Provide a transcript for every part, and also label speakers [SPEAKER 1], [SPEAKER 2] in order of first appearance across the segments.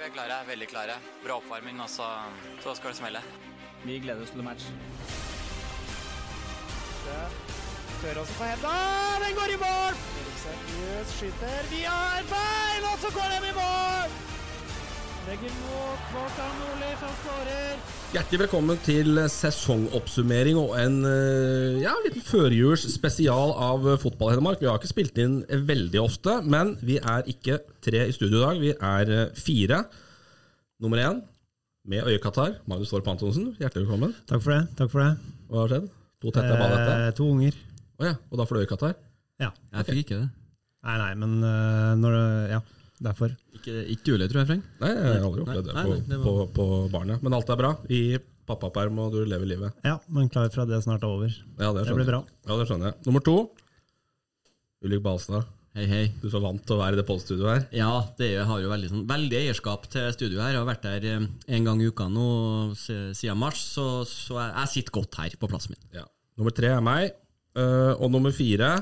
[SPEAKER 1] Vi er klare, veldig klare. Bra oppvarming, og så, så skal det smelle.
[SPEAKER 2] Vi gleder oss til match.
[SPEAKER 3] Tør også på henda. Den går i mål! Seriøst skyter Vi har bein, og så går den i mål! Legger mot Kvartan Nordli, som skårer.
[SPEAKER 4] Hjertelig velkommen til sesongoppsummering og en eh, ja, liten førjuls spesial av Fotball Hedmark. Vi har ikke spilt inn veldig ofte, men vi er ikke tre i studio i dag. Vi er eh, fire. Nummer én med øyekatarr, Magnus Torp Antonsen. Hjertelig velkommen.
[SPEAKER 5] Takk for det. takk for det.
[SPEAKER 4] Hva har skjedd? To tette?
[SPEAKER 5] Eh, to unger.
[SPEAKER 4] Oh, ja, og da får du øyekatarr?
[SPEAKER 5] Ja.
[SPEAKER 2] Jeg fikk ikke det.
[SPEAKER 5] Nei, nei, men uh, når det, Ja, derfor.
[SPEAKER 2] Ikke, ikke ulig, tror jeg, Frank.
[SPEAKER 4] Nei, jeg har aldri opplevd det
[SPEAKER 2] Nei,
[SPEAKER 4] på,
[SPEAKER 2] nei, det var-
[SPEAKER 4] på, på barnet. Men alt er bra. I pappaperm, og du lever livet.
[SPEAKER 5] Ja, men klar for at det snart er over.
[SPEAKER 4] Ja, det
[SPEAKER 5] Det blir bra.
[SPEAKER 4] Ja, det skjønner jeg. Nummer to. Ulrik Balstad.
[SPEAKER 2] Hei, hei.
[SPEAKER 4] Du er så vant til å være i det podstudioet her.
[SPEAKER 2] Ja, det er, har jo veldig, sånn, veldig eierskap til studioet her. Jeg har vært der eh, en gang i uka nå siden mars, så, så jeg, jeg sitter godt her på plassen min.
[SPEAKER 4] Ja. Nummer tre er meg. Eh, og nummer fire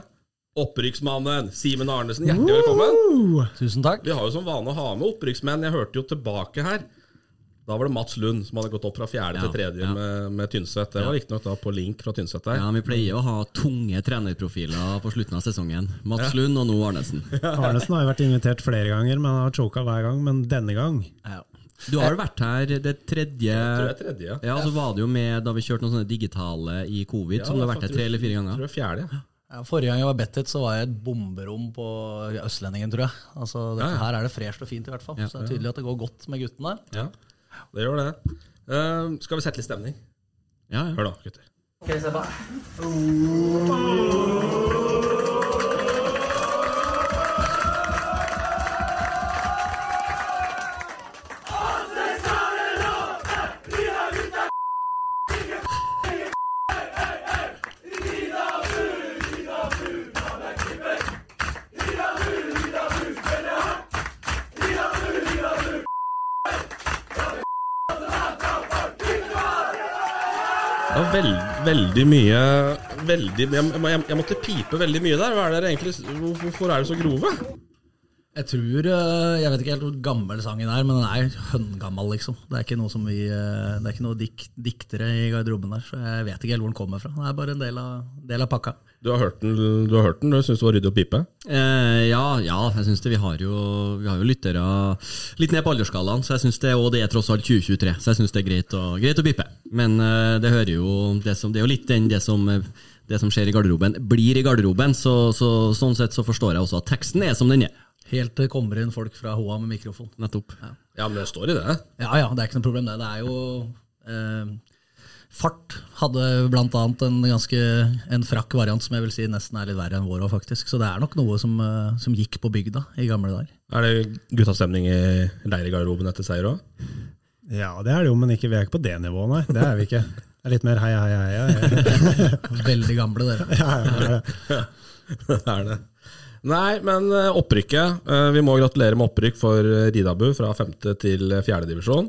[SPEAKER 4] opprykksmannen Simen Arnesen. Hjertelig velkommen.
[SPEAKER 6] Tusen takk.
[SPEAKER 4] Vi har jo som vane å ha med opprykksmenn. Jeg hørte jo tilbake her. Da var det Mats Lund som hadde gått opp fra fjerde
[SPEAKER 2] Ja,
[SPEAKER 4] til tredje
[SPEAKER 2] ja.
[SPEAKER 4] med, med Tynset. Det var riktignok da på link fra Tynset der.
[SPEAKER 2] Ja, Vi pleier å ha tunge trenerprofiler på slutten av sesongen. Mats Lund og nå Arnesen.
[SPEAKER 5] Arnesen har jo vært invitert flere ganger, men han har choka hver gang. Men denne gang
[SPEAKER 2] Du har vel vært her det tredje
[SPEAKER 4] Jeg tror det er tredje, ja.
[SPEAKER 2] Ja, så var det jo med da vi kjørte noen sånne digitale i covid, som du har vært her tre eller fire
[SPEAKER 4] Jeg
[SPEAKER 2] ganger.
[SPEAKER 4] tror det er fjerde. ja.
[SPEAKER 6] Ja, forrige gang jeg var bedt så var jeg i et bomberom på Østlendingen, tror jeg. Altså, dette
[SPEAKER 4] Ja, ja.
[SPEAKER 6] Her er det fresht og fint, i hvert fall. Så det er tydelig at det går godt med gutten der.
[SPEAKER 4] Ja, det gjør det. Uh, skal vi sette litt stemning?
[SPEAKER 2] Ja, ja.
[SPEAKER 4] Hør da, gutter. Det var veld, veldig mye veldig, jeg, jeg, jeg måtte pipe veldig mye der. Er egentlig, hvorfor er det så grove?
[SPEAKER 6] Jeg tror eh, Jeg vet ikke helt hvor gammel sangen er, men den er høngammal, liksom. Det er ikke noe som vi eh, Det er ikke noe dik, diktere i garderoben der, så jeg vet ikke helt hvor den kommer fra. Det er bare en del av, del av pakka.
[SPEAKER 4] Du har hørt den, du har hørt den, du syns det var ryddig å pipe?
[SPEAKER 2] Eh, ja, ja, jeg synes det. Vi har jo, vi har jo lyttere litt ned på aldersskalaen, så jeg synes det, og det er tross alt 2023, så jeg syns det er greit å, greit å pipe. Men eh, det hører jo det, som, det er jo litt den, det som, det som skjer i garderoben, blir i garderoben, så, så sånn sett så forstår jeg også at teksten er som den er.
[SPEAKER 6] Helt til det kommer inn folk fra HA med mikrofon.
[SPEAKER 2] Nettopp.
[SPEAKER 4] Ja, men det står i det.
[SPEAKER 6] Ja ja, det er ikke noe problem det. Det er jo eh, Fart hadde annet en ganske En frakk variant som jeg vil si nesten er litt verre enn vår òg, faktisk. Så det er nok noe som, eh, som gikk på bygda i gamle dager.
[SPEAKER 4] Er det guttastemning i leirgarderoben etter seier òg?
[SPEAKER 5] Ja, det er det jo, men ikke, vi er ikke på det nivået, nei. Det er vi ikke. Det er litt mer heia, heia, heia.
[SPEAKER 6] Veldig gamle, dere.
[SPEAKER 5] Ja, ja, ja.
[SPEAKER 4] det er det. Nei, men eh, opprykket. eh, Vi må gratulere med opprykk for Ridabu fra femte til fjerde divisjon.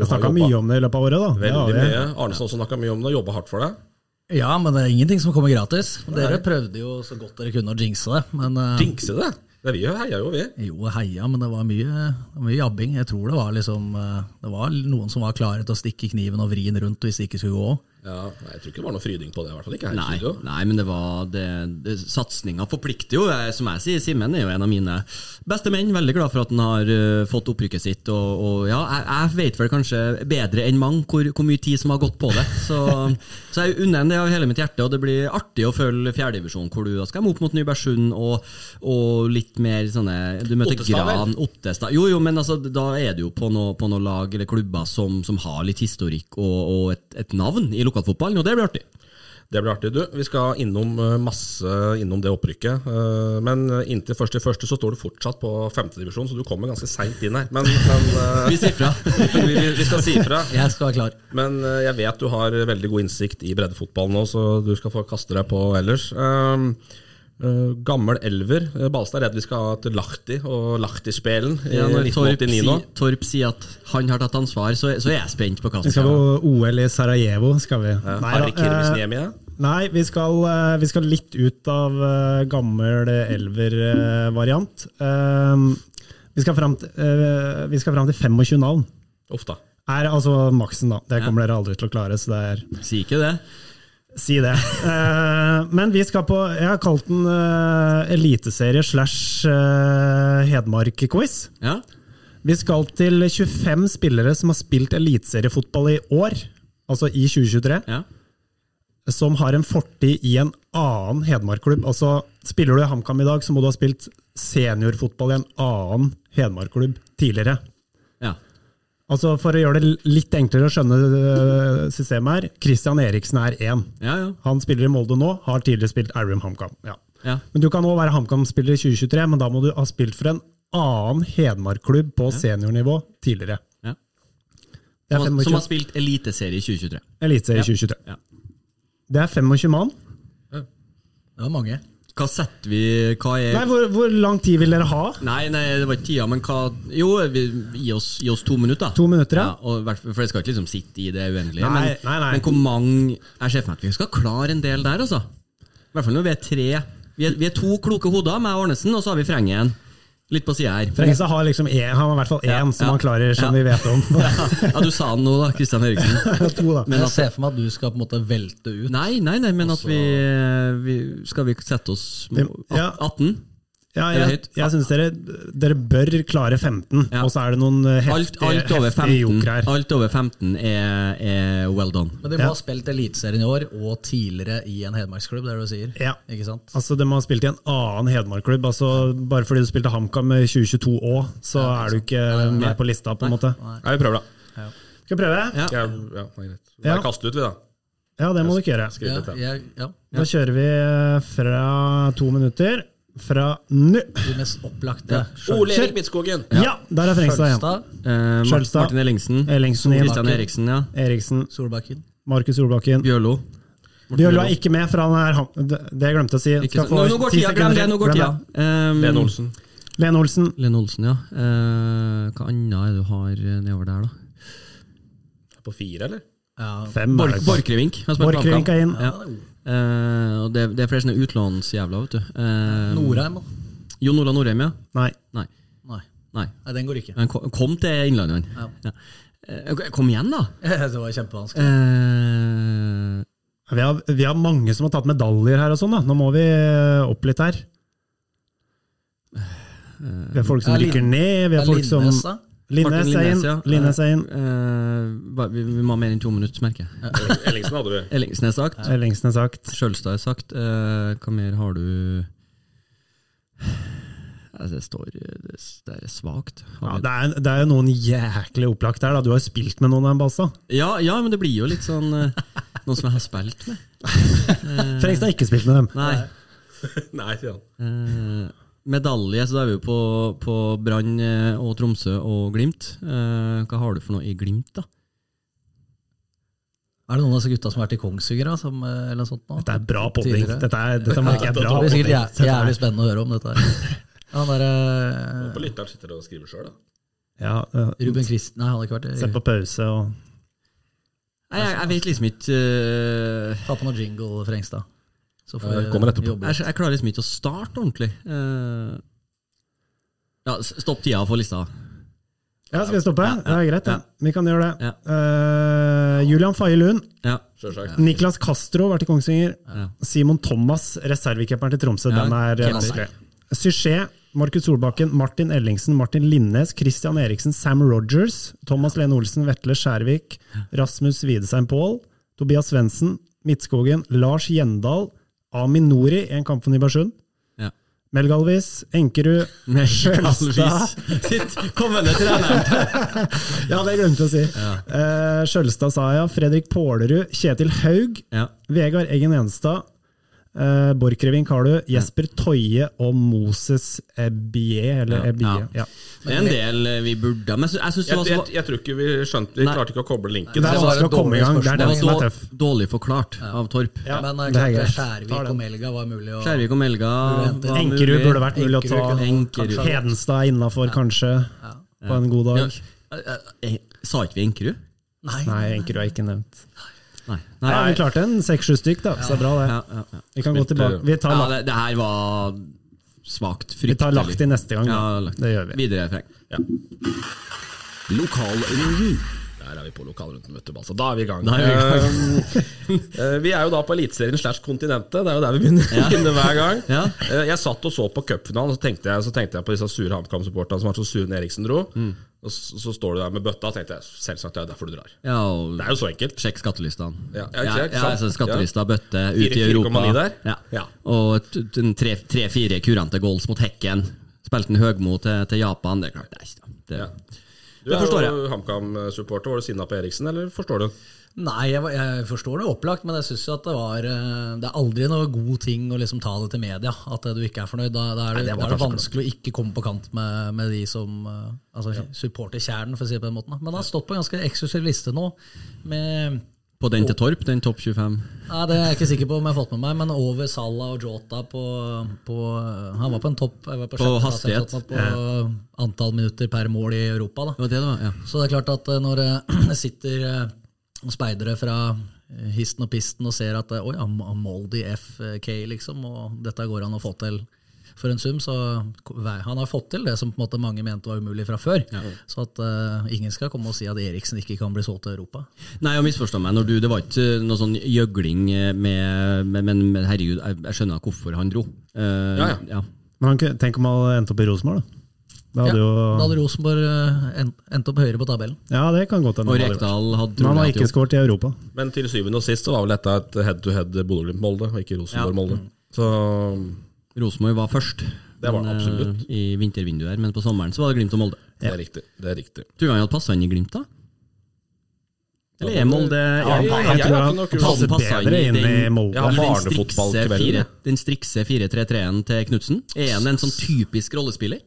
[SPEAKER 5] Vi har snakka mye om det i løpet av året, da.
[SPEAKER 4] Veldig
[SPEAKER 5] vi.
[SPEAKER 4] mye. Arnesen også snakka mye om det og jobba hardt for det.
[SPEAKER 6] Ja, men det er ingenting som kommer gratis. Dere prøvde jo så godt dere kunne å jinxe det. Men eh,
[SPEAKER 4] Jinxe det! det vi heia jo, vi.
[SPEAKER 6] jo, heia, men det var mye, mye jabbing. Jeg tror det var liksom eh, Det var noen som var klare til å stikke kniven og vri den rundt hvis det ikke skulle gå.
[SPEAKER 4] Ja, nei, Jeg tror ikke det var noe fryding på det. i hvert fall ikke her i
[SPEAKER 2] Nei,
[SPEAKER 4] studio.
[SPEAKER 2] nei, men det var det, det, Satsinga forplikter jo. Jeg, som jeg sier, Simen er jo en av mine beste menn. Veldig glad for at han har uh, fått opprykket sitt. Og, og ja, jeg, jeg vet vel kanskje bedre enn mange hvor, hvor mye tid som har gått på det. Så, så jeg unner ham det av hele mitt hjerte, og det blir artig å følge fjerdedivisjonen, hvor du da skal opp mot Nybergsund og, og litt mer sånne Du møter
[SPEAKER 4] Ottestad.
[SPEAKER 2] Gran, Ottestad Jo, jo, men altså, da er du jo på noen noe lag eller klubber som, som har litt historikk og, og et, et navn i lokalfotballen, og det blir artig.
[SPEAKER 4] Det blir artig. Du, vi skal innom eh, masse innom det opprykket. eh, Men inntil første til første så står du fortsatt på femtedivisjon, så du kommer ganske seint inn her. Men, men eh,
[SPEAKER 2] Vi sier fra.
[SPEAKER 4] vi, vi skal si fra.
[SPEAKER 6] Jeg skal være klar.
[SPEAKER 4] Men jeg vet du har veldig god innsikt i breddefotball nå, så du skal få kaste deg på ellers. Eh, gammel elver. Uh, Balstad er redd vi skal ha til Lahti og Lahti-spelen i
[SPEAKER 2] Ja, når Torp, si, Torp sier at han har tatt ansvar, så, så er jeg spent på hva som
[SPEAKER 5] skal
[SPEAKER 2] skjer.
[SPEAKER 5] på OL i Sarajevo, skal vi.
[SPEAKER 4] Ja,
[SPEAKER 5] Nei,
[SPEAKER 4] Harry
[SPEAKER 5] da, eh,
[SPEAKER 4] Kirmisniemi, ja.
[SPEAKER 5] Nei, vi skal, eh, vi skal litt ut av gammel elver-variant. vi Vi skal fram til, eh, vi skal fram til 25 navn.
[SPEAKER 4] Uff da.
[SPEAKER 5] Er altså maksen, da. Det kommer dere aldri til å klare. så det er
[SPEAKER 2] Si ikke det.
[SPEAKER 5] Si det. Eh, men vi skal på Jeg har kalt den eh, eliteserie slash eh, Hedmark-quiz.
[SPEAKER 2] Ja.
[SPEAKER 5] Vi skal til 25 spillere som har spilt eliteseriefotball i år, altså i 2023,
[SPEAKER 2] ja.
[SPEAKER 5] som har en fortid i en annen Hedmark-klubb. Altså, spiller du i HamKam i dag, så må du ha spilt seniorfotball i en annen Hedmark-klubb tidligere. Altså For å gjøre det litt enklere å skjønne øh, systemet her, Christian Eriksen er én.
[SPEAKER 2] Ja, ja.
[SPEAKER 5] Han spiller i Molde nå, har tidligere spilt Arum HamKam. Ja.
[SPEAKER 2] ja.
[SPEAKER 5] Men Du kan òg være HamKam-spiller i 2023, men da må du ha spilt for en annen Hedmark-klubb på seniornivå tidligere.
[SPEAKER 2] ja.
[SPEAKER 5] Er
[SPEAKER 2] Som, som har
[SPEAKER 5] 25
[SPEAKER 2] spilt eliteserie i 2023.
[SPEAKER 5] Eliteserie i 2023.
[SPEAKER 2] Ja.
[SPEAKER 5] Det er 25 mann.
[SPEAKER 6] Det var mange.
[SPEAKER 2] Hva setter vi Hva er
[SPEAKER 5] Nei, hvor, hvor lang tid vil dere ha?
[SPEAKER 2] Nei, nei, det var ikke tida, men hva Jo, vi, gi, oss, gi oss to minutter.
[SPEAKER 5] To minutter, ja.
[SPEAKER 2] og, for jeg skal ikke liksom sitte i det uendelige.
[SPEAKER 5] Nei,
[SPEAKER 2] men,
[SPEAKER 5] nei, nei.
[SPEAKER 2] men hvor mange Jeg ser for meg at vi skal klare en del der, altså. I hvert fall når vi er tre. Vi er, vi er to kloke hoder, meg og Arnesen, og så har vi Frengen litt på sida her.
[SPEAKER 5] Frengstad har liksom en, han har i hvert fall én
[SPEAKER 2] Ja,
[SPEAKER 5] som
[SPEAKER 2] ja.
[SPEAKER 5] han klarer, som
[SPEAKER 2] Ja.
[SPEAKER 5] vi vet om.
[SPEAKER 2] Ja, du sa den nå, da, Kristian Eriksen.
[SPEAKER 5] to, da.
[SPEAKER 2] Men
[SPEAKER 6] jeg ser for meg at du skal på en måte velte ut.
[SPEAKER 2] nei, nei, nei, men at vi, vi Skal vi sette oss
[SPEAKER 5] Vi- ja.
[SPEAKER 2] 18?
[SPEAKER 5] Ja, jeg, jeg syns dere, dere bør klare 15,
[SPEAKER 2] Ja.
[SPEAKER 5] og så er det noen eh,
[SPEAKER 2] Alt,
[SPEAKER 5] heftige,
[SPEAKER 2] alt,
[SPEAKER 5] heftige
[SPEAKER 2] 15,
[SPEAKER 5] jokere her.
[SPEAKER 2] alt over 15 er, er well done.
[SPEAKER 6] Men de må
[SPEAKER 5] Ja.
[SPEAKER 6] ha spilt Eliteserien i år, og tidligere i en hedmarksklubb, det er det du sier?
[SPEAKER 5] Ja.
[SPEAKER 6] Ikke sant?
[SPEAKER 5] Altså, De har spilt i en annen Hedmark-klubb. Altså, bare fordi du spilte HamKam i 2022 òg, så er du ikke med på lista, på en måte.
[SPEAKER 4] Nei, vi prøver, da.
[SPEAKER 5] Skal vi prøve?
[SPEAKER 2] Ja.
[SPEAKER 4] Ja, ja, det er greit.
[SPEAKER 5] Ja.
[SPEAKER 4] Bare kaste ut, vi, da.
[SPEAKER 5] Ja, det må du ikke gjøre.
[SPEAKER 6] Ja,
[SPEAKER 4] ja.
[SPEAKER 6] ja.
[SPEAKER 5] Da kjører vi eh, fra to minutter. Fra nå.
[SPEAKER 6] De mest opplagte.
[SPEAKER 4] Ole Erik Midtskogen!
[SPEAKER 5] Ja, der er Frengstad igjen.
[SPEAKER 2] Eh,
[SPEAKER 5] Skjølstad.
[SPEAKER 2] Martin Ellingsen.
[SPEAKER 5] Ellingsen.
[SPEAKER 2] Kristian Eriksen, ja.
[SPEAKER 5] Eriksen.
[SPEAKER 6] Solbakken.
[SPEAKER 5] Markus Solbakken.
[SPEAKER 2] Bjørlo.
[SPEAKER 5] Bjørlo er ikke med, for han er Det det jeg glemte å si. Skal få
[SPEAKER 2] Nå, nå går
[SPEAKER 5] ti
[SPEAKER 2] tida, glem det. Nå går tida. Um,
[SPEAKER 4] Lene Olsen.
[SPEAKER 5] Lene Olsen.
[SPEAKER 2] Lene Olsen, ja. Eh, hva annet er det du har eh, nedover der, da?
[SPEAKER 4] På fire, eller?
[SPEAKER 6] Ja.
[SPEAKER 5] Fem. det.
[SPEAKER 2] Borchgrevink.
[SPEAKER 5] Borchgrevink er inn.
[SPEAKER 2] Ja. Eh, og det, det er flere sånne utlånsjævler, vet du. Uh,
[SPEAKER 6] Norheim, da?
[SPEAKER 2] Jon Olav Norheim, ja.
[SPEAKER 5] Nei.
[SPEAKER 2] Nei.
[SPEAKER 6] Nei.
[SPEAKER 2] Nei.
[SPEAKER 6] Nei, den går ikke.
[SPEAKER 2] Han kom, kom til Innlandet, han.
[SPEAKER 6] Ja.
[SPEAKER 2] Ja. Eh, Kom igjen, da!
[SPEAKER 6] det var kjempevanskelig.
[SPEAKER 2] Uh,
[SPEAKER 5] Vi har, vi har mange som har tatt medaljer her og sånn, da. Nå må vi opp litt her. Vi har folk som rykker ned, vi har folk som Er inn.
[SPEAKER 2] Linnes, ja.
[SPEAKER 5] Linnes er inn.
[SPEAKER 2] eh, vi, vi må ha mer enn to minutter, merker jeg.
[SPEAKER 4] Ellingsen hadde du.
[SPEAKER 2] Ellingsen er sagt.
[SPEAKER 5] Ellingsen er sagt.
[SPEAKER 2] Sjølstad er sagt. Uh, hva mer har du Altså, Det står Det, det er svakt.
[SPEAKER 5] Ja, det, er, det er jo noen jæklig opplagt der. da. Du har spilt med noen av dem, Balsa.
[SPEAKER 2] ja, ja, men det blir jo litt sånn eh, Noen som jeg har spilt med.
[SPEAKER 5] Frengstad har ikke spilt med dem.
[SPEAKER 2] Nei.
[SPEAKER 4] Nei, sier han.
[SPEAKER 2] Medalje, så da er vi jo på, på Brann eh, og Tromsø og Glimt. Eh, hva har du for noe i Glimt, da?
[SPEAKER 6] Er det noen av disse gutta som har vært i Kongsvinger, da, som, eh, eller sånt? Nå?
[SPEAKER 5] Dette er bra podding. Dette, er, dette merker jeg er bra
[SPEAKER 6] Det blir sikkert jævlig spennende å høre om dette. her. Han der, uh,
[SPEAKER 4] På lytteren sitter og skriver sjøl, da.
[SPEAKER 5] Ja, uh,
[SPEAKER 6] Ruben Christ... Nei, han har ikke vært
[SPEAKER 5] Sett på pause og
[SPEAKER 2] Nei, jeg, jeg vet liksom ikke uh,
[SPEAKER 6] Ta på noe jingle, Frengstad. Så får
[SPEAKER 4] jeg, kommer etterpå.
[SPEAKER 6] jobbe
[SPEAKER 2] jeg, jeg klarer liksom ikke å starte ordentlig. Uh, ja, stopp tida for lista.
[SPEAKER 5] Ja, skal vi stoppe?
[SPEAKER 2] Ja,
[SPEAKER 5] Det er greit,
[SPEAKER 2] ja.
[SPEAKER 5] Vi kan gjøre det.
[SPEAKER 2] Ja.
[SPEAKER 5] Eh, Julian Faye Lund.
[SPEAKER 2] Ja.
[SPEAKER 5] Niklas Castro vært i Kongsvinger.
[SPEAKER 2] Ja.
[SPEAKER 5] Simon Thomas, reservekeeperen til Tromsø.
[SPEAKER 2] Ja,
[SPEAKER 5] Den er eh, vanskelig. Suchet, Markus Solbakken, Martin Ellingsen, Martin Linnes, Christian Eriksen, Sam Rogers, Thomas Lene Olsen, Vetle Skjærvik, Rasmus Widesheim Paul, Tobias Svendsen, Midtskogen, Lars Gjendal, Amin Nori i en kamp for Nybergsund,
[SPEAKER 2] Ja.
[SPEAKER 5] Melgalvis, Enkerud, Sjølstad.
[SPEAKER 2] Sitt kommende trener.
[SPEAKER 5] Ja, det glemte jeg å si. Eh, Sjølstad sa jeg, Fredrik Pålerud, Kjetil Haug,
[SPEAKER 2] Ja.
[SPEAKER 5] Vegard Eggen Enstad, uh, Borchgrevink har du, Jesper Toie og Moses Ebie, eller
[SPEAKER 2] Ja,
[SPEAKER 5] Ebie.
[SPEAKER 2] ja.
[SPEAKER 5] Ja.
[SPEAKER 2] Det er en del eh, vi burde Men jeg det
[SPEAKER 4] Jeg,
[SPEAKER 2] var
[SPEAKER 4] jeg,
[SPEAKER 2] så
[SPEAKER 4] jeg tror ikke vi skjønte Vi
[SPEAKER 2] Nei.
[SPEAKER 4] klarte ikke å koble linken.
[SPEAKER 5] Det er
[SPEAKER 6] var
[SPEAKER 5] vanskelig å komme i gang, det er den som er tøff.
[SPEAKER 2] dårlig forklart av Torp.
[SPEAKER 5] Ja,
[SPEAKER 6] Men eh,
[SPEAKER 5] det er
[SPEAKER 6] klart. Skjærvik og Melga var mulig å
[SPEAKER 2] Skjærvik og Melga
[SPEAKER 5] Enkerud burde vært mulig å ta.
[SPEAKER 2] Enkerud.
[SPEAKER 6] Hedenstad
[SPEAKER 5] Hedenstad innafor, kanskje, på en god dag.
[SPEAKER 2] Sa ikke vi Enkerud?
[SPEAKER 6] Nei,
[SPEAKER 5] Nei, Enkerud er ikke nevnt.
[SPEAKER 2] Nei.
[SPEAKER 5] Nei, Vi klarte en seks-sju stykk, da, så det er bra det.
[SPEAKER 2] Ja, ja, ja.
[SPEAKER 5] Vi kan gå tilbake. Vi tar
[SPEAKER 2] ja det, det her var svakt.
[SPEAKER 5] Vi tar
[SPEAKER 2] lagt
[SPEAKER 5] i neste gang. Da. Det gjør vi.
[SPEAKER 2] Videre, Freng.
[SPEAKER 7] Lokalrunden.
[SPEAKER 4] Der er vi på lokalrunden, vet du. Altså. Da er vi i gang.
[SPEAKER 2] Er vi i
[SPEAKER 4] Eh, eh, vi er jo da på Eliteserien slash Kontinentet. Det er jo der vi begynner, begynner hver gang.
[SPEAKER 2] Ja.
[SPEAKER 4] Eh, jeg satt og så på cupfinalen, så tenkte jeg, så tenkte jeg på disse sure HamKam-supporterne som var så sure når Eriksen dro.
[SPEAKER 2] Mm.
[SPEAKER 4] Og så, så står du der med bøtta, og tenkte jeg selvsagt det er derfor du drar.
[SPEAKER 2] Ja,
[SPEAKER 4] Det er jo så enkelt.
[SPEAKER 2] Sjekk skattelistene.
[SPEAKER 4] Ja, ja,
[SPEAKER 2] altså skattelista, bøtte, ut i Europa.
[SPEAKER 4] 4,9 der?
[SPEAKER 2] Ja.
[SPEAKER 4] Ja.
[SPEAKER 2] Og tre-fire kurante goals mot Hekken. Spilte en Høgmo til, til Japan. Det er klart, det er ikke det.
[SPEAKER 4] Du er jo HamKam-supporter. Var du sinna på Eriksen, eller forstår du?
[SPEAKER 6] Nei, jeg, jeg forstår det opplagt, men jeg syns at det var eh, Det er aldri noe god ting å liksom ta det til media, at du ikke er fornøyd. Da, da er det,
[SPEAKER 4] Nei, det
[SPEAKER 6] da er det
[SPEAKER 4] vanskelig
[SPEAKER 6] vanskelig å ikke komme på kant med, med de som altså, ja. supporter kjernen, for å si det på den måten. Men han har stått på en ganske eksklusiv liste nå, med
[SPEAKER 2] På den til Torp, den topp 25.
[SPEAKER 6] Nei, Det er jeg ikke sikker på om jeg har fått med meg, men over Salah og Jota på, på Han var på en topp var
[SPEAKER 2] På
[SPEAKER 6] sjette
[SPEAKER 2] hastighet.
[SPEAKER 6] eller på På antall minutter per mål i Europa. da.
[SPEAKER 2] Det var det det var, ja.
[SPEAKER 6] Så det er klart at eh, når det sitter eh, speidere fra eh, histen og pisten og ser at eh, oi, han han Moldy FK, liksom, og dette går an å få til for en sum, så han har fått til det som på en måte mange mente var umulig fra før. Så at uh, ingen skal komme og si at Eriksen ikke kan bli solgt til Europa.
[SPEAKER 2] Nei, og misforstå meg, når du, det var ikke noe sånn gjøgling med, Men herregud, jeg, jeg skjønner hvorfor han dro. Uh,
[SPEAKER 4] Ja, ja.
[SPEAKER 5] Men han, tenk om han endte opp i Rosenborg, da. Da hadde
[SPEAKER 6] Ja,
[SPEAKER 5] jo
[SPEAKER 6] da hadde Rosenborg eh, endt, endt opp høyere på tabellen.
[SPEAKER 5] Ja, det kan godt hende.
[SPEAKER 2] Og. Rekdal hadde
[SPEAKER 5] Men han har
[SPEAKER 2] trolig
[SPEAKER 5] ikke skåret i Europa.
[SPEAKER 4] Men til syvende og sist så var vel dette et head-to-head Bodø-Glimt-Molde, og ikke Rosenborg-Molde. Så
[SPEAKER 2] Rosenborg var først.
[SPEAKER 4] Det var
[SPEAKER 2] men,
[SPEAKER 4] absolutt.
[SPEAKER 2] eh, I vintervinduet her, men på sommeren så var det Glimt og Molde.
[SPEAKER 4] det er riktig. Det er riktig.
[SPEAKER 2] Tror du han hadde passa inn i Glimt, da? Eller er Molde
[SPEAKER 4] Ja, jeg-
[SPEAKER 5] Jeg
[SPEAKER 4] jeg
[SPEAKER 5] tror han passer bedre
[SPEAKER 2] inn i
[SPEAKER 5] Molde.
[SPEAKER 4] Ja, ja.
[SPEAKER 2] Den strikse 4-3-3-en til Knutsen. Er han en sånn typisk rollespiller?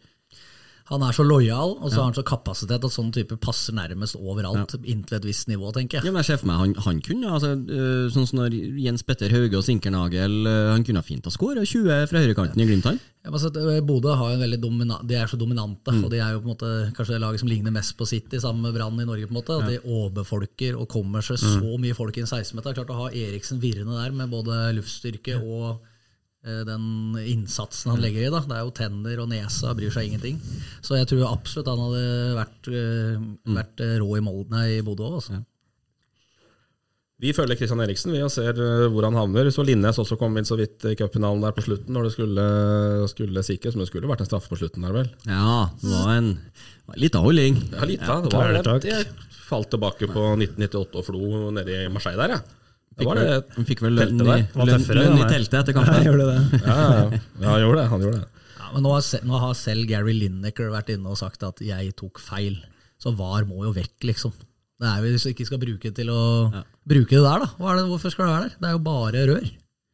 [SPEAKER 6] Han er så lojal, og så har han så kapasitet at sånn type passer nærmest overalt, inntil et visst nivå, tenker jeg.
[SPEAKER 2] Ja, men jeg ser for meg han, han kunne altså, øh, Sånn som når Jens Petter Hauge og Sinkernagel øh, Han kunne fint ha skåra 20 fra høyrekanten i Glimt, han.
[SPEAKER 6] Ja, men så at, eh, Bodø har en veldig de er så dominante,
[SPEAKER 2] Mm.
[SPEAKER 6] og de er jo på en måte kanskje det laget som ligner mest på City, sammen med Brann i Norge. på en måte, at De overfolker og kommer seg
[SPEAKER 2] Mm.
[SPEAKER 6] så mye folk i en 16-meter. Klart å ha Eriksen virrende der med både luftstyrke og eh, den innsatsen han legger i. da, Det er jo tenner og nesa, bryr seg ingenting. Så jeg tror absolutt han hadde vært, eh,
[SPEAKER 2] Mm.
[SPEAKER 6] vært eh, rå i Molden her i Bodø òg. Altså.
[SPEAKER 4] Vi følger Christian Eriksen vi og ser hvor han havner. Så Linnes også kom inn så vidt i cupfinalen der på slutten, når det skulle, skulle sikres. Men det skulle vært en straffe på slutten der, vel?
[SPEAKER 2] Ja, det var en en liten holding.
[SPEAKER 4] Ja, litt, da. Det var det. Jeg falt tilbake på 1998 og Flo nede i Marseille der, ja. Det
[SPEAKER 2] Fikk det
[SPEAKER 4] det.
[SPEAKER 2] han fikk vel lønn i. Lønn, lønn i teltet etter
[SPEAKER 5] Ja,
[SPEAKER 2] kampen.
[SPEAKER 5] gjorde det.
[SPEAKER 4] Ja, ja, ja. ja, han gjorde det. Han gjorde det.
[SPEAKER 6] Ja, men nå har, nå har selv Gary Lineker vært inne og sagt at jeg tok feil. Så VAR må jo vekk, liksom. Det er jo Hvis vi ikke skal bruke det til å bruke det der, da. Hva er det, hvorfor skal det være der? Det er jo bare rør.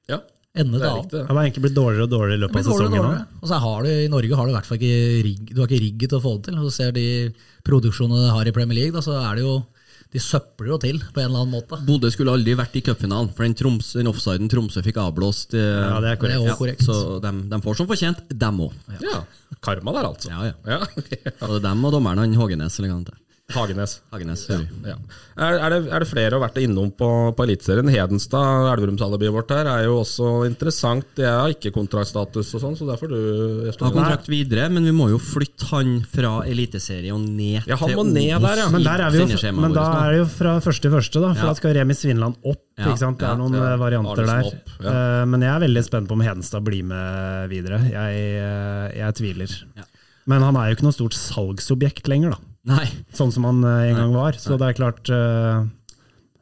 [SPEAKER 4] Ja,
[SPEAKER 6] Ende
[SPEAKER 4] det er riktig.
[SPEAKER 5] Han har egentlig blitt dårligere og dårligere i løpet av sesongen. og.
[SPEAKER 6] Og så har du, I Norge har du i hvert fall ikke rigg, du har ikke rigget til å få det til. Og så ser de produksjonene de har i Premier League, da, så er det jo De søpler jo til på en eller annen måte.
[SPEAKER 2] Bodø skulle aldri vært i cupfinalen, for den, Troms, den offsiden Tromsø fikk avblåst. øh,
[SPEAKER 5] Ja, det er
[SPEAKER 6] Det er
[SPEAKER 5] korrekt.
[SPEAKER 6] Ja.
[SPEAKER 2] Så de, de får som fortjent, dem òg.
[SPEAKER 4] Ja, Karma der, altså.
[SPEAKER 2] Ja, ja.
[SPEAKER 4] Ja.
[SPEAKER 2] Og dem og dommeren han Hågenes, eller noe han heter.
[SPEAKER 4] Hagenes.
[SPEAKER 2] Hagenes, ja.
[SPEAKER 4] Ja. Er, er, det, er det flere å ha vært innom på, på Eliteserien? Hedenstad, Elverumsalibiet vårt her, er jo også interessant. Det er ikke kontraktstatus og sånn, så derfor du jeg
[SPEAKER 2] Har kontrakt videre, men vi må jo flytte han fra eliteserie og ned
[SPEAKER 4] Ja, han
[SPEAKER 2] til
[SPEAKER 4] må ned der, ja.
[SPEAKER 5] Men, der er vi jo, men da er det jo fra første til første, da, for
[SPEAKER 2] Ja.
[SPEAKER 5] da skal Remi Svinland opp.
[SPEAKER 2] Ja,
[SPEAKER 5] ikke sant? Det er noen
[SPEAKER 4] ja.
[SPEAKER 5] eh, varianter der.
[SPEAKER 4] opp, ja.
[SPEAKER 5] Eh, Men jeg er veldig spent på om Hedenstad blir med videre. Jeg, eh, jeg tviler.
[SPEAKER 2] Ja.
[SPEAKER 5] Men han er jo ikke noe stort salgsobjekt lenger, da.
[SPEAKER 2] Nei.
[SPEAKER 5] Sånn som han eh, en gang var. Så det er klart eh,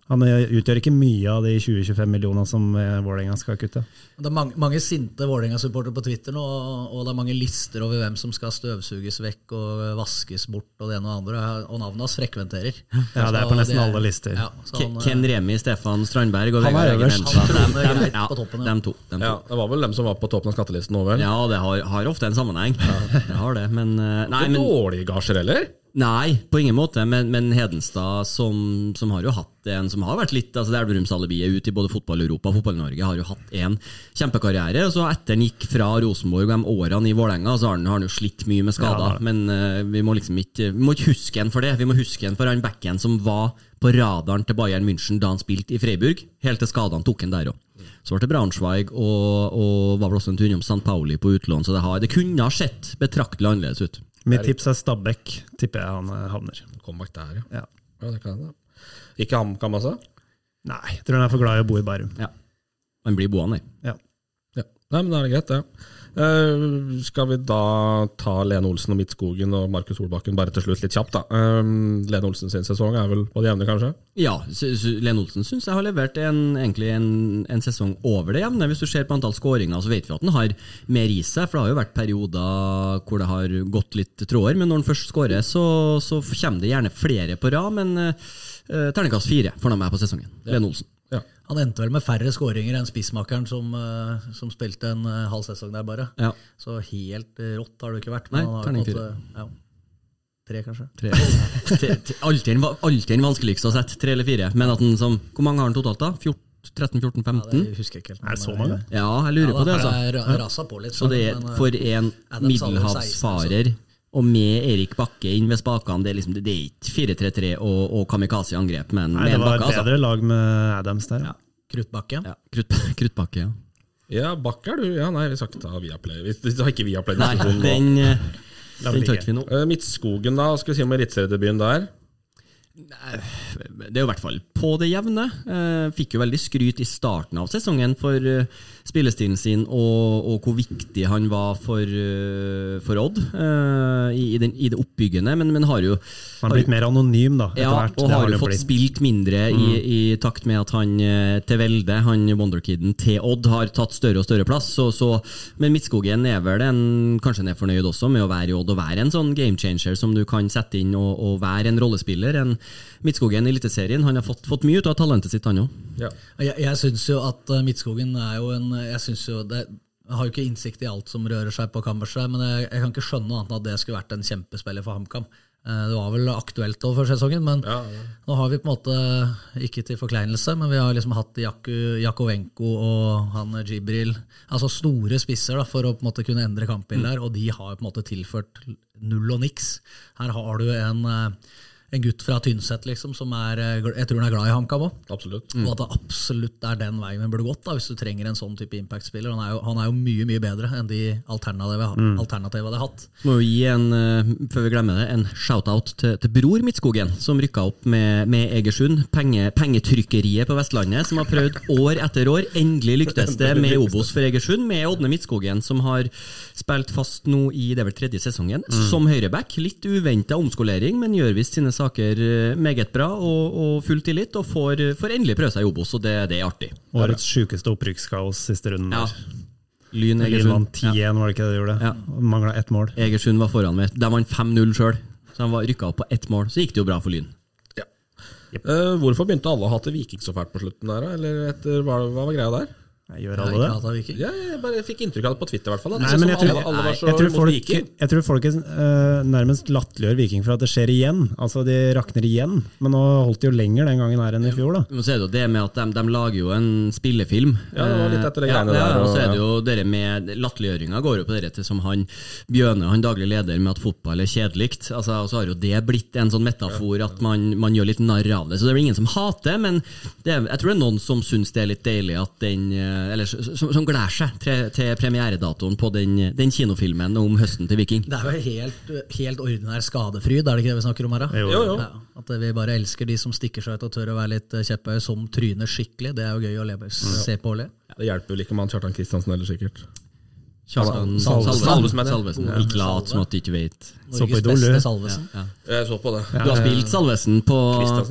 [SPEAKER 5] Han eh, utgjør ikke mye av de 20-25 millionene som Vålerenga skal kutte.
[SPEAKER 6] Det er mange, mange sinte Vålerenga-supportere på Twitter nå, og, og det er mange lister over hvem som skal støvsuges vekk og vaskes bort, og det ene og det andre, og navnet hans frekventerer.
[SPEAKER 5] Ja, det er på
[SPEAKER 6] nesten
[SPEAKER 5] nesten alle lister.
[SPEAKER 6] Ja, han,
[SPEAKER 2] Ken Remi, Stefan Strandberg og Vegard Eggen. Dem-
[SPEAKER 6] det er
[SPEAKER 2] dem-
[SPEAKER 6] greit
[SPEAKER 2] ja,
[SPEAKER 6] på toppen, ja.
[SPEAKER 2] Dem to.
[SPEAKER 4] Ja, det var vel dem som var på toppen av skattelisten nå, vel?
[SPEAKER 2] Ja, det har, har ofte en sammenheng. Det har det, men Nei, men
[SPEAKER 4] dårlige gasjer heller.
[SPEAKER 2] Nei, på ingen måte, men, men Hedenstad, som, som har jo hatt en som har vært litt altså det Elverumsalibiet ut i både fotball-Europa og Fotball-Norge, har jo hatt en kjempekarriere. og så Etter han gikk fra Rosenborg de årene i Vålerenga, så har han, har han jo slitt mye med skader.
[SPEAKER 5] Ja,
[SPEAKER 2] men uh, vi må liksom ikke Vi må ikke huske han for det. Vi må huske han for han backen som var på radaren til Bayern München da han spilte i Freiburg, helt til skadene tok han der òg. Så ble det Braunschweig og, og var vel også en tur innom St. Pauli på utlån, så det, har, det kunne ha sett betraktelig annerledes ut.
[SPEAKER 5] Mitt tips er Stabæk. Tipper jeg han eh, havner.
[SPEAKER 4] Comeback der, ja.
[SPEAKER 5] Ja.
[SPEAKER 4] ja det kan da. Ikke HamKam, altså?
[SPEAKER 5] Nei, jeg tror han er for glad i å bo i Bærum.
[SPEAKER 2] Ja. Han blir boende,
[SPEAKER 5] Ja.
[SPEAKER 4] Ja. Nei, men da er det greit, det. Eh, skal vi da ta Lene Olsen og Midtskogen og Markus Solbakken bare til slutt litt kjapt, da. Eh, Lene Olsen sin sesong er vel på det jevne, kanskje?
[SPEAKER 2] Ja, Lene Olsen syns jeg har levert en, egentlig en, en sesong over det jevne. Hvis du ser på antall skåringer, så vet vi at han har mer i seg. For det har jo vært perioder hvor det har gått litt tråder. Men når han først skårer, så, så kommer det gjerne flere på rad. Men uh, terningkast fire får han meg på sesongen. Lene Olsen.
[SPEAKER 4] Ja.
[SPEAKER 6] Han endte vel med færre skåringer enn spissmakeren som, eh, som spilte en eh, halv sesong der, bare.
[SPEAKER 2] Ja,
[SPEAKER 6] Så helt eh, rått har det ikke vært.
[SPEAKER 2] Nei,
[SPEAKER 6] han har fått,
[SPEAKER 2] fire.
[SPEAKER 6] Ja, tre, kanskje.
[SPEAKER 2] tre. Alltid den vanskeligste å sette, tre eller fire. Men at den som, hvor mange har han totalt, da? 14, 13, 14,
[SPEAKER 6] Ja,
[SPEAKER 2] 15?
[SPEAKER 6] det husker jeg ikke helt.
[SPEAKER 5] Er det så mange?
[SPEAKER 2] Ja, jeg lurer
[SPEAKER 6] ja,
[SPEAKER 2] på det, altså.
[SPEAKER 6] jeg på litt.
[SPEAKER 2] Så det er for en middelhavsfarer, og med Erik Bakke inn ved spakene, det er liksom, det er ikke 4-3-3 og, og kamikaze-angrep, men
[SPEAKER 5] Nei,
[SPEAKER 2] med
[SPEAKER 5] det var
[SPEAKER 2] Bakke, altså.
[SPEAKER 5] bedre lag med Adams der.
[SPEAKER 2] Ja.
[SPEAKER 6] Kruttbakke.
[SPEAKER 2] Ja, krutt, kruttbakke, ja.
[SPEAKER 4] Ja, Bakke er du. Ja, nei, vi skal ikke ta Viaplay. Vi vi tar ikke Viaplay. Nei,
[SPEAKER 2] den, eh, den tar ikke vi nå.
[SPEAKER 4] Eh, Midtskogen, da? Hva skal vi si om eliteseriedebuten der?
[SPEAKER 2] Nei, Det er jo i hvert fall på det jevne. Eh, fikk jo veldig skryt i starten av sesongen for eh, spillestilen sin og, og hvor viktig han var for, eh, for Odd i, i, den, i det oppbyggende, men, men har jo
[SPEAKER 5] Han har blitt mer anonym, da, etter
[SPEAKER 2] Ja,
[SPEAKER 5] hvert.
[SPEAKER 2] og har jo fått
[SPEAKER 5] blitt.
[SPEAKER 2] spilt mindre i, i takt med at han til Velde, han Wonderkiden til Odd, har tatt større og større plass. Så, så, men Midtskogen er vel en, kanskje han er fornøyd også med å være i Odd og være en sånn game changer som du kan sette inn og, og være en rollespiller. En Midtskogen i Eliteserien, han har fått, fått mye ut av talentet sitt, han òg.
[SPEAKER 4] Ja.
[SPEAKER 6] Jeg, jeg syns jo at eh, Midtskogen er jo en Jeg synes jo det jeg har jo ikke innsikt i alt som rører seg på kammerset, men jeg, jeg kan ikke skjønne noe annet enn at det skulle vært en kjempespiller for HamKam. Eh, Det var vel aktuelt over før sesongen, men
[SPEAKER 4] Ja, ja.
[SPEAKER 6] nå har vi på en måte, ikke til forkleinelse, men vi har liksom hatt Jaku- Jakovenko og han Jibril, altså store spisser da, for å på en måte kunne endre kampbildet der, og de har på en måte tilført null og niks. Her har du en, eh, en gutt fra Tynset liksom, som er, eh, jeg tror han er glad i HamKam òg.
[SPEAKER 4] Absolutt.
[SPEAKER 6] Og at det absolutt er den veien vi burde gått da, hvis du trenger en sånn type impact-spiller. Han, han er jo mye mye bedre enn de alternativene mm. alternativene vi hadde hatt.
[SPEAKER 2] Må jo gi en, eh, før vi glemmer det, en shout-out til, til Bror Midtskogen, som rykka opp med, med Egersund. Penge, pengetrykkeriet på Vestlandet, som har prøvd år etter år. Endelig lyktes det med Obos for Egersund, med Ådne Midtskogen, som har spilt fast nå i det er vel tredje sesongen, som høyreback. Litt uventa omskolering, men gjør visst sine saker eh, meget bra, og, og full tillit, og får, får endelig prøve seg i Obos, og det, det er artig.
[SPEAKER 5] Årets sjukeste opprykkskaos siste runden.
[SPEAKER 2] Ja. Lyn Egersund.
[SPEAKER 5] vant 10-1, var det ikke det de gjorde?
[SPEAKER 2] Ja.
[SPEAKER 5] Mangla ett mål.
[SPEAKER 2] Egersund var foran med De vant 5-0 sjøl, så de var rykka opp på ett mål. Så gikk det jo bra for Lyn.
[SPEAKER 4] Eh, hvorfor begynte alle å hate Viking så fælt på slutten der, da? Eller etter, hva, hva var greia der?
[SPEAKER 5] Jeg gjør alle det?
[SPEAKER 6] Viking.
[SPEAKER 4] Ja, jeg bare fikk inntrykk av det på Twitter, i hvert fall.
[SPEAKER 5] Nei, men jeg tror,
[SPEAKER 4] alle, alle
[SPEAKER 5] jeg tror folk, jeg tror folk uh, nærmest latterliggjør Viking for at det skjer igjen. Altså, de rakner igjen. Men nå holdt de jo lenger den gangen her enn i fjor, da.
[SPEAKER 2] Men så er det jo det med at de, de lager jo en spillefilm.
[SPEAKER 4] Ja, det var litt etter det
[SPEAKER 2] ja,
[SPEAKER 4] greiene
[SPEAKER 2] ja,
[SPEAKER 4] der,
[SPEAKER 2] Og så er det jo det med latterliggjøringa går jo på det til som han Bjøne, han daglig leder, med at fotball er kjedelikt. Altså, og så har jo det blitt en sånn metafor at man, man gjør litt narr av det. Så det er vel ingen som hater, men det er, jeg tror det er noen som syns det er litt deilig at den eh, Eller som, som gleder seg til, til premieredatoen på den, den kinofilmen om høsten til Viking.
[SPEAKER 6] Det er jo helt, helt ordinær skadefryd, er det ikke det vi snakker om her? da?
[SPEAKER 5] Jo,
[SPEAKER 4] Jo.
[SPEAKER 6] Ja, at vi bare elsker de som stikker seg ut og tør å være litt eh, kjepphøye, som tryner skikkelig. Det er jo gøy å leve, se på og le.
[SPEAKER 4] Det hjelper vel ikke om han Kjartan Kristiansen heller, sikkert.
[SPEAKER 2] Kjartan
[SPEAKER 6] Salvesen.
[SPEAKER 2] Salvesen.
[SPEAKER 4] Salvesen,
[SPEAKER 2] Salvesen.
[SPEAKER 6] ja.
[SPEAKER 2] Ikke lat som at du ikke vet.
[SPEAKER 6] Norges
[SPEAKER 5] beste
[SPEAKER 6] beste
[SPEAKER 5] Ja.
[SPEAKER 6] Salvesen.
[SPEAKER 4] Jeg så på det.
[SPEAKER 2] Du har spilt Salvesen på,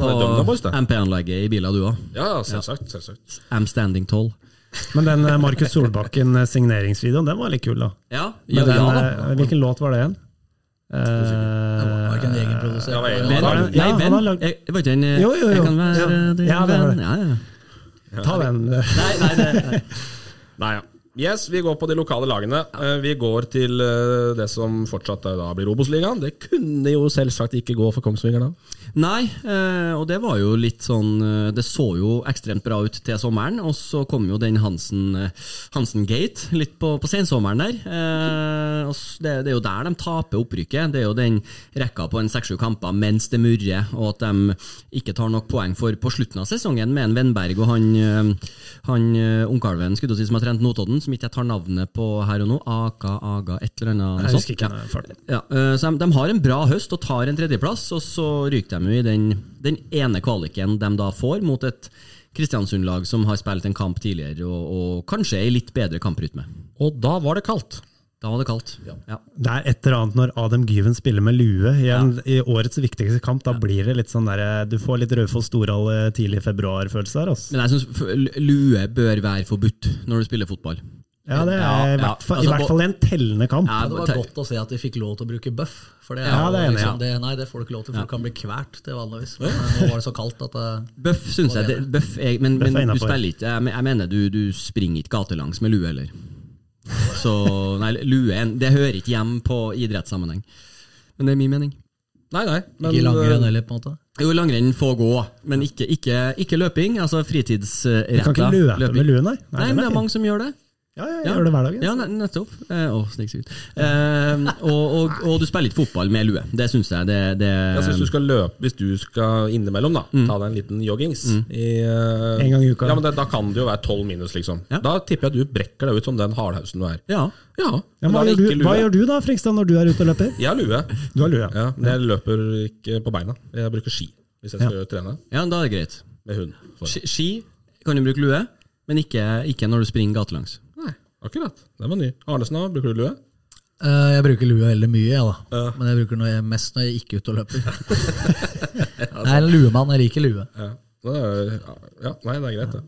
[SPEAKER 2] på. MP-anlegget i biler, du òg.
[SPEAKER 4] Ja, ja, selvsagt. selvsagt.
[SPEAKER 2] I'm standing tall.
[SPEAKER 5] Men den eh, Markus Solbakken-signeringsvideoen, den var litt kul, da.
[SPEAKER 2] Ja, ja,
[SPEAKER 5] den,
[SPEAKER 2] ja da.
[SPEAKER 5] eh, hvilken låt var det igjen?
[SPEAKER 6] Det var ikke en egen.
[SPEAKER 4] Ja,
[SPEAKER 5] det-
[SPEAKER 2] nei, venn. Jeg, var ikke den eh,
[SPEAKER 5] Jo, jo, jo.
[SPEAKER 2] Jeg kan være
[SPEAKER 5] Ja.
[SPEAKER 2] din
[SPEAKER 5] Ja,
[SPEAKER 2] venn. Ja, ja.
[SPEAKER 5] ta den.
[SPEAKER 2] Nei, nei, det, nei.
[SPEAKER 4] Nei, ja. Yes, vi går på de lokale lagene. Eh, Vi går til eh, det som fortsatt eh, da blir Obos-ligaen. Det kunne jo selvsagt ikke gå for Kongsvinger da.
[SPEAKER 2] Nei, eh, og det var jo litt sånn eh, Det så jo ekstremt bra ut til sommeren, og så kom jo den Hansen, eh, Hansen-gate litt på, på sensommeren der. Det, det er jo der de taper opprykket. Det er jo den rekka på en seks-sju kamper mens det murrer, og at de ikke tar nok poeng for på slutten av sesongen med en Vennberg og han, han ungkalven skulle du si, som har trent Notodden, som ikke jeg tar navnet på her og nå. Aka, Aga, et eller annet.
[SPEAKER 5] Jeg husker ikke
[SPEAKER 2] ja. Ja, så de, de har en bra høst og tar en tredjeplass, og så ryker de jo i den, den ene kvaliken de da får mot et Kristiansund-lag som har spilt en kamp tidligere, og, og kanskje ei litt bedre kamprytme.
[SPEAKER 4] Og da var det kaldt.
[SPEAKER 2] Da var det kaldt. Ja.
[SPEAKER 5] Det er et eller annet når Adam Gyven spiller med lue i, en, i årets viktigste kamp. Da blir det litt sånn der, Du får litt Raufoss Stordal eh, tidlig i februar-følelse der. Altså.
[SPEAKER 2] Men jeg syns lue bør være forbudt når du spiller fotball.
[SPEAKER 5] Ja, det er
[SPEAKER 2] Ja,
[SPEAKER 5] i hvert fall,
[SPEAKER 2] Altså,
[SPEAKER 5] i hvert fall en tellende kamp.
[SPEAKER 2] Ja,
[SPEAKER 6] Ja, det var godt å se at de fikk lov til å bruke buff. For det
[SPEAKER 5] Ja, det er enig,
[SPEAKER 6] liksom,
[SPEAKER 5] ja.
[SPEAKER 6] det, nei, det får du ikke lov til, for du kan bli kvært til vanligvis. Men nå var det så kaldt at det,
[SPEAKER 2] Bøff syns jeg det, bøff er, Men,
[SPEAKER 5] Bøff er
[SPEAKER 2] men du spiller ikke Jeg, jeg mener du, du springer ikke gatelangs med lue heller. Så Nei, lue det hører ikke hjem på idrettssammenheng. Men det er min mening.
[SPEAKER 4] Nei, nei. Men,
[SPEAKER 6] ikke langrenn
[SPEAKER 4] eh,
[SPEAKER 6] heller, på en måte.
[SPEAKER 2] Jo, langrenn får gå, men ikke, ikke, ikke løping. Altså
[SPEAKER 5] Du kan ikke løpe med lue, nei.
[SPEAKER 2] Nei, men det er mange som gjør det.
[SPEAKER 5] Ja, ja, jeg
[SPEAKER 2] Ja.
[SPEAKER 5] gjør det hver dag.
[SPEAKER 2] Ja,
[SPEAKER 5] altså.
[SPEAKER 2] nettopp. Eh, å, snik seg ut. Eh, og, og, og du spiller ikke fotball med lue. Det syns jeg. Det, det
[SPEAKER 4] altså, hvis du skal løpe, hvis du skal innimellom, da, ta deg en liten joggings i, uh,
[SPEAKER 5] En gang i uka.
[SPEAKER 4] Ja, men det, Da kan det jo være tolv minus, liksom.
[SPEAKER 2] Ja.
[SPEAKER 4] Da tipper jeg at du brekker deg ut som den hardhausen du er.
[SPEAKER 2] Ja.
[SPEAKER 4] Ja,
[SPEAKER 5] Ja, hva, gjør du, hva gjør du da, Frikstad, når du er ute og løper?
[SPEAKER 4] Jeg har lue,
[SPEAKER 5] Du har lue.
[SPEAKER 4] ja, men jeg løper ikke på beina. Jeg bruker ski hvis jeg skal trene
[SPEAKER 2] ja, da er det greit.
[SPEAKER 4] med hund.
[SPEAKER 2] Ski, ski kan du bruke lue, men ikke, ikke når du springer gatelangs.
[SPEAKER 4] Akkurat. Den var ny. Arnesen, da, bruker du lue?
[SPEAKER 6] Uh, Jeg bruker lue veldig mye, jeg, da.
[SPEAKER 4] Uh.
[SPEAKER 6] Men jeg bruker noe mest når jeg ikke er ute og løper. jeg er en luemann, jeg liker lue.
[SPEAKER 4] Ja. Ja, nei, det er greit, det.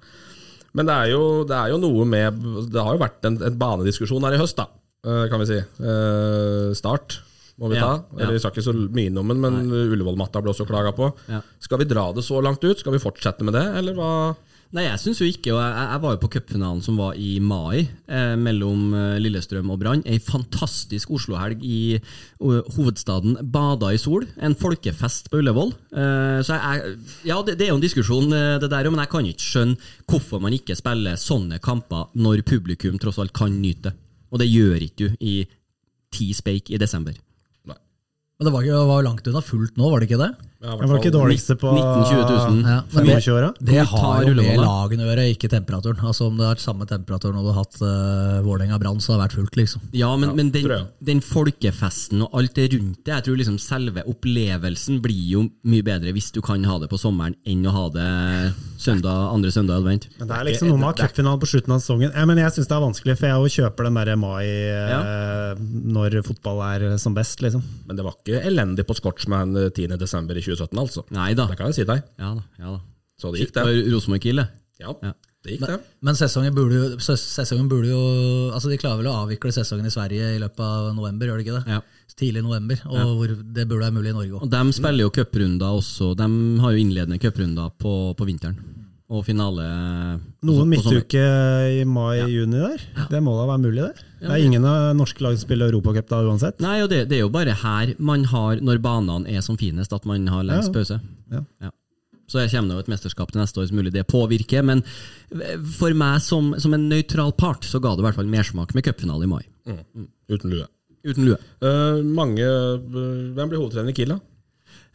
[SPEAKER 4] Men det er, jo, det er jo noe med Det har jo vært en, en banediskusjon her i høst, da, eh, kan vi si. Uh, start må vi ta.
[SPEAKER 2] Ja, ja.
[SPEAKER 4] Eller Vi skal ikke så mye innom den, men Ullevål-matta ble også klaga på.
[SPEAKER 2] Ja.
[SPEAKER 4] Skal vi dra det så langt ut? Skal vi fortsette med det, eller hva?
[SPEAKER 2] Nei, jeg syns jo ikke, og jeg, jeg var jo på cupfinalen som var i mai, eh, mellom eh, Lillestrøm og Brann. Ei fantastisk Oslo-helg i hovedstaden. Bada i sol. En folkefest på Ullevål. Eh, så jeg, ja, det, det er jo en diskusjon, eh, det der, men jeg kan ikke skjønne hvorfor man ikke spiller sånne kamper når publikum tross alt kan nyte det. Og det gjør ikke du i ti speik i desember.
[SPEAKER 6] Men det var, det var jo langt unna fullt nå, var det ikke det?
[SPEAKER 4] Ja,
[SPEAKER 5] det var ikke dårligste på
[SPEAKER 2] 19 20 000.
[SPEAKER 6] Ja, men det, det har jo med
[SPEAKER 2] Ullevål,
[SPEAKER 6] lagene å gjøre, ikke temperaturen. Altså Om det har vært samme temperatur når du har hatt uh, Vålerenga-Brann, så har det vært fullt, liksom.
[SPEAKER 2] Ja, men, men den, den folkefesten og alt det rundt det, jeg tror liksom selve opplevelsen blir jo mye bedre hvis du kan ha det på sommeren enn å ha det søndag, andre søndag i advent.
[SPEAKER 5] Men det er liksom noe med å ha på slutten av sesongen. Ja, men jeg syns det er vanskelig, for jeg jo kjøper den der mai eh, når fotball er som best, liksom.
[SPEAKER 4] Men det var ikke elendig på Scotchman eh, 10.12. i 2017, altså.
[SPEAKER 2] Nei da.
[SPEAKER 4] Det kan jeg si deg.
[SPEAKER 2] Ja da. ja da.
[SPEAKER 4] Så det gikk, det.
[SPEAKER 2] Rosenborg-Kiel, det.
[SPEAKER 4] Ja,
[SPEAKER 2] Ja.
[SPEAKER 4] det gikk, det.
[SPEAKER 6] Men sesongen burde, jo, sesongen burde jo Altså De klarer vel å avvikle sesongen i Sverige i løpet av november, gjør de ikke det?
[SPEAKER 2] Ja.
[SPEAKER 6] Tidlig november, og hvor det burde være mulig i Norge
[SPEAKER 2] Og de spiller jo cuprunder også. De har jo innledende cuprunder på, på vinteren. Og finale
[SPEAKER 5] Noen
[SPEAKER 2] på
[SPEAKER 5] midtuke i mai-juni der. Det må da være mulig, det? Det er ingen av norske lag som spiller Europacup da uansett.
[SPEAKER 2] Nei, og det, det er jo bare her man har, når banene er som finest, at man har lengst
[SPEAKER 5] Ja, ja.
[SPEAKER 2] pause.
[SPEAKER 5] Ja.
[SPEAKER 2] Ja. Så jeg kommer det jo et mesterskap til neste år, som mulig det påvirker. Men for meg som, som en nøytral part, så ga det i hvert fall mersmak med cupfinale i mai.
[SPEAKER 4] Uten lue.
[SPEAKER 2] Uten lue.
[SPEAKER 4] Uh, mange uh, Hvem blir hovedtrener i Kiel, da?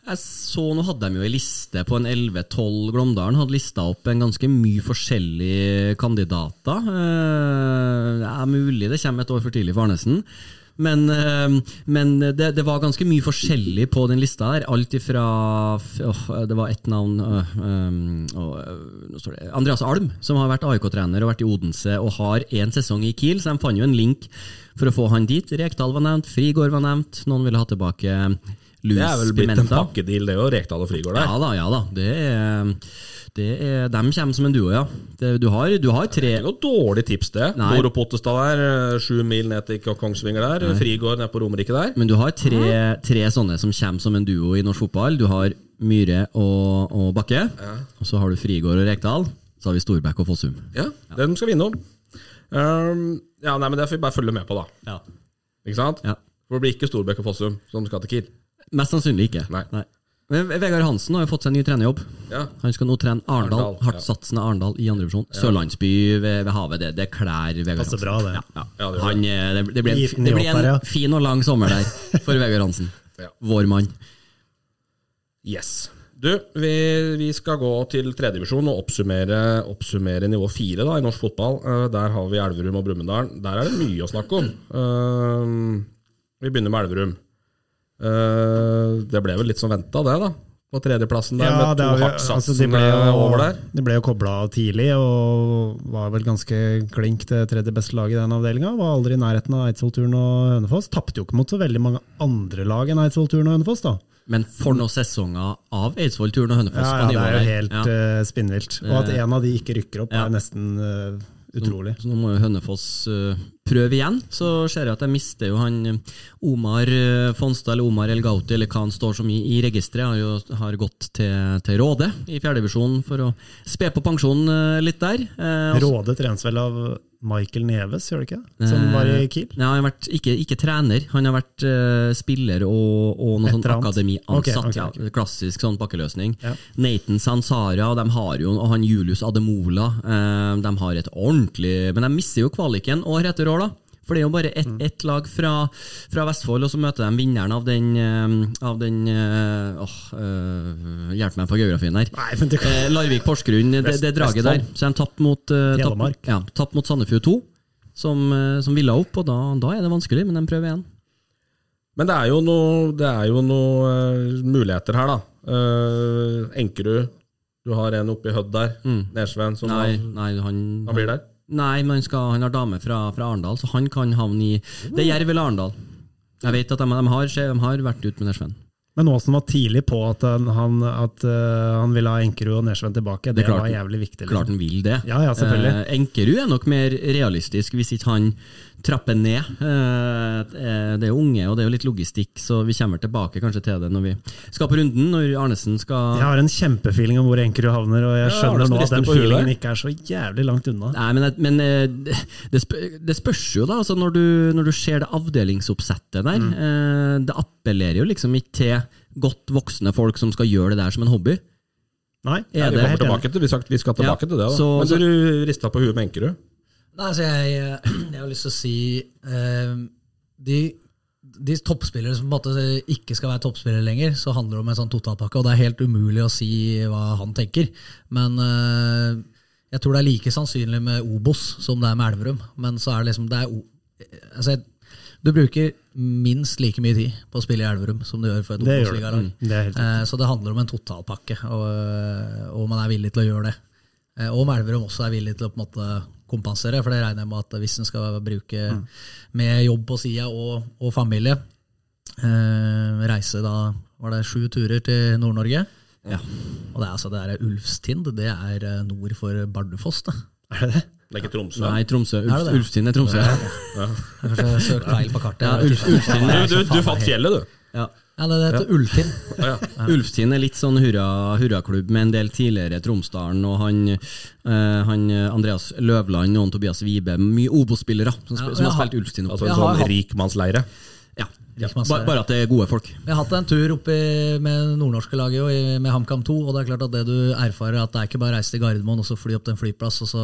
[SPEAKER 2] Jeg så, Nå hadde de jo ei liste på en 11-12. Glåmdalen hadde lista opp en ganske mye forskjellige kandidater. Eh, Det er mulig det kommer et år for tidlig for Arnesen. Men, eh, men det, det var ganske mye forskjellig på den lista der. Alt ifra oh, Det var ett navn står det, Andreas Alm, som har vært AIK-trener og vært i Odense og har én sesong i Kiel. Så de fant jo en link for å få han dit. Rekdal var nevnt, Frigård var nevnt. Noen ville ha tilbake Louis
[SPEAKER 4] Det er vel blitt en pakkedeal, det òg. Rekdal og Frigård der.
[SPEAKER 2] Ja da, ja da. Det er, det er, de kommer som en duo, ja. Det, du, har, du har tre
[SPEAKER 4] Det er ikke noe dårlig tips, det.
[SPEAKER 2] Nei.
[SPEAKER 4] Doro Pottestad der, eh, sju mil ned til Kongsvinger der. Frigård nede på Romerike der.
[SPEAKER 2] Men du har tre, tre sånne som kommer som en duo i norsk fotball. Du har Myhre og, og Bakke. Og så har du Frigård og Rekdal. Så har vi Storbekk og Fossum.
[SPEAKER 4] Ja, Den skal vi innom. Um, ja, nei, men Det får vi bare følge med på, da.
[SPEAKER 2] Ja.
[SPEAKER 4] Ikke sant?
[SPEAKER 2] Ja.
[SPEAKER 4] For det blir ikke Storbekk og Fossum som skal til Kiel.
[SPEAKER 2] Mest sannsynlig ikke.
[SPEAKER 4] Nei.
[SPEAKER 2] Men Vegard Hansen har jo fått seg en ny trenerjobb.
[SPEAKER 4] Ja.
[SPEAKER 2] Han skal nå trene Arendal,
[SPEAKER 4] Arendal, ja.
[SPEAKER 2] hardtsatsende Arendal i andredivisjon. Sørlandsby ved, ved havet, det, det klær Vegard
[SPEAKER 5] Passer
[SPEAKER 2] Hansen.
[SPEAKER 5] bra, det.
[SPEAKER 2] Ja, ja.
[SPEAKER 4] Ja, det
[SPEAKER 2] Han, eh, det, det blir en, det blir
[SPEAKER 5] ja.
[SPEAKER 2] en fin og lang sommer der for Vegard Hansen.
[SPEAKER 4] Ja.
[SPEAKER 2] Vår mann.
[SPEAKER 4] Yes. Du, vi, vi skal gå til tredjedivisjon og oppsummere, oppsummere nivå fire da, i norsk fotball. Eh, der har vi Elverum og Brumunddal. Der er det mye å snakke om. Eh, vi begynner med Elverum. Eh, det ble vel litt som venta, det, da. På tredjeplassen der, med to
[SPEAKER 5] vi- altså, de jo,
[SPEAKER 4] over der.
[SPEAKER 5] De ble jo kobla tidlig og var vel ganske klink til tredje beste lag i den avdelinga. Var aldri i nærheten av Eidsvoll-turen og Hønefoss. Tapte jo ikke mot så veldig mange andre lag enn Eidsvoll-turen og Hønefoss, da.
[SPEAKER 2] Men for noen sesonger av Eidsvoll-turen og Hønefoss
[SPEAKER 5] Ja, ja, det er jo helt
[SPEAKER 2] Ja.
[SPEAKER 5] eh, spinnvilt. Og at en av de ikke rykker opp,
[SPEAKER 2] Ja.
[SPEAKER 5] er nesten eh, utrolig.
[SPEAKER 2] Så nå må jo Hønefoss uh, prøve igjen. Så ser jeg at jeg mister jo han eh, Omar uh, Fonstad, eller Omar El Gauti, eller hva han står som i, i registeret. Har jo har gått til, til Råde i fjerdedivisjon for å spe på pensjonen uh, litt der. Og
[SPEAKER 5] Råde trenes vel av Michael Neves, gjør det ikke? Som var i Kiel?
[SPEAKER 2] Nei, han har vært, ikke, ikke trener, han har vært uh, spiller og, og noe sånn
[SPEAKER 5] akademiansatt. Okay,
[SPEAKER 2] akademiansatt.
[SPEAKER 5] Ok, ok,
[SPEAKER 2] ja, klassisk sånn pakkeløsning.
[SPEAKER 5] Ja.
[SPEAKER 2] Nathan Sansara, de har jo, og han Julius Ademola, uh, de har et ordentlig Men de mister jo kvaliken år etter år, da. For det er jo bare ett et lag fra, fra Vestfold, og så møter de vinneren av den, eh, av den eh, åh, eh, Hjelp meg på geografien her.
[SPEAKER 5] Nei, men det kan
[SPEAKER 2] Eh, Larvik Porsgrunn, det, det draget der. Så de tapte mot, tapp, ja, tapp mot Sandefjord 2, som, som ville opp, og da, da er det vanskelig, men de prøver igjen.
[SPEAKER 4] Men det er jo noen noe uh, muligheter her, da. Uh, Enkerud, du har en oppe i Hødd der. Nesven, som
[SPEAKER 2] Mm. Nei,
[SPEAKER 4] han,
[SPEAKER 2] nei han,
[SPEAKER 4] han blir der.
[SPEAKER 2] Nei, men han, skal, han har dame fra, fra Arendal, så han kan havne i Det er Jerv eller Arendal. Jeg vet at de, de, har, de har vært ute med Nesven.
[SPEAKER 5] Men Aasen var tidlig på at han, at, eh, han ville ha Enkerud og Nesven tilbake. Det,
[SPEAKER 2] det klart-
[SPEAKER 5] var jævlig viktig. liksom.
[SPEAKER 2] Klart han vil det.
[SPEAKER 5] Ja, ja, selvfølgelig.
[SPEAKER 2] Eh, Enkerud er nok mer realistisk hvis ikke han trapper ned. Eh, eh, det er jo unge, og det er jo litt logistikk, så vi kommer tilbake kanskje til det når vi skal på runden, når Arnesen skal
[SPEAKER 5] Jeg har en kjempefeeling om hvor Enkerud havner, og jeg skjønner
[SPEAKER 4] ja,
[SPEAKER 5] nå at den feelingen ikke er så jævlig langt unna.
[SPEAKER 2] Nei, men, men eh, det, spør, det spørs jo, da. Altså når, du, når du ser det avdelingsoppsettet der. mm. Det appellerer jo liksom ikke til godt voksne folk som skal gjøre det der som en hobby.
[SPEAKER 5] Nei,
[SPEAKER 2] Er
[SPEAKER 4] Ja, vi,
[SPEAKER 2] det
[SPEAKER 4] kommer tilbake til, vi, skal, vi skal tilbake
[SPEAKER 2] Ja,
[SPEAKER 4] til det, da.
[SPEAKER 2] så-
[SPEAKER 4] Men
[SPEAKER 2] så-
[SPEAKER 4] du rista på huet med Enkerud.
[SPEAKER 6] Nei, altså jeg, jeg har lyst til å si eh, de, de toppspillere som på en måte ikke skal være toppspillere lenger, så handler det om en sånn totalpakke, og det er helt umulig å si hva han tenker. Men eh, jeg tror det er like sannsynlig med Obos som det er med Elverum. Men så er det liksom det er, altså, Du bruker minst like mye tid på å spille i Elverum som du gjør for et. Obos-ligalag.
[SPEAKER 5] Mm,
[SPEAKER 6] Eh, Så det handler om en totalpakke, og, og man er villig til å gjøre det. Eh, Og om Elverum også er villig til å på en måte kompensere, for det regner jeg med at hvis en skal bruke med jobb på sida og, og familie, eh, reise da var det sju turer til Nord-Norge.
[SPEAKER 2] Ja.
[SPEAKER 6] Og det er altså det er Ulfstind, det er eh, nord for Bardufoss. det.
[SPEAKER 5] Er det det?
[SPEAKER 4] Det er ikke Tromsø.
[SPEAKER 2] Nei, Tromsø.
[SPEAKER 6] Er det
[SPEAKER 2] Ulf,
[SPEAKER 6] det?
[SPEAKER 2] Ulfstien er Tromsø.
[SPEAKER 6] Jeg har kanskje søkt feil på kartet.
[SPEAKER 2] Ja, Ulf, Ulfstien,
[SPEAKER 4] Du,
[SPEAKER 2] er,
[SPEAKER 4] du, du fant fjellet, du.
[SPEAKER 2] ja.
[SPEAKER 6] Ja, det heter ja.
[SPEAKER 4] Ulftin. ja.
[SPEAKER 2] Ulftin er litt sånn hurra, hurraklubb med en del tidligere Tromsdalen, og han, eh, han Andreas Løvland og Tobias Vibe, mye Obo-spillere som,
[SPEAKER 6] Ja,
[SPEAKER 2] som har spilt Ulftin. Ulfstien.
[SPEAKER 4] Altså en sånn rikmannsleire.
[SPEAKER 2] Ja. Ja.
[SPEAKER 6] Rikmannsleire.
[SPEAKER 2] Bare, bare at det er gode folk.
[SPEAKER 6] Vi har hatt en tur opp i- med nordnorske laget og med HamKam 2, og det er klart at det du erfarer, at det er ikke bare å reise til Gardermoen og så fly opp til en flyplass og så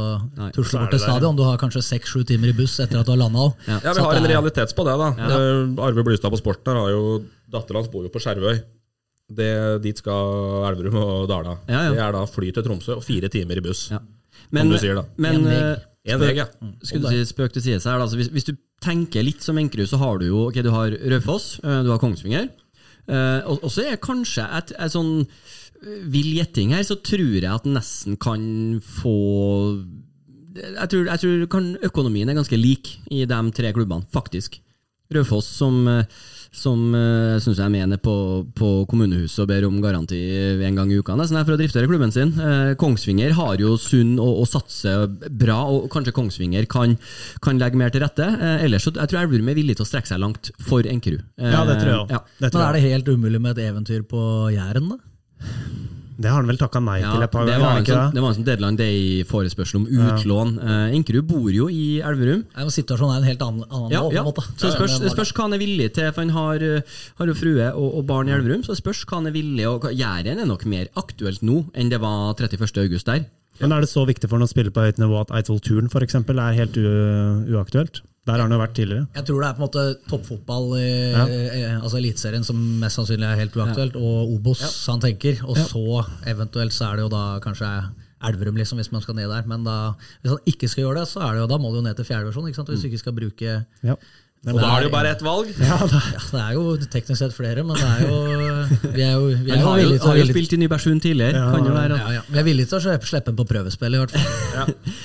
[SPEAKER 6] tusle bort til stadion. Du har kanskje seks-sju timer i buss etter at du har landa òg.
[SPEAKER 2] Ja.
[SPEAKER 4] Ja, vi har en realitets på det, da. Eh, Arve Blystad på Sporten har jo Dattera hans bor jo på Skjervøy. Det, dit skal Elverum og Dala.
[SPEAKER 2] Ja, ja.
[SPEAKER 4] Det er da fly til Tromsø og fire timer i buss.
[SPEAKER 2] Ja. Men,
[SPEAKER 4] du sier da.
[SPEAKER 2] men
[SPEAKER 6] En vei.
[SPEAKER 2] eh,
[SPEAKER 4] ja.
[SPEAKER 2] Skulle du si spøk til side her, da. Altså, hvis, hvis du tenker litt som Enkerud, så har du jo ok, du har Raufoss, du har Kongsvinger. eh, og, så er kanskje et, et sånn vill gjetting her, så tror jeg at nesten kan få jeg tror, jeg tror kan, økonomien er ganske lik i de tre klubbene, faktisk. Raufoss, som, eh, som uh, syns jeg mener på, på kommunehuset og ber om garanti en gang i uka nesten her for å drifte klubben sin. Eh, Kongsvinger har jo sunn og, og satser bra, og kanskje Kongsvinger kan, kan legge mer til rette. Eh, ellers så jeg tror jeg Elverum er villig til å strekke seg langt for Enkerud. Eh,
[SPEAKER 5] Ja, det tror jeg òg.
[SPEAKER 2] ja.
[SPEAKER 6] Men er det helt umulig med et eventyr på Jæren, da?
[SPEAKER 5] Det har han vel takka nei
[SPEAKER 2] Ja,
[SPEAKER 5] til et par
[SPEAKER 2] det, var en
[SPEAKER 5] ikke
[SPEAKER 2] sånn,
[SPEAKER 5] det?
[SPEAKER 2] var en sånn deadline day-forespørsel om utlån. Eh, Enkerud bor jo i Elverum.
[SPEAKER 6] Ja, Situasjonen er en helt annen, annen
[SPEAKER 2] Ja,
[SPEAKER 6] nå, på
[SPEAKER 2] ja.
[SPEAKER 6] en måte.
[SPEAKER 2] Så det spørs, det spørs hva han er villig til, for han har, eh, har jo frue og, og barn i Elverum. Så det spørs hva han er villig og Jæren er nok mer aktuelt nå enn det var 31. august der.
[SPEAKER 5] Men er det så viktig for han å spille på høyt nivå at Eidsvoll Turn eksempel, er helt u uaktuelt? Der har han jo vært tidligere.
[SPEAKER 6] Jeg tror det er på en måte toppfotball i
[SPEAKER 5] Ja.
[SPEAKER 6] altså Eliteserien som mest sannsynlig er helt uaktuelt, og Obos han tenker. Og så eventuelt så er det jo da kanskje Elverum, liksom, hvis man skal ned der. Men da, hvis han ikke skal gjøre det, så er det jo, da må det jo ned til fjerdedivisjon. Hvis du ikke skal bruke
[SPEAKER 5] Ja.
[SPEAKER 4] Og da er det jo bare ett valg.
[SPEAKER 5] Ja, da.
[SPEAKER 6] ja, Det er jo teknisk sett flere, men det er jo Vi er jo, vi er jo
[SPEAKER 2] har jo,
[SPEAKER 6] villige til å
[SPEAKER 2] har jo spilt i Nybergsund tidligere.
[SPEAKER 5] Ja,
[SPEAKER 2] kan jo være
[SPEAKER 6] ja, ja. Vi er villige til å slippe- på prøvespill, i hvert fall.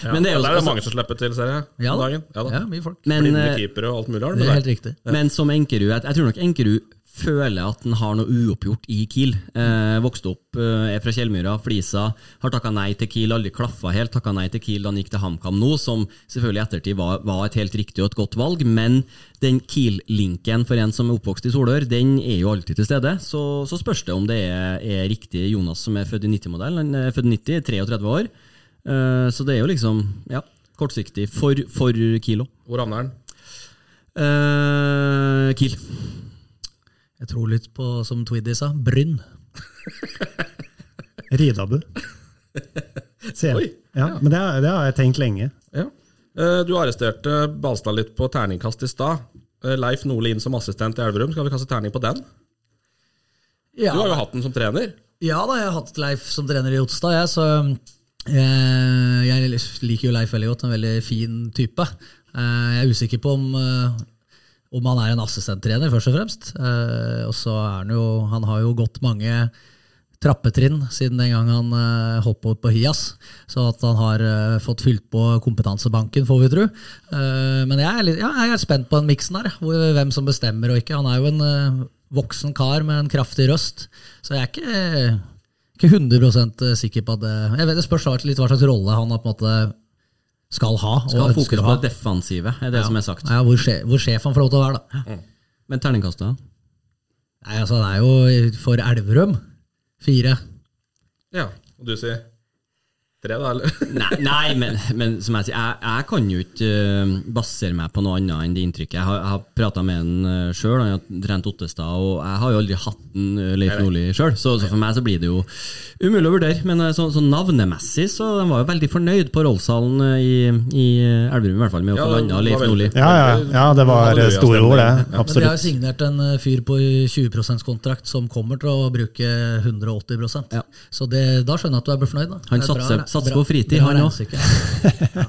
[SPEAKER 4] Ja.
[SPEAKER 2] Men det er jo-
[SPEAKER 4] der er det mange som slipper til, ser jeg.
[SPEAKER 6] Ja da.
[SPEAKER 4] dagen. Ja, da.
[SPEAKER 6] Ja, mye folk.
[SPEAKER 2] Men,
[SPEAKER 4] Blinde
[SPEAKER 2] eh,
[SPEAKER 4] keepere og alt mulig. har
[SPEAKER 6] Det
[SPEAKER 4] det
[SPEAKER 6] er helt riktig.
[SPEAKER 2] Men som Enkerud, jeg, jeg tror nok Enkerud føler at han har noe uoppgjort i Kiel. Eh, vokste opp, eh, er fra Kjellmyra, Flisa. Har takka nei til Kiel, aldri klaffa helt. Takka nei til Kiel da han gikk til HamKam nå, som selvfølgelig i ettertid var, var et helt riktig og et godt valg. Men den Kiel-linken for en som er oppvokst i Solør, den er jo alltid til stede. Så, så spørs det om det er, er riktig Jonas som er født i 90-modell. Han er født i 90, 33 år. Eh, så det er jo liksom, ja, kortsiktig for, for Kiel.
[SPEAKER 4] Hvor havner han?
[SPEAKER 2] Eh, Kiel.
[SPEAKER 6] Jeg tror litt på, som Twiddy sa, Brynn.
[SPEAKER 5] Ridabu. Se.
[SPEAKER 4] Oi.
[SPEAKER 5] Ja, men det, har- det har jeg tenkt lenge.
[SPEAKER 4] Ja. Eh, Du arresterte Balstad litt på terningkast i stad. Eh, Leif Nordli inn som assistent i Elverum. Skal vi kaste terning på den?
[SPEAKER 6] Ja.
[SPEAKER 4] Du har jo hatt den som trener.
[SPEAKER 6] Ja da, jeg har hatt Leif som trener i Otstad, jeg, så jeg, jeg liker jo Leif veldig godt. En veldig fin type. Eh, jeg er usikker på om, eh, om han er en assistenttrener, først og fremst. Eh, og så er han jo Han har jo gått mange trappetrinn siden den gang han uh, holdt på på Hias. Så at han har uh, fått fylt på kompetansebanken, får vi tro. Uh, men jeg er, litt, ja, jeg er spent på den miksen her, hvor, hvem som bestemmer og ikke. Han er jo en voksen kar med en kraftig røst, så jeg er ikke, ikke 100% sikker på at det Jeg vet Det spørs litt hva slags rolle han har på en måte skal ha.
[SPEAKER 2] Skal ha fokus på det defensive, er det som er sagt.
[SPEAKER 6] Ja, hvor, sjef, hvor sjef han får lov til å være, da.
[SPEAKER 2] Men terningkastet?
[SPEAKER 6] Nei, altså, det er jo for Elverum fire.
[SPEAKER 4] Ja. Og du sier tre, da? eller?
[SPEAKER 2] Nei, nei men, men som jeg sier, jeg, jeg kan jo ikke eh, basere meg på noe annet enn det inntrykket. Jeg har, jeg har prata med han uh, sjøl, han har trent Ottestad, og jeg har jo aldri hatt en, eh, Leif Nordli sjøl, så, så for meg så blir det jo umulig å vurdere. Men uh, så, så navnemessig så de var jo veldig fornøyd på Rollshallen uh, i, i Elverum, i hvert fall, med å
[SPEAKER 4] Ja,
[SPEAKER 2] få
[SPEAKER 4] det
[SPEAKER 2] landa Leif Nordli.
[SPEAKER 5] Ja, ja, ja det var store ord, det.
[SPEAKER 4] Ja.
[SPEAKER 6] Men de har jo signert en eh, fyr på 20 %-kontrakt som kommer til å bruke 180
[SPEAKER 2] Ja.
[SPEAKER 6] Så det, da skjønner jeg at du er fornøyd. Da.
[SPEAKER 2] Han
[SPEAKER 6] er
[SPEAKER 2] satser- satser på fritid, han også.
[SPEAKER 6] ja,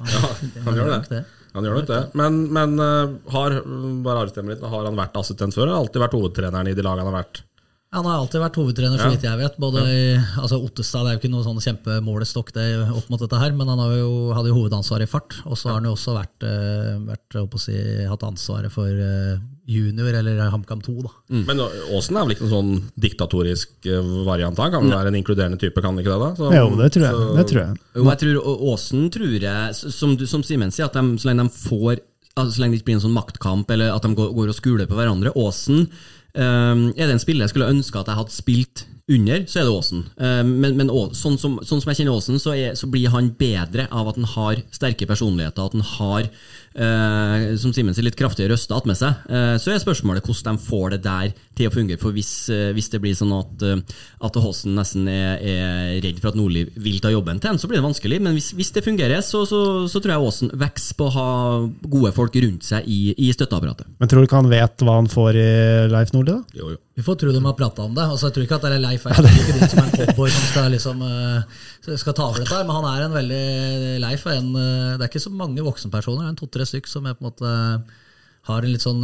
[SPEAKER 4] Han gjør det. Han gjør nok det. Men, men eh, har bare litt, har han vært assistent før? Eller har alltid vært hovedtreneren i de lagene han har vært?
[SPEAKER 6] Han har alltid vært hovedtrener, så vidt jeg vet. Både i, altså Ottestad det er jo ikke noe sånn kjempemålestokk det opp mot dette her, men han har jo, hadde jo hovedansvar i fart. Og så har han jo også vært, eh, vært å si, hatt ansvaret for eh, junior, eller HamKam 2. da.
[SPEAKER 4] Men Aasen er vel ikke en sånn diktatorisk eh, variant? Han kan vel være en inkluderende type, kan han ikke det? da? Så-
[SPEAKER 5] Jo, det tror jeg.
[SPEAKER 4] så-
[SPEAKER 5] Det tror jeg.
[SPEAKER 2] Jo, jeg tror Åsen tror jeg, som, du- som Simen sier, at de, så lenge de får altså, Så lenge det ikke blir en sånn maktkamp, eller at de går, går og skuler på hverandre Åsen ehm, Er det en spiller jeg skulle ønske at jeg hadde spilt under, så er det Åsen. Ehm, men men sånn, som, sånn som jeg kjenner Åsen, så, så blir han bedre av at han har sterke personligheter, at han har uh, som Simen sier, litt kraftige røster attmed seg. Uh, så er spørsmålet hvordan de får det der til å fungere. For hvis, eh, hvis det blir sånn at, eh, at Håsen nesten er, er redd for at Nordli vil ta jobben til ham, så blir det vanskelig. Men hvis, hvis det fungerer, så, så, så tror jeg Åsen vokser på å ha gode folk rundt seg i, i støtteapparatet.
[SPEAKER 5] Men tror du ikke han vet hva han får i Leif Nordli, da?
[SPEAKER 4] Jo, jo.
[SPEAKER 6] Vi får tro de har prata om det. Altså, jeg tror ikke at det er Leif er ikke som en cowboy som skal, liksom, eh, skal ta over dette, men han er en veldig Leif er en, Det er ikke så mange voksenpersoner, det er en to-tre stykk som er på en måte har en litt sånn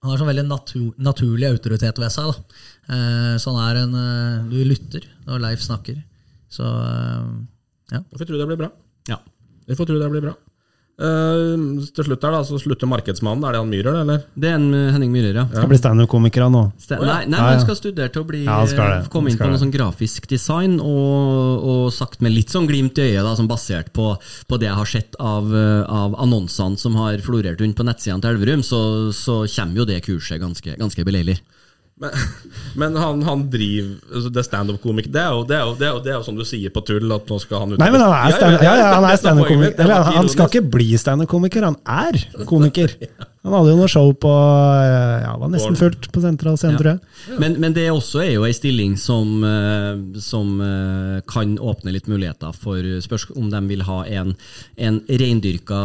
[SPEAKER 6] Han har sånn veldig natur, naturlig autoritet ved seg. Da. Eh, Så han er en eh, Du lytter når Leif snakker. Så eh, ja.
[SPEAKER 4] Vi får tro det blir bra.
[SPEAKER 2] Ja.
[SPEAKER 4] Vi får tro det blir bra. Eh, til slutt her da, så slutter Markedsmannen. Er det han Myhrer, eller?
[SPEAKER 2] Det er en eh, Henning Myhrer, ja.
[SPEAKER 5] Skal bli standup-komiker han nå.
[SPEAKER 2] Ste- Nei, nei
[SPEAKER 5] Ja,
[SPEAKER 2] han skal studere til å bli
[SPEAKER 5] Ja, skal det.
[SPEAKER 2] eh, komme inn
[SPEAKER 5] skal
[SPEAKER 2] på noe sånn grafisk design, og, og sagt med litt sånn glimt i øyet, da, som basert på, på det jeg har sett av, av annonsene som har florert rundt på nettsidene til Elverum, så, så kommer jo det kurset ganske, ganske beleilig.
[SPEAKER 4] Men, men han, han driver altså Det det, er jo- det, det, jo- det er jo som du sier på tull, at nå skal han ut
[SPEAKER 5] Nei, men han er stand- ja, ja, han
[SPEAKER 4] det- det
[SPEAKER 5] standup-komiker.
[SPEAKER 4] Det
[SPEAKER 5] Eller
[SPEAKER 4] var
[SPEAKER 5] han skal ikke bli standup-komiker, han er komiker. Han hadde jo noe show på eh, Ja, var nesten fullt på Sentral Scene, tror jeg.
[SPEAKER 2] Men, men det også er jo ei stilling som, eh, som eh, kan åpne litt muligheter for spørs om de vil ha en, en reindyrka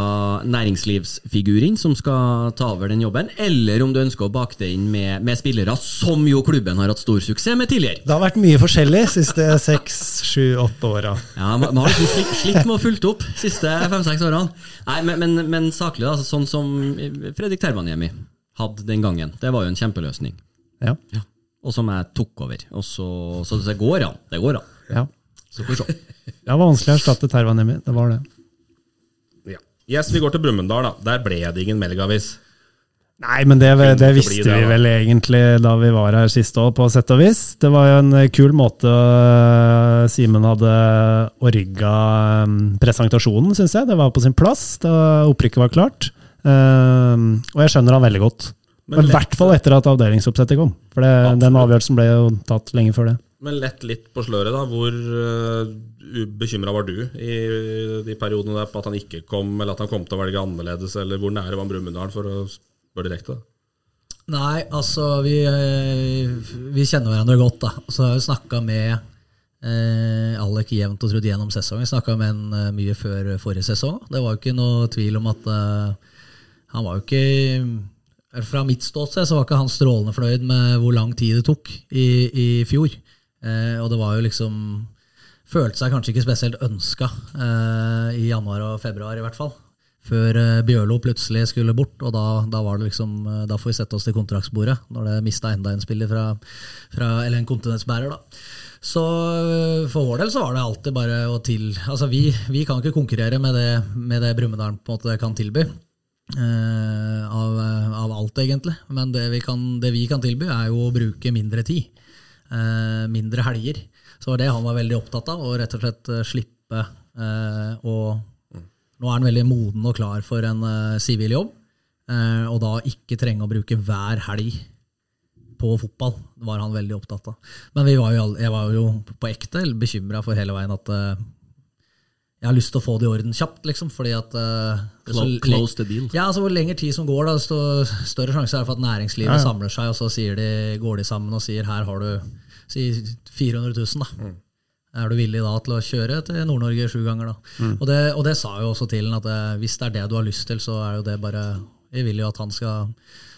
[SPEAKER 2] næringslivsfigur inn som skal ta over den jobben, eller om du ønsker å bake det inn med, med spillere som jo klubben har hatt stor suksess med tidligere.
[SPEAKER 5] Det har vært mye forskjellig siste seks, sju, åtte åra.
[SPEAKER 2] Ja, Man man har liksom slitt, slitt med å fulgt opp siste fem-seks årene. Nei, men, men, men saklig, da, altså, sånn som Fredrik Tervaniemi hadde den gangen, det var jo en kjempeløsning.
[SPEAKER 5] Ja.
[SPEAKER 2] Og som jeg tok over. Og så, så det går an. Det går an.
[SPEAKER 5] ja.
[SPEAKER 2] Så får vi se.
[SPEAKER 5] Det var vanskelig å erstatte Tervanemi, det var det.
[SPEAKER 4] Ja. Yes, vi går til Brumunddal, da. Der ble det ingen Melgavis.
[SPEAKER 5] Nei, men det, det visste
[SPEAKER 4] det,
[SPEAKER 5] vi vel egentlig da vi var her sist òg, på sett og vis. Det var jo en eh, kul måte eh, Simen hadde orga eh, presentasjonen, syns jeg. Det var på sin plass da opprykket var klart. Eh, og jeg skjønner han veldig godt.
[SPEAKER 4] Men
[SPEAKER 5] Men I hvert fall etter at avdelingsoppsettet kom. For det, den avgjørelsen ble jo tatt lenge før det.
[SPEAKER 4] Men lett litt på sløret, da. Hvor uh, bekymra var du i de periodene der på at han ikke kom, eller at han kom til å velge annerledes, eller hvor nære var Brumunddal, for å spørre direkte?
[SPEAKER 6] Nei, altså vi, eh, vi kjenner hverandre godt, da. Så har vi snakka med eh, Alec jevnt og trutt gjennom sesongen. Snakka med han eh, mye før forrige sesong. Det var jo ikke noe tvil om at eh, han var jo ikke Fra mitt ståsted så var ikke han strålende fornøyd med hvor lang tid det tok i, i fjor. Eh, og det var jo liksom Følte seg kanskje ikke spesielt ønska eh, i januar og februar, i hvert fall. Før eh, Bjørlo plutselig skulle bort, og da, da var det liksom eh, Da får vi sette oss til kontraktsbordet, når det mista enda en spiller fra, fra Eller en kontinentsbærer, da. Så øh, for vår del så var det alltid bare å til Altså vi, vi kan ikke konkurrere med det, med det Brumunddal kan tilby. Eh, av, av alt, egentlig. Men det vi, kan, det vi kan tilby, er jo å bruke mindre tid. eh, mindre helger. Så var det han var veldig opptatt av, å rett og slett eh, slippe å Nå er han veldig moden og klar for en sivil jobb, og da ikke trenge å bruke hver helg på fotball. Var han veldig opptatt av. Men var jo, jeg var jo på ekte bekymra for hele veien at jeg har lyst til å få det i orden kjapt, liksom. Fordi at Uh,
[SPEAKER 2] close, Close the deal.
[SPEAKER 6] ja, altså Hvor lenger tid som går, da, desto større sjanse er det for at næringslivet
[SPEAKER 5] Ja, ja.
[SPEAKER 6] samler seg, og så de, går de sammen og sier her har du si 400 000. da. Er du villig da til å kjøre til Nord-Norge sju ganger? da? Og, det, og det sa jo også til han at det, hvis det er det du har lyst til, så er jo det bare Vi vil jo at han skal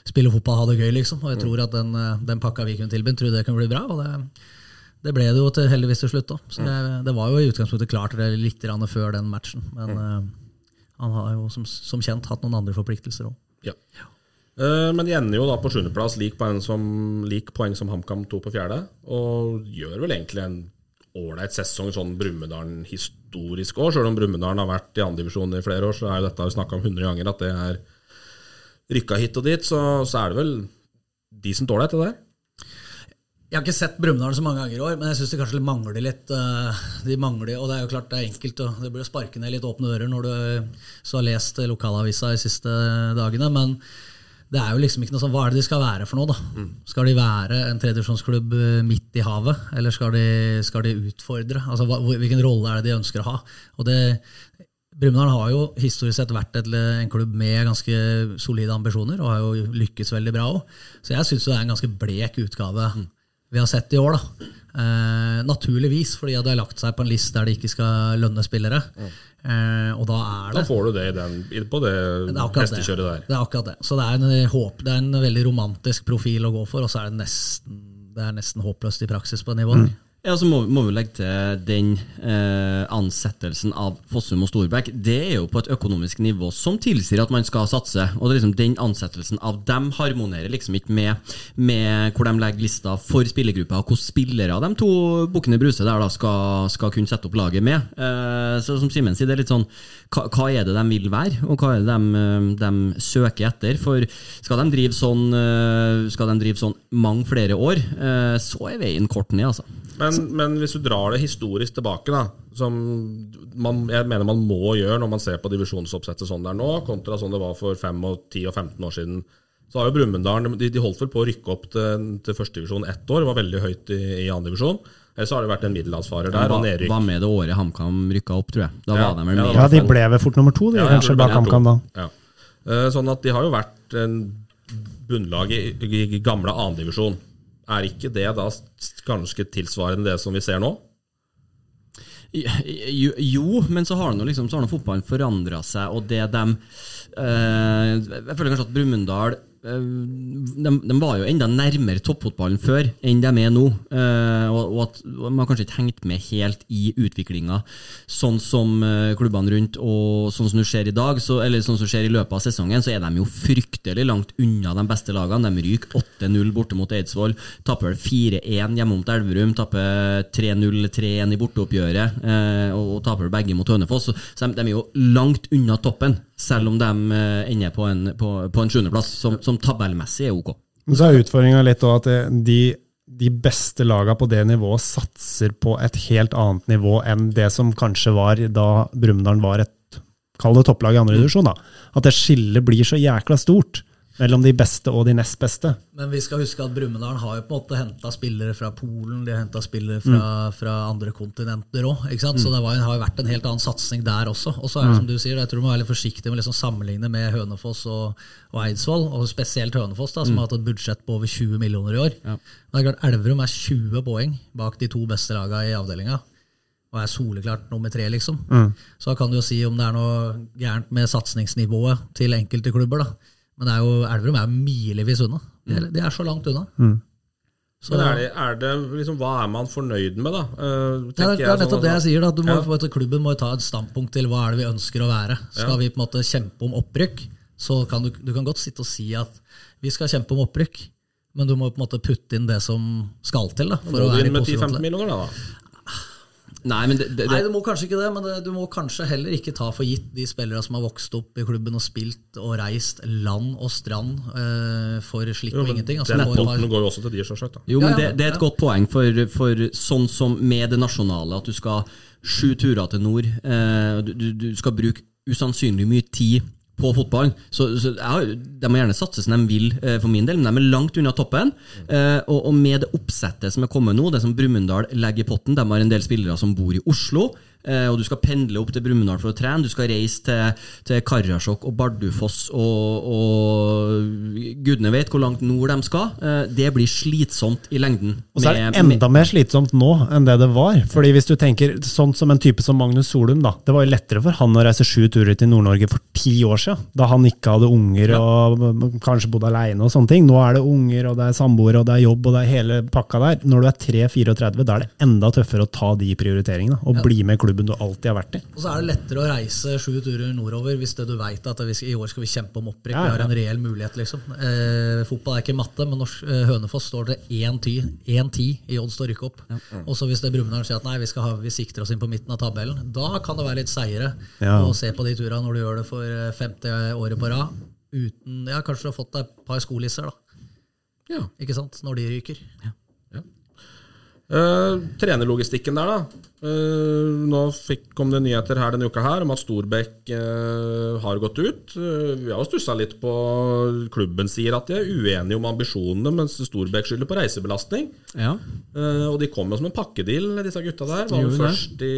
[SPEAKER 6] spille fotball, ha det gøy, liksom. Og jeg tror at den, eh, den pakka vi kunne tilby, tror det kunne bli bra. og det det ble det jo til, heldigvis til slutt. da. Så det, det var jo i utgangspunktet klart det litt før den matchen. Men uh, han har jo som, som kjent hatt noen andre forpliktelser òg.
[SPEAKER 4] Ja. Uh, Men de ender jo da på sjuendeplass, lik lik poeng som HamKam to på fjerde. Og gjør vel egentlig en ålreit sesong sånn Brumunddal historisk år. Selv om Brumunddal har vært i andredivisjon i flere år, så er jo dette snakka om 100 ganger at det er rykka hit og dit. Så, så er det vel decent ålreit, det der.
[SPEAKER 6] Jeg har ikke sett Brumunddal så mange ganger i år, men jeg syns det kanskje mangler litt. eh, De mangler, og det er jo klart det er enkelt, og det blir å sparke ned litt åpne ører når du så har lest lokalavisa de siste dagene. men det er jo liksom ikke noe sånn, Hva er det de skal være for noe? da? Skal de være en tredjevisjonsklubb eh, midt i havet, eller skal de, skal de utfordre? Altså, hva, Hvilken rolle er det de ønsker å ha? Og det, Brumunddal har jo historisk sett vært et, en klubb med ganske solide ambisjoner, og har jo lykkes veldig bra òg. Så jeg syns det er en ganske blek utgave vi har sett i år. da. Eh, naturligvis, fordi de har lagt seg på en liste der de ikke skal lønne spillere. Eh, og da er det Da
[SPEAKER 4] får du det i den, på det,
[SPEAKER 6] det
[SPEAKER 4] hestekjøret der.
[SPEAKER 6] Det er akkurat det. Så det er en håp, det er en veldig romantisk profil å gå for, og så er det nesten, det er nesten håpløst i praksis på det nivået.
[SPEAKER 2] Ja, så må, må vi legge til den eh, ansettelsen av Fossum og Storbekk. Det er jo på et økonomisk nivå som tilsier at man skal satse. Og det er liksom den ansettelsen av dem harmonerer liksom ikke med, med hvor de legger lista for spillergruppa, og hvilke spillere de to bukkene Bruse der da skal, skal kunne sette opp laget med. Eh, så som Simen sier, det er litt sånn hva, hva er det de vil være, og hva er det de, de søker etter? For skal de drive sånn, eh, skal de drive sånn mange flere år, eh, så er veien kort ned, altså.
[SPEAKER 4] Men, men hvis du drar det historisk tilbake, da, som man, jeg mener man må gjøre når man ser på divisjonsoppsettet sånn det er nå, kontra sånn det var for 5, og 10 og 15 år siden, Så har jo Brumunddal de, de holdt vel på å rykke opp til, til førstedivisjon ett år, var veldig høyt i, i andredivisjon. Ellers så har det vært en middelhavsfarer der, og
[SPEAKER 2] var,
[SPEAKER 4] nedrykk.
[SPEAKER 2] var med det året HamKam rykka opp, tror jeg. Da
[SPEAKER 4] Ja,
[SPEAKER 2] var de vel med.
[SPEAKER 5] Ja, de ble ved fort nummer to, de,
[SPEAKER 4] Ja,
[SPEAKER 5] kanskje, bak HamKam da.
[SPEAKER 4] Ja. Eh, Sånn at de har jo vært en bunnlag i, i, i gamle annendivisjon. Er ikke det da ganske tilsvarende det som vi ser nå?
[SPEAKER 2] Jo, jo, men så har nå liksom, fotballen forandra seg, og det de eh, Jeg føler kanskje at Brumunddal de, de var jo enda nærmere toppfotballen før enn de er nå. eh, og, og at man kanskje ikke hengt med helt i utviklinga, sånn som eh, klubbene rundt og sånn som det skjer i dag, så, eller sånn som skjer i løpet av sesongen, så er de jo fryktelig langt unna de beste lagene. De ryker 8-0 borte mot Eidsvoll, taper vel 4-1 hjemme mot Elverum, taper 3-0-3-1 i borteoppgjøret, eh, og, og taper begge mot Hønefoss. Så, så de, de er jo langt unna toppen, selv om de eh, ender på en, på, på en sjuendeplass, som, som tabellmessig er ok.
[SPEAKER 5] Men så er utfordringa litt òg at de, de beste laga på det nivået satser på et helt annet nivå enn det som kanskje var da Brumunddal var et Kall det topplag i andre divisjon, da. At det skillet blir så jækla stort mellom de beste og de nest beste.
[SPEAKER 6] Men vi skal huske at Brumunddal har jo på en måte henta spillere fra Polen, de har henta spillere fra, fra andre kontinenter òg. Så det var, har jo vært en helt annen satsing der også. Og så er det som du sier, jeg tror du må være litt forsiktig med å liksom sammenligne med Hønefoss og, og Eidsvoll, og spesielt Hønefoss, da, som har hatt et budsjett på over 20 millioner i år. Men det er klart Elverum er 20 poeng bak de to beste lagene i avdelinga. Og er soleklart nummer tre, liksom. Så da kan du jo si om det er noe gærent med satsingsnivået til enkelte klubber, da. Men det er jo, Elverum er jo milevis unna. De er, de er så langt unna. Så,
[SPEAKER 4] Men er det, er det liksom, Hva er man fornøyd med, da? Uh,
[SPEAKER 6] det, er, det er nettopp
[SPEAKER 4] sånn
[SPEAKER 6] det jeg sier. da, at du må,
[SPEAKER 4] Ja.
[SPEAKER 6] på en måte, Klubben må ta et standpunkt til hva er det vi ønsker å være. Skal vi på en måte kjempe om opprykk, så kan du, du kan godt sitte og si at vi skal kjempe om opprykk, men du må på en måte putte inn det som skal til. da, for å være i
[SPEAKER 4] med
[SPEAKER 6] posisjon til
[SPEAKER 4] 10-15
[SPEAKER 6] det.
[SPEAKER 4] millioner, da? da?
[SPEAKER 2] Nei, men det, det,
[SPEAKER 6] Nei, du må kanskje ikke det, men det, du må kanskje heller ikke ta for gitt de spillere som har vokst opp i klubben og spilt og reist land og strand uh, for slikk og ingenting. Altså, det
[SPEAKER 4] potten går jo også til de, selvsagt.
[SPEAKER 2] Jo, men det, det er et godt poeng for, for sånn som med det nasjonale, at du skal sju turer til nord. Eh, du, du, du skal bruke usannsynlig mye tid på fotballen. Så, så ja, De må gjerne satse som de vil, eh, for min del, men de er langt unna toppen. Eh, og, og med det oppsettet som er kommet nå, det som Brumunddal legger i potten De har en del spillere som bor i Oslo. Eh, Og du skal pendle opp til Brumunddal for å trene. Du skal reise til, til Karasjok og Bardufoss og, og gudene vet hvor langt nord de skal. Eh, Det blir slitsomt i lengden.
[SPEAKER 5] Og så er det enda mer slitsomt nå enn det det var. Fordi hvis du tenker sånn som en type som Magnus Solum, da. Det var jo lettere for han å reise sju turer til Nord-Norge for ti år siden. Da han ikke hadde unger og kanskje bodde aleine og sånne ting. Nå er det unger, og det er samboere, og det er jobb, og det er hele pakka der. Når du er 3-34, da er det enda tøffere å ta de prioriteringene. Og bli med i klubben du alltid har vært i.
[SPEAKER 6] Og så er det lettere å reise sju turer nordover hvis det du veit at vi skal, i år skal vi kjempe om opprykk.
[SPEAKER 5] Ja,
[SPEAKER 6] Vi har en reell mulighet, liksom. Eh, fotball er ikke matte, men norsk, eh, Hønefoss står det 1-10 i odds til å rykke opp. Og så hvis det Brumunddal sier at nei, vi, skal ha, vi sikter oss inn på midten av tabellen, da kan det være litt seire
[SPEAKER 5] Ja.
[SPEAKER 6] å se på de turene når du gjør det for eh, femte året på rad. Uten, ja, Kanskje du har fått deg et par skolisser, da.
[SPEAKER 4] Ja.
[SPEAKER 6] Ikke sant? Når de ryker.
[SPEAKER 4] Eh, trenerlogistikken der, da. Eh, nå fikk, kom det nyheter her denne uka her om at Storbekk eh, har gått ut. Eh, vi har stussa litt på Klubben sier at de er uenige om ambisjonene, mens Storbekk skylder på reisebelastning.
[SPEAKER 2] Ja.
[SPEAKER 4] Eh, og de kom jo som en pakkedeal, disse gutta der. Var,
[SPEAKER 2] jo
[SPEAKER 4] først i,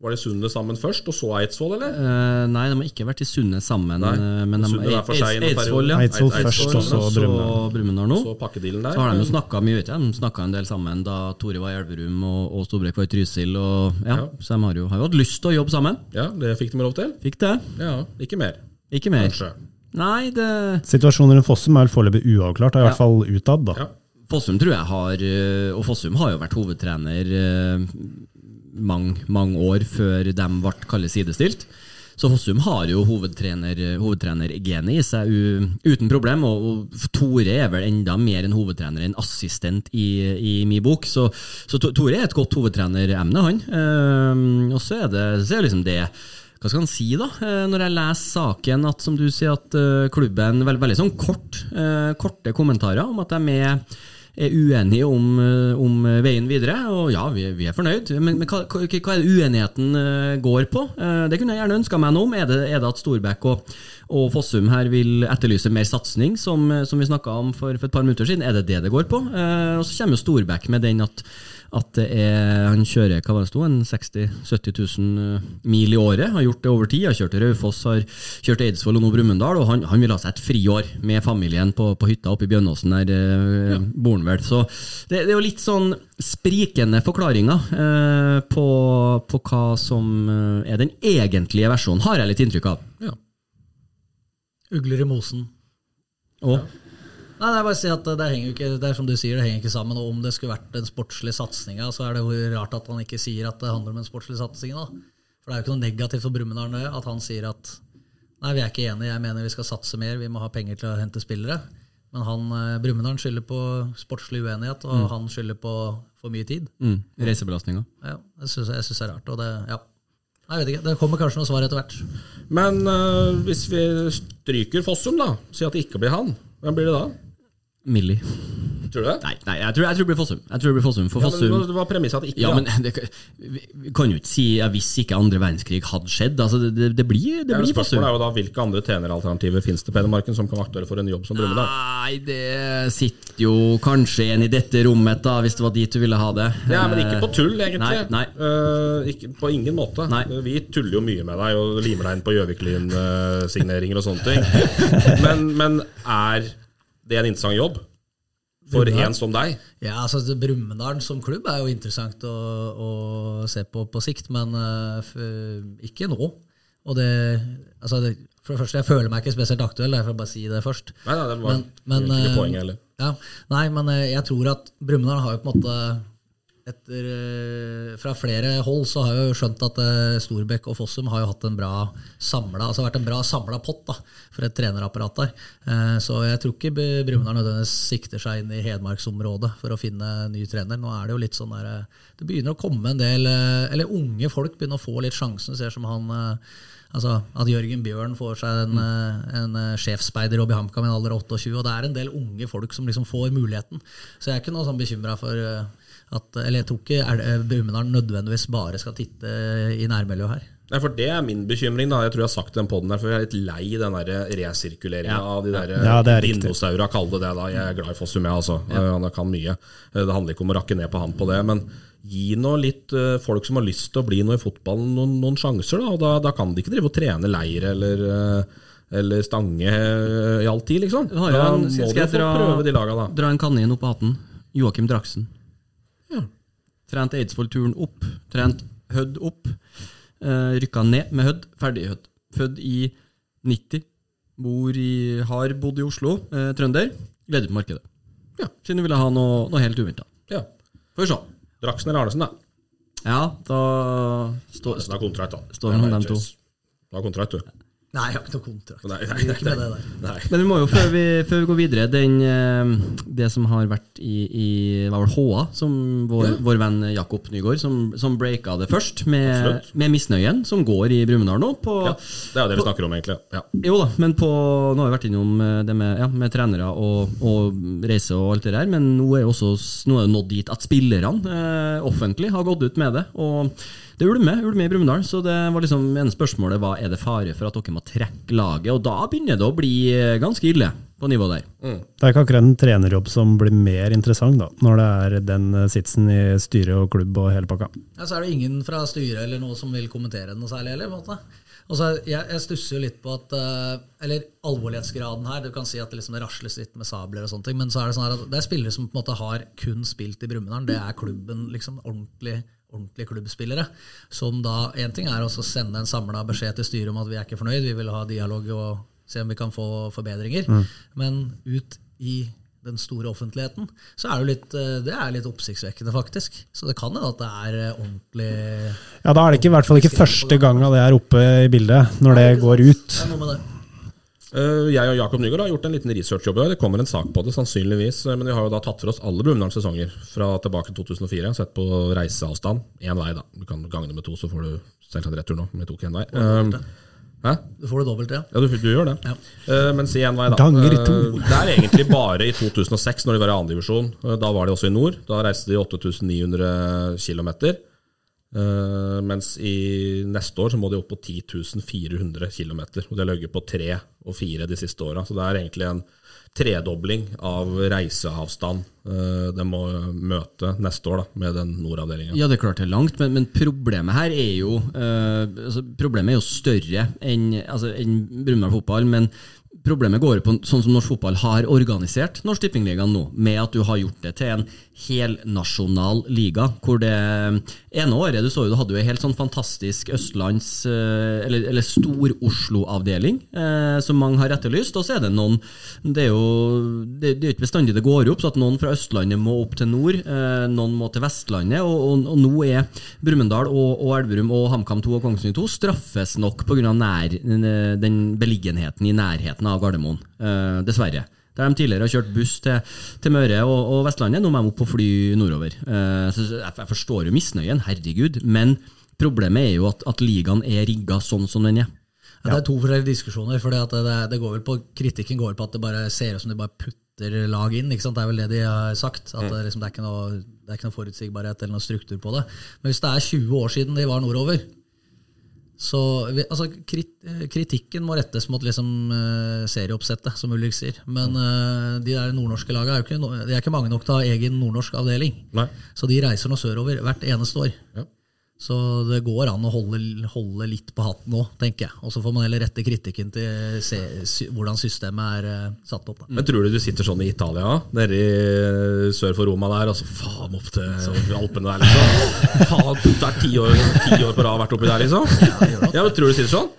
[SPEAKER 4] var de Sundet sammen først, og så Eidsvoll, eller?
[SPEAKER 2] Uh, nei, de har ikke vært i Sundet sammen.
[SPEAKER 4] Nei.
[SPEAKER 2] eh, men de,
[SPEAKER 4] i
[SPEAKER 2] Eidsvoll, ja.
[SPEAKER 5] Eidsvoll
[SPEAKER 4] Eidsvoll
[SPEAKER 5] først, og så
[SPEAKER 2] så
[SPEAKER 5] Brumunddal.
[SPEAKER 2] Nå.
[SPEAKER 4] Så pakkedealen der.
[SPEAKER 2] Så har de jo snakka mye, vet jeg. De snakka en del sammen da Tore var i Elverum og, og Storbrekk var i Trysil. Og, ja,
[SPEAKER 4] Ja.
[SPEAKER 2] Så de har jo, har jo hatt lyst til å jobbe sammen.
[SPEAKER 4] Ja, det fikk de lov til.
[SPEAKER 2] Fikk det.
[SPEAKER 4] Ja, ikke mer,
[SPEAKER 2] Ikke mer.
[SPEAKER 4] kanskje.
[SPEAKER 2] Nei, det
[SPEAKER 5] Situasjonen rundt Fossum er vel foreløpig uavklart, i
[SPEAKER 2] Ja.
[SPEAKER 5] hvert fall utad. da.
[SPEAKER 4] Ja.
[SPEAKER 2] Fossum tror jeg har øh, Og Fossum har jo vært hovedtrener mange, mange år før de ble kallet sidestilt. Så Fossum har jo hovedtrener, hovedtrenergenet i seg uten problem. Og, og Tore er vel enda mer en hovedtrener enn assistent i, i min bok. Så, så Tore er et godt hovedtreneremne, han. Ehm, og så er det, så er liksom det hva skal han si, da? Ehm, Når jeg leser saken, at som du sier, at eh, klubben Veldig, veldig sånn kort, eh, korte kommentarer om at de er, er uenige om, eh, om veien videre. Og ja, vi, vi er fornøyd. Men, men hva, hva er det uenigheten eh, går på? Eh, Det kunne jeg gjerne ønska meg noe om. Er det, er det at Storbekk og, og Fossum her vil etterlyse mer satsing, som, som vi snakka om for, for et par minutter siden. Er det det det går på? Eh, og så kommer Storbekk med den at at det er, han kjører hva var det stod, en 60 000-70 000 mil i året. Har gjort det over tid. Har kjørt til Raufoss, har kjørt Eidsvoll og nå Brumunddal. Og han, han vil ha seg et friår med familien på, på hytta oppe i Bjønnåsen. Der ja. bor han vel. Så det, det er jo litt sånn sprikende forklaringer eh, på, på hva som eh, er den egentlige versjonen, har jeg litt inntrykk av.
[SPEAKER 4] Ja.
[SPEAKER 6] Ugler i mosen.
[SPEAKER 2] Og
[SPEAKER 6] Nei, det er bare å si at det henger jo ikke, det er som du sier, det henger ikke sammen. Og om det skulle vært den sportslige satsinga, så er det jo rart at han ikke sier at det handler om den sportslige satsinga. For det er jo ikke noe negativt for Brumunddal at han sier at nei, vi er ikke enige, jeg mener vi skal satse mer, vi må ha penger til å hente spillere. Men han, eh, Brumunddal skylder på sportslig uenighet, og han skylder på for mye tid.
[SPEAKER 2] mm, reisebelastninga.
[SPEAKER 6] Ja, det synes jeg, jeg synes det er rart. Og det, ja. Jeg vet ikke, Det kommer kanskje noe svar etter hvert.
[SPEAKER 4] Men uh, hvis vi stryker Fossum, da, si at det ikke blir han, hvem blir det da?
[SPEAKER 2] Millie.
[SPEAKER 4] Tror du det?
[SPEAKER 2] Nei, nei jeg, tror, jeg tror det blir Fossum. Jeg tror det blir Fossum, for
[SPEAKER 4] Ja,
[SPEAKER 2] Fossum
[SPEAKER 4] men det var premisset at det ikke
[SPEAKER 2] Ja, men det, vi kan jo ikke si ja, hvis ikke andre verdenskrig hadde skjedd. Altså, det, det, det blir, det
[SPEAKER 4] Ja,
[SPEAKER 2] blir Fossum.
[SPEAKER 4] Spørsmålet er jo da hvilke andre tjeneralternativer finnes det på Hedmarken som kan aktuelle for en jobb som Brumunddal?
[SPEAKER 2] Nei, det sitter jo kanskje en i dette rommet, da, hvis det var dit du ville ha det.
[SPEAKER 4] Ja, men ikke på tull, egentlig.
[SPEAKER 2] Nei, nei.
[SPEAKER 4] Uh, ikke, på ingen måte.
[SPEAKER 2] Nei.
[SPEAKER 4] Eh, Vi tuller jo mye med deg og limer deg inn på Gjøvik-Lyn-signeringer og sånne ting. Men, men er det er en interessant jobb? For en som deg?
[SPEAKER 6] Ja, altså Brumunddal som klubb er jo interessant å, å se på på sikt, men uh, ikke nå. Og det, altså det, for det første, jeg føler meg ikke spesielt aktuell, jeg får bare si det først.
[SPEAKER 4] Nei, nei, det var
[SPEAKER 6] Men- men,
[SPEAKER 4] ikke
[SPEAKER 6] poeng,
[SPEAKER 4] poenget heller.
[SPEAKER 6] Ja, nei, men eh, jeg tror at Brumunddal har jo på en måte etter, eh, Fra flere hold så har jeg jo skjønt at eh, Storbekk og Fossum har jo hatt en bra samla, altså vært en bra samla pott da, for et trenerapparat der. Eh, Så jeg tror ikke Brumunddal nødvendigvis sikter seg inn i Hedmarksområdet for å finne ny trener. Nå er det jo litt sånn der Det begynner å komme en del Eller unge folk begynner å få litt sjansen. Ser som han Altså At Jørgen Bjørn får seg en, mm. en sjefsspeiderjobb i HamKam i en alder av 28. Og det er en del unge folk som liksom får muligheten. Så jeg er ikke noe sånn bekymra for at Eller jeg tror ikke er det- Brumunddal nødvendigvis bare skal titte i nærmiljøet her.
[SPEAKER 4] Nei, for Det er min bekymring. da Jeg tror jeg har sagt den podden her, for jeg er litt lei den der resirkuleringa av de der
[SPEAKER 5] Ja,
[SPEAKER 4] dinosaura, kall det det. da Jeg er glad i Fossum, jeg, altså. Eh, Han kan mye. Eh, Det handler ikke om å rakke ned på han på det. Men gi nå litt eh, folk som har lyst til å bli noe i fotballen, noen, noen sjanser. da Og da, da kan de ikke drive og trene leir eller eh, eller stange eh, i all tid, liksom. Da
[SPEAKER 2] en-
[SPEAKER 4] må
[SPEAKER 2] jeg
[SPEAKER 4] få
[SPEAKER 2] dra-
[SPEAKER 4] prøve de laga, da.
[SPEAKER 2] Dra en kanin opp av hatten. Joakim Draksen. Trent Eidsvoll-turen opp. Trent Hødd opp. Uh, rykka ned med Hødd. Ferdig Hødd. Født i 90. Bor i, har bodd i Oslo. Uh, trønder. Leder på markedet.
[SPEAKER 4] Ja.
[SPEAKER 2] Siden du ville ha noe, noe helt uventa.
[SPEAKER 4] ja.
[SPEAKER 2] Får vi se.
[SPEAKER 4] Draksen eller Arnesen, da.
[SPEAKER 2] Ja, da står
[SPEAKER 4] har kontrakt, da.
[SPEAKER 2] Står det mellom dem to?
[SPEAKER 4] Du har kontrakt, du.
[SPEAKER 6] Nei, jeg har ikke noe kontrakt.
[SPEAKER 4] Nei, nei,
[SPEAKER 6] nei, ikke det
[SPEAKER 2] Men vi må jo, før vi, før vi går videre, den, eh, det som har vært i, i var vel HA, som vår, vår venn Jakob Nygaard, som, som breaka det først, med, med misnøyen som går i Brumunddal nå. På,
[SPEAKER 4] Ja, det er jo det vi snakker om, egentlig. Ja.
[SPEAKER 2] Jo da, men på, nå har vi vært innom eh, det med, ja, med trenere og, og reise og alt det der, men nå er jo også nå er det nådd dit at spillerne eh, offentlig har gått ut med det. Og det ulmer, Ulme i Brumunddal, så det var liksom ene spørsmålet var er det fare for at dere må trekke laget, og da begynner det å bli eh, ganske ille på nivå der.
[SPEAKER 5] Det er ikke akkurat en trenerjobb som blir mer interessant, da, når det er den eh, sitsen i styre og klubb og hele pakka.
[SPEAKER 6] Ja, så er det ingen fra styret eller noe som vil kommentere det noe særlig heller. på en måte. Og er- jeg, jeg stusser jo litt på at eh, Eller alvorlighetsgraden her. Du kan si at det liksom rasles litt med sabler og sånne ting, men så er det sånn at det er spillere som på en måte har kun spilt i Brumunddal. Det er klubben, liksom ordentlig ordentlige klubbspillere. Som da, Én ting er å sende en samla beskjed til styret om at vi er ikke fornøyd, vi vil ha dialog og se om vi kan få forbedringer. Men ut i den store offentligheten, så er det litt, eh, det er litt oppsiktsvekkende, faktisk. Så det kan hende at det er eh, ordentlig
[SPEAKER 5] Ja, Da er det ikke, i hvert fall ikke første gangen det er oppe i bildet, når det går ut.
[SPEAKER 6] Det er noe med det.
[SPEAKER 4] Eh, Jeg og Jakob Nygaard har gjort en liten researchjobb. i dag. Det kommer en sak på det, sannsynligvis. eh, Men vi har jo da tatt for oss alle Brumunddals sesonger fra tilbake til 2004. Sett på reiseavstand. Én vei, da. Du kan gange det med to, så får du selvsagt retur nå. Men vi tok én vei. Eh, Hæ?
[SPEAKER 6] Du får det dobbelt, ja.
[SPEAKER 4] Ja, du, du gjør det.
[SPEAKER 6] Ja.
[SPEAKER 4] Uh, men si én vei, da.
[SPEAKER 5] Ganger
[SPEAKER 4] to.
[SPEAKER 5] to.
[SPEAKER 4] Det er egentlig bare i 2006, når de var i andredivisjon. Da var de også i nord. Da reiste de 8900 km. Eh, mens i neste år så må de opp på 10 400 km. Og de har ligget på tre og fire de siste åra. Så det er egentlig en tredobling av reiseavstand uh, de må møte neste år da, med den nordavdelinga.
[SPEAKER 2] Ja, det er klart det er langt, men, men problemet her er jo uh, altså, Problemet er jo større enn altså, en Brumunddal fotball, men problemet går på sånn som norsk fotball har organisert Norsk Tippingligaen nå, med at du har gjort det til en helnasjonal liga, hvor det ene året du så jo, du hadde jo en helt sånn fantastisk østlands- eh, eller, eller Stor-Oslo-avdeling, eh, som mange har etterlyst, og så er det noen Det er jo det, det er ikke bestandig det går opp, så at noen fra Østlandet må opp til nord, eh, noen må til Vestlandet, og, og, og nå er Brumunddal og, og Elverum og HamKam 2 og Kongsvinger 2 straffes nok pga. den beliggenheten i nærheten av Gardermoen, eh, dessverre. Der de tidligere har kjørt buss til, til Møre og, og Vestlandet, nå må de opp og fly nordover. Eh, så jeg, jeg forstår jo misnøyen, herregud, men problemet er jo at, at ligaen er rigga sånn som den er.
[SPEAKER 6] Ja, det er to forskjellige diskusjoner. for det, det går vel på, Kritikken går på at det bare ser ut som de bare putter lag inn. Det er vel det de har sagt. at det, liksom, det, er ikke noe, det er ikke noe forutsigbarhet eller noe struktur på det. Men hvis det er 20 år siden de var nordover, så altså, krit, Kritikken må rettes mot liksom, uh, serieoppsettet, som Ulrik sier. Men uh, de der nordnorske lagene er jo ikke, de er ikke mange nok til å ha egen nordnorsk avdeling.
[SPEAKER 4] Nei.
[SPEAKER 6] Så de reiser nå sørover hvert eneste år.
[SPEAKER 4] Ja.
[SPEAKER 6] Så det går an å holde, holde litt på hatten nå, tenker jeg. Og så får man heller rette kritikken til se, sy, hvordan systemet er uh, satt opp. Da.
[SPEAKER 4] Men tror du du sitter sånn i Italia, nede i sør for Roma der, altså faen opp til Alpene der, liksom? Faen, det er ti år, ti år på rad vært oppi der, liksom? Ja, men Tror du du sitter sånn?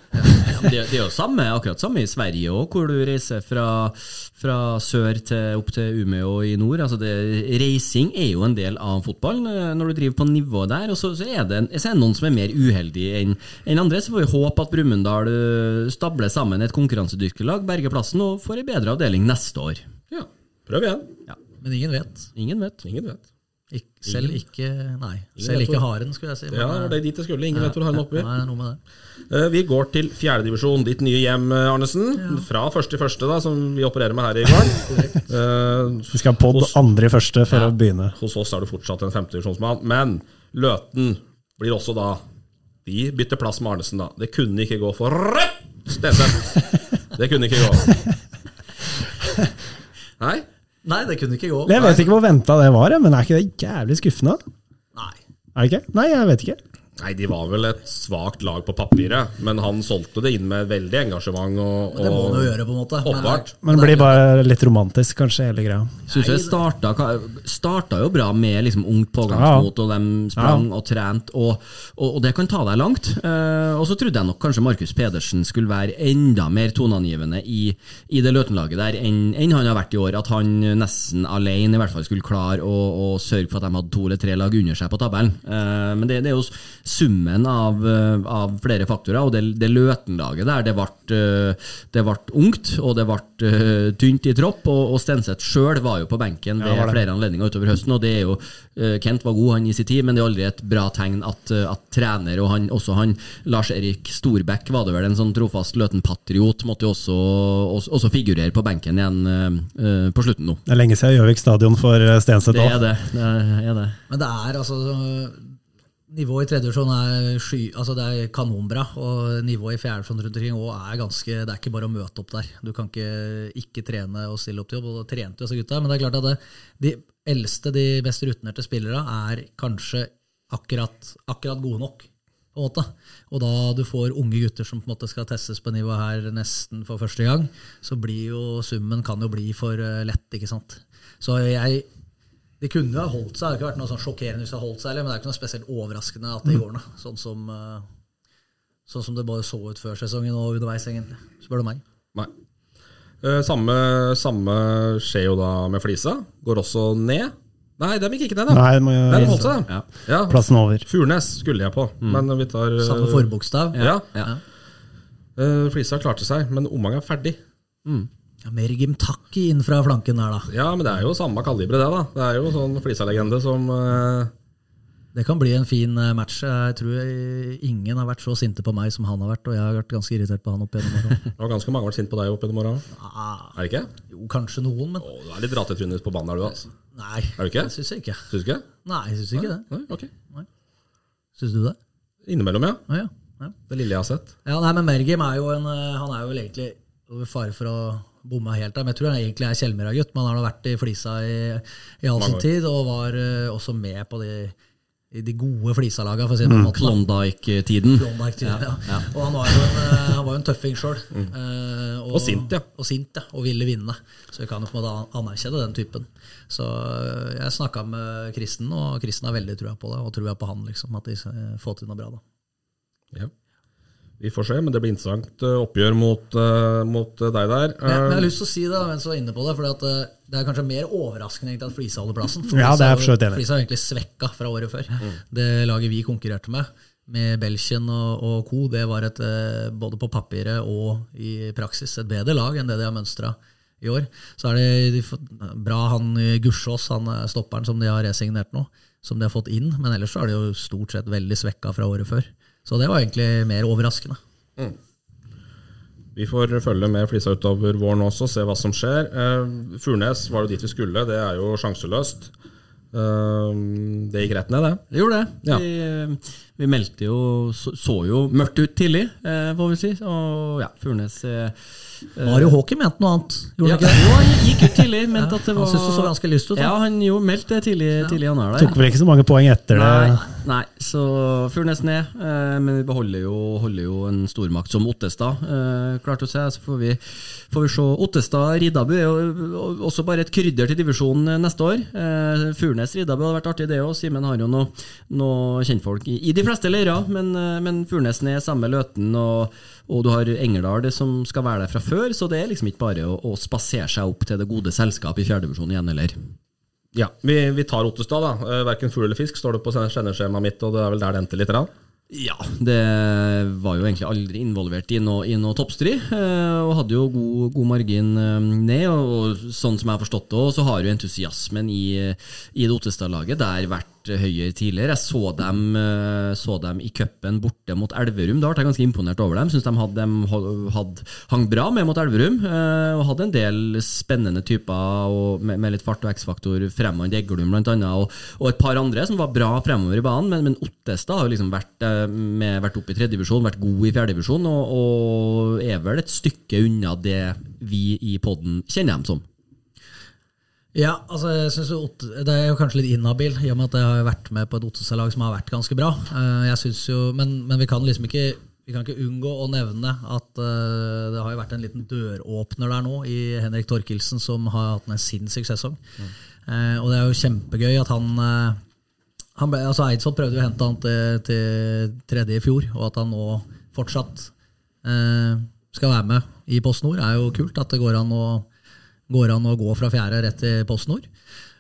[SPEAKER 2] Ja, det, det er jo samme, akkurat samme i Sverige òg, hvor du reiser fra, fra sør til, opp til Umeå i nord. Altså det, reising er jo en del av fotballen eh, når du driver på nivået der. og Så, så, er, det, så er det noen som er mer uheldige enn en andre. Så får vi håpe at Brumunddal eh, stabler sammen et konkurransedyktig lag, berger plassen og får en bedre avdeling neste år.
[SPEAKER 4] Ja. Prøv igjen.
[SPEAKER 6] Men ingen vet.
[SPEAKER 2] Ingen vet.
[SPEAKER 4] Ingen vet.
[SPEAKER 6] Ik selv ikke Nei,
[SPEAKER 4] Ingen
[SPEAKER 6] selv ikke haren, skulle jeg si.
[SPEAKER 4] Ja, det det dit jeg skulle. Ingen vet hvor haren er oppi.
[SPEAKER 6] Nei, er noe med det.
[SPEAKER 4] Uh, Vi går til fjerdedivisjon, ditt nye hjem, Arnesen. Arnesen. Fra første i første, da, som vi opererer med her i går. uh,
[SPEAKER 5] Vi skal ha hos, andre i første for å begynne.
[SPEAKER 4] Hos oss er du fortsatt en femtedivisjonsmann, men Løten blir også da De bytter plass med Arnesen, da. Det kunne ikke gå for Stenseth. Det kunne ikke gå. Nei?
[SPEAKER 6] Nei, det kunne ikke gå.
[SPEAKER 5] Jeg vet ikke hvor venta det var, men er ikke det jævlig skuffende?
[SPEAKER 6] Nei.
[SPEAKER 5] Er det ikke? Nei, jeg vet ikke.
[SPEAKER 4] Nei, de var vel et svakt lag på papiret, men han solgte det inn med veldig engasjement. Og,
[SPEAKER 6] Det må
[SPEAKER 4] og
[SPEAKER 6] han jo gjøre, på en måte. Men-
[SPEAKER 5] Men det blir bare litt romantisk, kanskje, hele greia.
[SPEAKER 2] Syns jeg starta, starta jo bra med liksom ungt pågangsmot, og de sprang og trente, og, og, og det kan ta deg langt. Eh, og så trodde jeg nok kanskje Markus Pedersen skulle være enda mer toneangivende i, i det Løten-laget der enn enn han har vært i år. At han nesten alene i hvert fall skulle klare å, å sørge for at de hadde to eller tre lag under seg på tabellen. Eh, men det, det er jo summen av, eh, av flere faktorer, og det, det Løten-laget der, det ble, eh, det ble ungt, og det ble eh, tynt i tropp, og, og Stenseth sjøl var jo på benken ved
[SPEAKER 5] ja,
[SPEAKER 2] flere anledninger utover høsten, og det er jo Kent var god han i sin tid, men det er aldri et bra tegn at, at trener, og han, også han Lars-Erik Storbekk var det vel en sånn trofast Løten-patriot, måtte jo også, også, også figurere på benken igjen eh, på slutten nå.
[SPEAKER 5] Det er lenge siden Gjøvik stadion for Stenseth
[SPEAKER 2] Det
[SPEAKER 5] òg.
[SPEAKER 2] er det. det, er det.
[SPEAKER 6] Men det er altså Nivået i tredje divisjon er, sky, altså det er kanonbra, og nivået i fjerde divisjon rundt omkring er ganske Det er ikke bare å møte opp der. Du kan ikke ikke trene og stille opp til jobb, og da trente jo disse gutta. Men det er klart at det, de eldste, de best rutinerte spillere er kanskje akkurat, akkurat gode nok. på en måte. Og da du får unge gutter som på en måte skal testes på nivå her nesten for første gang, så blir jo summen kan jo bli for eh, lett, ikke sant. Så jeg det kunne jo ha holdt seg, det hadde ikke vært noe sånn sjokkerende hvis de hadde holdt seg, men det er ikke noe spesielt overraskende at det går nå. Sånn som, eh, sånn som det bare så ut før sesongen og underveis, egentlig. Spør du meg.
[SPEAKER 4] Nei. Eh, Samme, samme skjer jo da med Flisa. Går også ned. Nei, dem gikk ikke ned, da.
[SPEAKER 5] Nei, de, må jo-
[SPEAKER 4] Den holdt seg,
[SPEAKER 2] Ja.
[SPEAKER 4] Ja.
[SPEAKER 5] Plassen over.
[SPEAKER 4] Furnes skulle jeg på, men vi tar eh,
[SPEAKER 6] Samme forbokstav.
[SPEAKER 4] Ja.
[SPEAKER 2] Ja.
[SPEAKER 4] Eh, Flisa klarte seg, men Omang er ferdig.
[SPEAKER 6] Ja, Mergim Gimtaki inn fra flanken der, da.
[SPEAKER 4] Ja, men det er jo samme kalibre, det, da. Det er jo sånn Flisa-legende som uh...
[SPEAKER 6] Det kan bli en fin eh, match. Jeg tror ingen har vært så sinte på meg som han har vært, og jeg har vært ganske irritert på han opp gjennom åra.
[SPEAKER 4] Var ganske mange har vært sint på deg opp gjennom åra.
[SPEAKER 6] Ah,
[SPEAKER 4] Er det ikke?
[SPEAKER 6] jo, kanskje noen, men
[SPEAKER 4] Å, du er litt ratetrynet på banen, er du, altså.
[SPEAKER 6] nei.
[SPEAKER 4] Er du ikke?
[SPEAKER 6] Det syns jeg ikke.
[SPEAKER 4] Syns du ikke?
[SPEAKER 6] Nei, jeg syns ikke det.
[SPEAKER 4] Nei, ok.
[SPEAKER 6] Syns du det?
[SPEAKER 4] Innimellom, ja.
[SPEAKER 6] Ja, ja. ja.
[SPEAKER 4] Det lille jeg har sett.
[SPEAKER 6] Ja, nei, men Mergim er jo en eh, Han er jo vel egentlig over fare for å bomme helt der. Men jeg tror han egentlig er Kjellmyra-gutt. Men han har nå vært i Flisa i, i all sin tid, og var uh, også med på de, i de gode Flisa-laga, for å si det på en måte.
[SPEAKER 2] Klondyke-tiden.
[SPEAKER 6] Klondyke ja, ja. Og han var jo en, eh, han var jo en tøffing sjøl.
[SPEAKER 4] Og sint, ja.
[SPEAKER 6] Og sint, ja. Og ville vinne. Så vi kan jo på en måte anerkjenne den typen. Så eh, jeg snakka med Kristen, og Kristen har veldig trua på det, og trua på han, liksom. At de eh, får til noe bra, da.
[SPEAKER 4] Ja. Vi får se, men det blir interessant eh, oppgjør mot, eh, mot eh, deg der.
[SPEAKER 6] Men, men jeg har lyst til å si det mens du var inne på det, for det er kanskje mer overraskende egentlig at Flisa holder plassen.
[SPEAKER 5] Ja, det er for vidt enig.
[SPEAKER 6] Flisa er egentlig svekka fra året før. Det laget vi konkurrerte med, med Belgien og, og co., det var et, både på papiret og i praksis et bedre lag enn det de har mønstra i år. Så er det de, bra han Gussiås, han stopperen som de har resignert nå, som de har fått inn, men ellers så er de jo stort sett veldig svekka fra året før. Så det var egentlig mer overraskende.
[SPEAKER 4] Vi får følge med Flisa utover våren også, se hva som skjer. Eh, Furnes var jo dit vi skulle, det er jo sjanseløst. Eh, det gikk rett ned, det.
[SPEAKER 2] Det gjorde det.
[SPEAKER 4] Ja.
[SPEAKER 2] Vi, vi meldte jo så, så jo mørkt ut tidlig, eh, får vi si. Og ja, Furnes eh,
[SPEAKER 6] Mario Håker mente noe annet, gjorde
[SPEAKER 2] ja,
[SPEAKER 6] han ikke det?
[SPEAKER 2] jo, han gikk ut tidlig, mente at det var
[SPEAKER 6] Han syntes det så ganske lyst ut. da.
[SPEAKER 2] Ja, han jo meldte det tidlig, tidlig i januar. der.
[SPEAKER 5] Tok vel ikke så mange poeng etter det.
[SPEAKER 2] Nei, nei, så Furnes ned. Eh, men vi beholder jo, holder jo en stormakt som Ottestad. Eh, klart å se, så får vi, får vi se. Ottestad Riddabu er jo også bare et krydder til divisjonen eh, neste år. Eh, Furnes Riddabu hadde vært artig, det òg. Simen har jo noe, noe kjentfolk i, i de fleste leirer, men, eh, men Furnes er samme Løten, og, og du har Engerdal som skal være der fra før, så det er liksom ikke bare å, å spasere seg opp til det gode selskap i fjerdedivisjon igjen, eller?
[SPEAKER 4] Ja, vi, vi tar Ottestad, da. Eh, Verken fugl eller fisk står det på sendeskjemaet mitt, og det er vel der det endte litt. Rann.
[SPEAKER 2] Ja, det var jo egentlig aldri involvert i noe, i noe toppstrid, eh, og hadde jo god, god margin ned. Og, sånn som jeg har forstått det, så har jo entusiasmen i, i det Ottestad-laget der vært høyere tidligere. Jeg så dem, eh, så dem i cupen borte mot Elverum. Da ble jeg ganske imponert over dem. Syns de hadde, de hadde, hang bra med mot Elverum, eh, og hadde en del spennende typer med, med litt fart og X-faktor. fremover. Deglum annet, og, og et par andre som var bra fremover i banen. Men, men Ottestad har jo liksom vært, eh, med, vært oppe i tredjedivisjon, vært god i fjerdedivisjon, og, og er vel et stykke unna det vi i podden kjenner dem som.
[SPEAKER 6] Ja, altså jeg synes Det er jo kanskje litt inhabil, i og med at jeg har vært med på et Ottestad-lag som har vært ganske bra. Eh, Jeg synes jo, men, men vi kan liksom ikke vi kan ikke unngå å nevne at eh, det har jo vært en liten døråpner der nå i Henrik Torkelsen, som har hatt en sinnssyk sesong. Eh, og det er jo kjempegøy at han, han ble, altså Eidsvoll prøvde jo å hente han til, til tredje i fjor, og at han nå fortsatt skal være med i Post Nord, er jo kult. At det går an å går an å gå fra fjerde rett til Post Nord.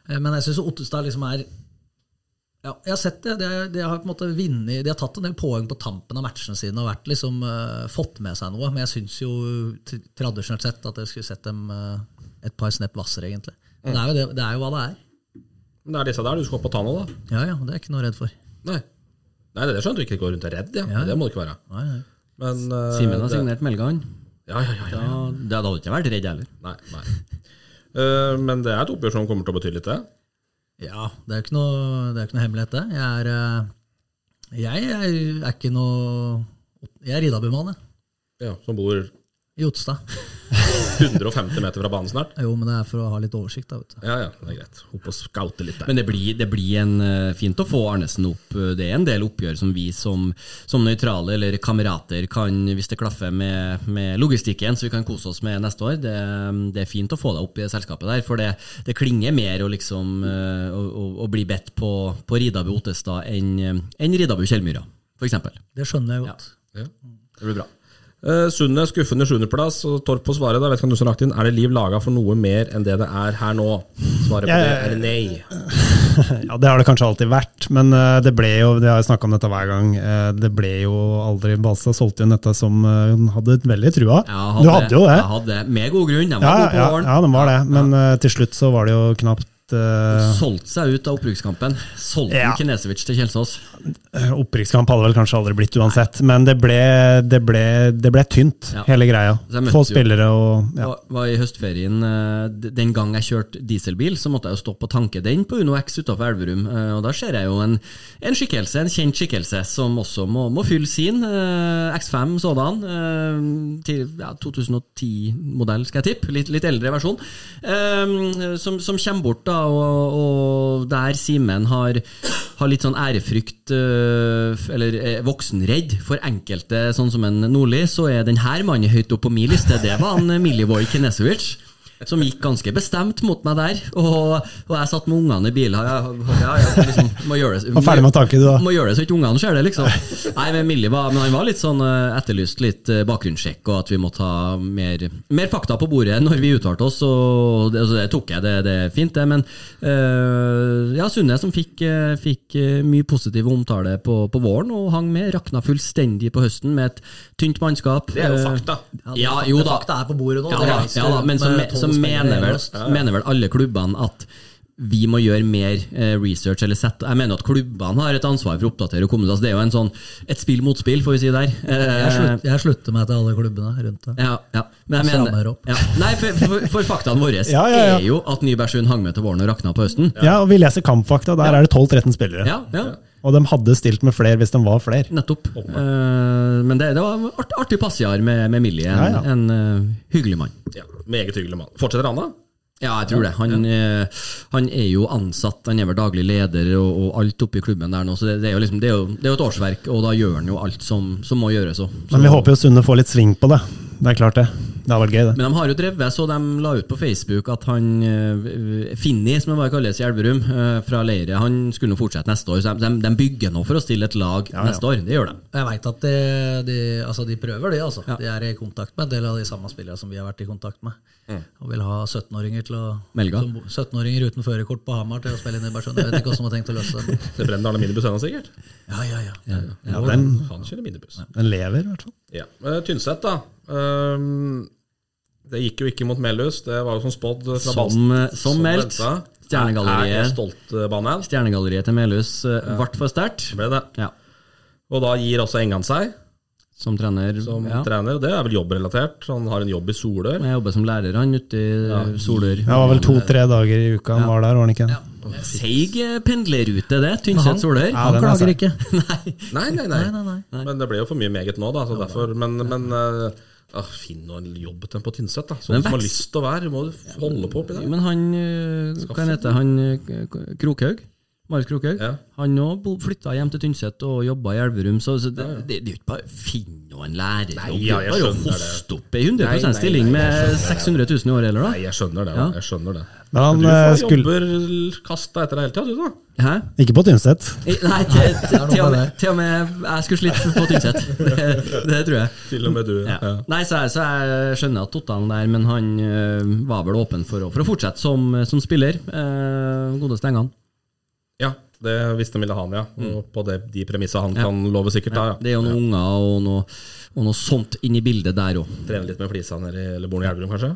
[SPEAKER 6] Eh, Men jeg syns Ottestad liksom er ja, jeg har sett det. De, har- de har på en måte vinnet, De har tatt en del poeng på tampen av matchene sine og vært liksom, uh, fått med seg noe. Men jeg syns jo tradisjonelt sett at jeg skulle sett dem uh, et par snepp hvassere, egentlig. Men det er, jo det, det er jo hva det er.
[SPEAKER 4] Men det er disse der du skal opp og ta nå, da.
[SPEAKER 6] Ja, ja, det er jeg ikke noe redd for.
[SPEAKER 4] Nei. Nei, det er skjønt du ikke går rundt og er redd, ja.
[SPEAKER 6] Ja.
[SPEAKER 4] Det må du ikke være.
[SPEAKER 6] Nei, nei.
[SPEAKER 4] Men uh,
[SPEAKER 2] Simen har
[SPEAKER 4] det-
[SPEAKER 2] signert Melgan.
[SPEAKER 4] Ja, ja, ja, ja.
[SPEAKER 2] Da, det hadde ikke vært redd heller.
[SPEAKER 4] Nei, nei. Eh, men det er et oppgjør som kommer til å bety litt, det.
[SPEAKER 6] Ja, det er jo ikke noe, det ikke noe hemmelighet, det. Jeg er, eh, jeg er, er ikke noe Jeg er Riddarbumann, jeg.
[SPEAKER 4] Ja, Som bor
[SPEAKER 6] I Otstad.
[SPEAKER 4] 150 meter fra banen snart.
[SPEAKER 6] Jo, men det er for å ha litt oversikt, da, vet du.
[SPEAKER 4] Ja, ja, det er greit. Opp og scoute litt der.
[SPEAKER 2] Men det blir, det blir en, eh, fint å få Arnesen opp. Det er en del oppgjør som vi som, som nøytrale eller kamerater kan, hvis det klaffer med, med logistikken, så vi kan kose oss med neste år. Det, det er fint å få deg opp i det selskapet der, for det, det klinger mer å, liksom, eh, å, å, å bli bedt på, på Ridabu Ottestad enn en Ridabu Kjellmyra, f.eks.
[SPEAKER 6] Det skjønner jeg godt.
[SPEAKER 4] Ja.
[SPEAKER 2] Det blir bra.
[SPEAKER 4] Uh, Sunne skuffende sjuendeplass, og Torp på svaret. Da vet ikke om du som lagt inn Er det liv laga for noe mer enn det det er her nå? Svaret på
[SPEAKER 5] Jeg-
[SPEAKER 4] det er nei.
[SPEAKER 5] Ja, Det har det kanskje alltid vært, men eh, det ble jo Det har jeg snakka om dette hver gang. eh, Det ble jo aldri Balstad solgte inn dette som hun hadde veldig trua.
[SPEAKER 2] Hadde,
[SPEAKER 5] du hadde jo det.
[SPEAKER 2] Jeg hadde, med god grunn. De var
[SPEAKER 5] Ja,
[SPEAKER 2] gode på våren.
[SPEAKER 5] ja, de var det. Men ja. til slutt så var det jo knapt uh,
[SPEAKER 2] Solgte seg ut av opprykkskampen. Solgte
[SPEAKER 5] Ja.
[SPEAKER 2] Kinesevic til Kjelsås.
[SPEAKER 5] Opprykkskamp hadde vel kanskje aldri blitt uansett, men det ble, det ble, det ble tynt,
[SPEAKER 2] Ja.
[SPEAKER 5] hele greia. Få spillere og ja.
[SPEAKER 2] Var, i høstferien eh, Den gang jeg kjørte dieselbil, så måtte jeg jo stoppe og tanke den på Uno X utafor Elverum. eh, Og da ser jeg jo en, en skikkelse, en kjent skikkelse, som også må, må fylle sin. eh, X5 sådan. eh, til ja, 2010-modell, skal jeg tippe. Litt, litt eldre versjon. eh, som, som kommer bort, da, og, og der Simen har, har litt sånn ærefrykt, eh, eller eh, voksenredd for enkelte, sånn som en Nordli, så er denne mannen høyt opp på min liste. Det var han eh, Milivoj Kinesevic. Som gikk ganske bestemt mot meg der. Og, og jeg satt med ungene i bilen. Ja, ja, ja, liksom, må gjøre det,
[SPEAKER 5] ferdig med tanken, du, da.
[SPEAKER 2] Må gjøre det så ikke ungene ser det, liksom. Nei, men Millie var, men han var litt sånn eh, etterlyst litt eh, bakgrunnssjekk, og at vi måtte ha mer, mer fakta på bordet når vi uttalte oss. Og det, altså, det tok jeg, det, det er fint, det. Men øh, ja, Sunne som fikk, fikk mye positiv omtale på, på våren, og hang med. Rakna fullstendig på høsten med et tynt mannskap.
[SPEAKER 4] Det er jo fakta.
[SPEAKER 2] Ja, jo da.
[SPEAKER 6] Fakta er på bordet nå.
[SPEAKER 2] Ja,
[SPEAKER 6] det
[SPEAKER 2] da, ja da, men som,
[SPEAKER 6] tolv
[SPEAKER 2] så mener, vel, mener vel alle klubbene at vi må gjøre mer eh, research. eller sette, Jeg mener at klubbene har et ansvar for å oppdatere og til Altså, det er jo en sånn, et spill mot spill, får vi si der. Eh,
[SPEAKER 6] Jeg, slutt, jeg slutter meg til alle klubbene rundt det.
[SPEAKER 2] ja, ja. Men jeg mener, ja. Nei, for, for, for faktaene våre
[SPEAKER 5] Ja, ja, ja.
[SPEAKER 2] er jo at Nybergsund hang med til våren og rakna på høsten.
[SPEAKER 5] Ja, og vi leser kampfakta. Der er det 12-13 spillere.
[SPEAKER 2] Ja, ja,
[SPEAKER 5] Og de hadde stilt med flere hvis de var flere.
[SPEAKER 2] nettopp. Eh, men det, det var art, artig passiar med, med Millie, en,
[SPEAKER 5] Ja, ja.
[SPEAKER 2] en uh, hyggelig mann.
[SPEAKER 4] Ja, Meget hyggelig mann. Fortsetter han, da?
[SPEAKER 2] Ja, jeg tror det. Han, eh, han er jo ansatt, han er vel daglig leder og, og alt i klubben der nå. Så det, det, er jo liksom, det, er jo, det er jo et årsverk, og da gjør han jo alt som, som må gjøres Så.
[SPEAKER 5] Men vi håper jo Sunne får litt sving på det. Det er klart, det. Det har vært gøy, det.
[SPEAKER 2] Men de har jo drevet, så de la ut på Facebook at han uh, Finni, som det bare kalles i Elverum, eh, fra Leire, han skulle nå fortsette neste år. Så de, de, bygger nå for å stille et lag
[SPEAKER 5] ja.
[SPEAKER 2] neste år. Det gjør de.
[SPEAKER 6] Jeg veit at de, de, altså de prøver det, altså.
[SPEAKER 2] Ja.
[SPEAKER 6] De er i kontakt med en del av de samme spillerne som vi har vært i kontakt med. Og vil ha 17-åringer til å
[SPEAKER 2] Melga.
[SPEAKER 6] 17-åringer uten førerkort på Hamar til å spille inn i Bersund. Jeg vet ikke hvordan de har tenkt å løse det.
[SPEAKER 4] Det brenner Arne minibuss ennå, sikkert?
[SPEAKER 6] Ja, ja, ja.
[SPEAKER 5] Ja, den,
[SPEAKER 4] Han kjører minibuss.
[SPEAKER 5] den lever, i hvert fall.
[SPEAKER 4] Ja. Eh, Tynset, da. Ehm, det gikk jo ikke mot Melhus. Det var jo som spådd fra
[SPEAKER 2] Som, eh, som meldt. Stjernegalleriet.
[SPEAKER 4] Er Stolt-banen?
[SPEAKER 2] Stjernegalleriet til Melhus uh, ble for sterkt.
[SPEAKER 4] Ble det.
[SPEAKER 2] Ja.
[SPEAKER 4] Og da gir også Engan seg
[SPEAKER 2] Som trener.
[SPEAKER 4] som
[SPEAKER 2] ja.
[SPEAKER 4] trener. og Det er vel jobbrelatert. Han har en jobb i Solør.
[SPEAKER 2] Jeg jobber som lærer, han ute i Solør.
[SPEAKER 5] Det var vel to-tre dager i uka han var der, var han ikke?
[SPEAKER 2] Seig eh, pendlerrute, det. Tynset Solør.
[SPEAKER 5] Ja,
[SPEAKER 6] Han
[SPEAKER 5] er
[SPEAKER 6] klager ikke.
[SPEAKER 2] Nei.
[SPEAKER 4] Nei, nei, nei.
[SPEAKER 6] Nei, nei, nei.
[SPEAKER 4] Men det ble jo for mye meget nå, da. Så derfor, men men eh, ah, finn nå en jobb til på Tynset, da. Sånn som har lyst til å være. Du holde på oppi der.
[SPEAKER 2] Men han eh, Hva heter han? eh, Krokhaug? Marius Krokhaug?
[SPEAKER 4] Ja.
[SPEAKER 2] Han òg flytta hjem til Tynset og jobba i Elverum, så, så det, det, det er jo ikke bare å finne noe en lærerjobb.
[SPEAKER 4] Nei, ja, jeg
[SPEAKER 2] det er jo å hoste opp ei 100
[SPEAKER 4] Nei, nei,
[SPEAKER 2] stilling med
[SPEAKER 4] skjønner
[SPEAKER 2] 600 000 i året, eller
[SPEAKER 4] Nei, jeg skjønner det.
[SPEAKER 2] Ja.
[SPEAKER 4] Jeg skjønner det.
[SPEAKER 5] Men han
[SPEAKER 4] Du
[SPEAKER 5] eh,
[SPEAKER 4] får
[SPEAKER 5] skulle
[SPEAKER 4] jobber kasta etter deg hele tida, du, da.
[SPEAKER 2] Hæ?
[SPEAKER 5] Ikke på Tynset.
[SPEAKER 2] Nei, til, til, til, og
[SPEAKER 6] med
[SPEAKER 2] til og med jeg skulle slitt på Tynset. Det, det tror jeg.
[SPEAKER 4] Til og med du.
[SPEAKER 2] Ja.
[SPEAKER 4] Ja.
[SPEAKER 2] Nei, så jeg, så jeg skjønner at Tottan der, men han øh, var vel åpen for å, for å fortsette som, som spiller. Uh, Godeste Engan.
[SPEAKER 4] Det visste Milahan, ja. Og på det, de premissene han
[SPEAKER 2] Ja.
[SPEAKER 4] kan love sikkert, da. Ja.
[SPEAKER 2] Det er jo noen unger og noe, og noe sånt inni bildet der òg.
[SPEAKER 4] Trener litt med flisa nede i eller bor i Elverum, kanskje?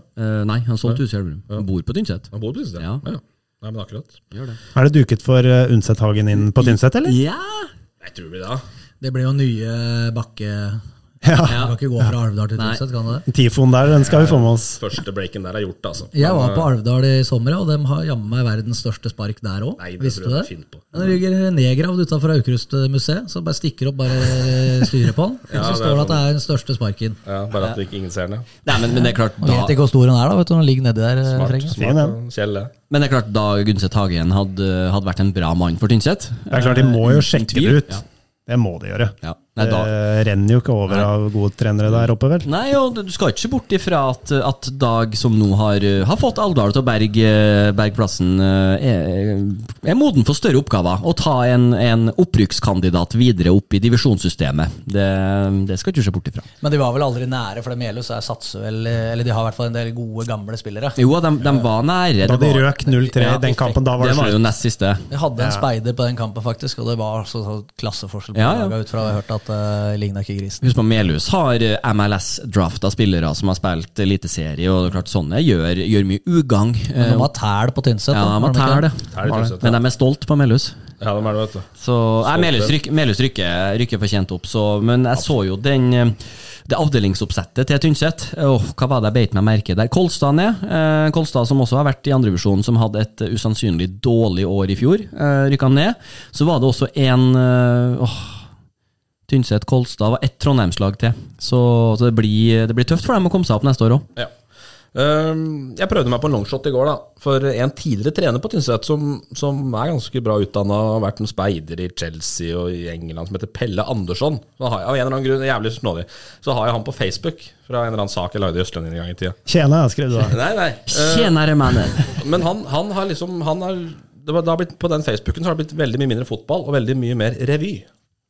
[SPEAKER 2] nei, han solgte huset i Elverum. Han bor på Tynset.
[SPEAKER 4] Han bor på Tynset?
[SPEAKER 2] Ja.
[SPEAKER 4] ja. Nei, men akkurat.
[SPEAKER 2] Gjør det.
[SPEAKER 5] Er det duket for uh, Undset-Hagen inn på Tynset, eller?
[SPEAKER 2] Ja!
[SPEAKER 4] Jeg tror vi da.
[SPEAKER 6] Det ble jo nye Bakke...
[SPEAKER 5] Ja.
[SPEAKER 6] Du kan ikke gå fra Alvdal til. Tynset, kan du det?
[SPEAKER 5] Tifoen der, den skal vi få med oss.
[SPEAKER 4] Første breaken der er gjort, altså.
[SPEAKER 6] Jeg var på Alvdal i sommer, og de har jammen meg verdens største spark der òg.
[SPEAKER 4] Det
[SPEAKER 6] Visste du det? Den ligger nedgravd utafor Aukrustmuseet, så bare stikker opp bare styret på den.
[SPEAKER 4] Ja,
[SPEAKER 6] så
[SPEAKER 4] er
[SPEAKER 6] står det at det
[SPEAKER 4] sånn.
[SPEAKER 6] er den største sparken.
[SPEAKER 4] Ja, bare at ikke ingen ser den. ja.
[SPEAKER 2] Nei, men, men det er klart da,
[SPEAKER 6] vet ikke hvor stor den er, da. vet du, den ligger nedi der.
[SPEAKER 4] Smart, smart. Kjell, ja.
[SPEAKER 2] men det er klart da Gunset Hagen hadde, hadde vært en bra mann for Tynset
[SPEAKER 5] Det er klart, de må jo
[SPEAKER 2] Eh,
[SPEAKER 5] sjekke det ut.
[SPEAKER 2] Ja.
[SPEAKER 5] Det må de gjøre.
[SPEAKER 2] Ja. Nei, da,
[SPEAKER 5] Det renner jo ikke over av gode trenere der oppe, vel?
[SPEAKER 2] Nei, og du skal ikke se bort ifra at, at Dag, som nå har, har fått Alvdal til å berge berge plassen, eh, er, er moden for større oppgaver. Å ta en, en opprykkskandidat videre opp i divisjonssystemet. Det, det skal du ikke se bort ifra.
[SPEAKER 6] Men de var vel aldri nære, for de Melhus er satser vel Eller de har i hvert fall en del gode, gamle spillere.
[SPEAKER 2] Jo, de, de var nære.
[SPEAKER 5] Da de røk 0-3 i den kampen, da var det
[SPEAKER 2] det var jo nest siste.
[SPEAKER 6] Jeg hadde en speider på den kampen, faktisk, og det var så, så klasseforskjell på
[SPEAKER 2] Ja, ja.
[SPEAKER 6] laget ut fra hva jeg har hørt at at det ligna ikke grisen.
[SPEAKER 2] Husk på Melhus har MLS-drafta spillere som har spilt eliteserie, og det er klart sånne gjør, gjør mye ugagn.
[SPEAKER 6] Men de har tæl på Tynset.
[SPEAKER 2] Ja, de
[SPEAKER 6] har
[SPEAKER 2] tæl,
[SPEAKER 4] Tynset,
[SPEAKER 2] Men de er stolt på Melhus.
[SPEAKER 4] Ja, de er det, vet du.
[SPEAKER 2] Så nei, Melhus rykker, Melhus rykker, rykker fortjent opp, så, men jeg så jo den eh, det avdelingsoppsettet til Tynset. Åh, hva var det jeg beit meg merke der? Kolstad ned. Eh, Kolstad som også har vært i andrevisjonen, som hadde et eh, usannsynlig dårlig år i fjor. Eh, rykka ned. Så var det også en eh, åh, Tynset, Kolstad var ett Trondheimslag til. Så, så det, blir, det blir tøft for dem å komme seg opp neste år òg.
[SPEAKER 4] Ja. Ehm, jeg prøvde meg på en longshot i går, da. For en tidligere trener på Tynset som, som er ganske bra utdanna, har vært en speider i Chelsea og i England, som heter Pelle Andersson. Så har jeg, av en eller annen grunn, jævlig snålig, så har jeg han på Facebook fra en eller annen sak jeg lagde i Østlendingen en gang i tida.
[SPEAKER 5] Tjena, skrev du da.
[SPEAKER 4] Nei, nei. eh,
[SPEAKER 2] Tjenere, mannen!
[SPEAKER 4] men han, han har liksom han har, det var, det har blitt, På den Facebooken så har det blitt veldig mye mindre fotball og veldig mye mer revy.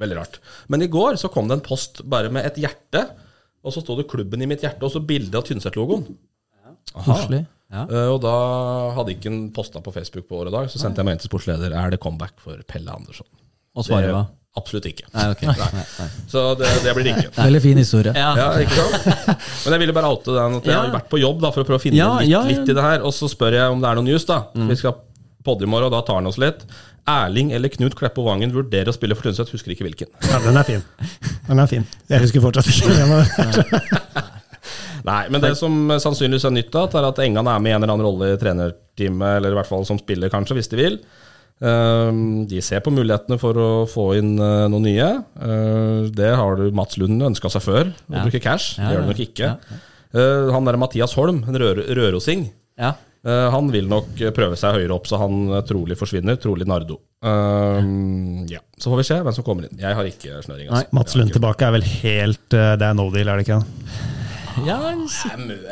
[SPEAKER 4] Veldig rart. Men i går så kom det en post bare med et hjerte, og så sto det 'Klubben i mitt hjerte', og så bilde av Tynset-logoen.
[SPEAKER 6] Koselig.
[SPEAKER 4] Uh, og da hadde ikke han posta på Facebook på året dag, så sendte jeg meg inn til sportsleder. Er det comeback for Pelle Andersson?
[SPEAKER 2] Og svaret var
[SPEAKER 4] Absolutt ikke.
[SPEAKER 2] Nei, okay. Nei, nei.
[SPEAKER 4] Så det, det blir det ikke.
[SPEAKER 6] Veldig fin historie.
[SPEAKER 2] Ja.
[SPEAKER 4] Ja, ikke sant? Men jeg ville bare oute den at jeg har vært på jobb da, for å prøve å finne
[SPEAKER 2] Ja,
[SPEAKER 4] litt,
[SPEAKER 2] ja, ja.
[SPEAKER 4] litt i det her. Og så spør jeg om det er noe news, da. Vi skal podde i morgen, og da tar han oss litt. Erling eller Knut Kleppo Vangen vurderer å spille for Tynset, husker ikke hvilken.
[SPEAKER 5] Ja, den er fin. Den er fin. Jeg husker fortsatt ikke.
[SPEAKER 4] Nei, men det som sannsynligvis er nytt, er at Engan er med i en eller annen rolle i trenerteamet, eller i hvert fall som spiller, kanskje, hvis de vil. Ehm, De ser på mulighetene for å få inn eh, noen nye. Eh, Det har du Mats Lund ønska seg før, å
[SPEAKER 2] Ja.
[SPEAKER 4] bruke cash.
[SPEAKER 2] Ja,
[SPEAKER 4] Det gjør du nok ikke.
[SPEAKER 2] Ja,
[SPEAKER 4] Eh, Han der Mathias Holm, en rør rørosing,
[SPEAKER 2] Ja.
[SPEAKER 4] Eh, han vil nok prøve seg høyere opp, så han eh, trolig forsvinner. Trolig Nardo. Ehm, ja, Så får vi se hvem som kommer inn. Jeg har ikke snøring. Altså.
[SPEAKER 5] Mats Lund tilbake er vel helt eh, Det er no deal, er det ikke?
[SPEAKER 2] Ja,
[SPEAKER 4] er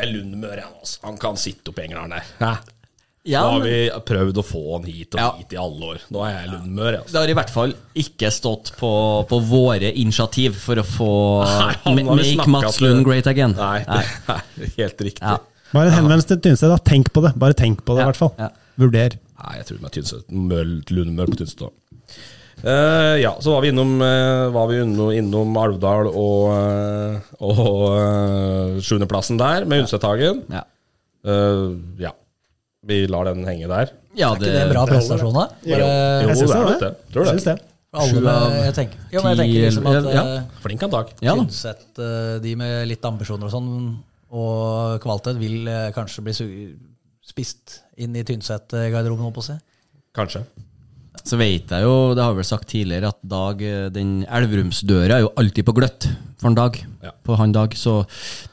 [SPEAKER 4] er Lund Møre, han, altså. Han kan sitte opp Engerdalen der. Hæ?
[SPEAKER 2] ja,
[SPEAKER 4] Nå har vi prøvd å få han hit og
[SPEAKER 2] Ja.
[SPEAKER 4] hit i alle år. Nå er jeg Lundmør. Altså.
[SPEAKER 2] Det har i hvert fall ikke stått på, på våre initiativ for å få
[SPEAKER 4] Nei,
[SPEAKER 2] Make Mats. Lund great again.
[SPEAKER 4] Nei, det er helt riktig.
[SPEAKER 2] Ja.
[SPEAKER 5] Bare en henvendelse til Tynset. da. Tenk på det. Bare tenk på det, i hvert fall.
[SPEAKER 2] ja.
[SPEAKER 5] Vurder.
[SPEAKER 4] Nei, jeg tror det er Tynset. Møl- Lundmør på Tynset òg. ja, så var vi innom, uh, var vi innom, innom Alvdal og, uh, og sjuendeplassen der, med Undsethagen.
[SPEAKER 2] Ja.
[SPEAKER 4] Eh, ja. Vi lar den henge der.
[SPEAKER 2] Ja,
[SPEAKER 6] Er ikke det en bra prestasjon, da?
[SPEAKER 4] Jo, jo
[SPEAKER 5] Jeg syns
[SPEAKER 4] det er
[SPEAKER 5] det.
[SPEAKER 4] Tror det.
[SPEAKER 5] Jeg
[SPEAKER 4] det.
[SPEAKER 5] det.
[SPEAKER 6] alle
[SPEAKER 2] Sju
[SPEAKER 6] med,
[SPEAKER 2] av
[SPEAKER 6] jeg tenker, jo, men jeg tenker
[SPEAKER 2] ti,
[SPEAKER 6] liksom at
[SPEAKER 2] ja.
[SPEAKER 4] Flink han Dag.
[SPEAKER 2] Ja.
[SPEAKER 6] Tynset, de med litt ambisjoner og sånn, og kvalitet, vil eh, kanskje bli spist inn i Tynset-garderoben, holdt på å si.
[SPEAKER 4] Kanskje.
[SPEAKER 2] Så vet jeg jo, det har vi vel sagt tidligere, at Dag, eh, den Elverumsdøra er jo alltid på gløtt for en Dag.
[SPEAKER 4] Ja.
[SPEAKER 2] På han Dag. Så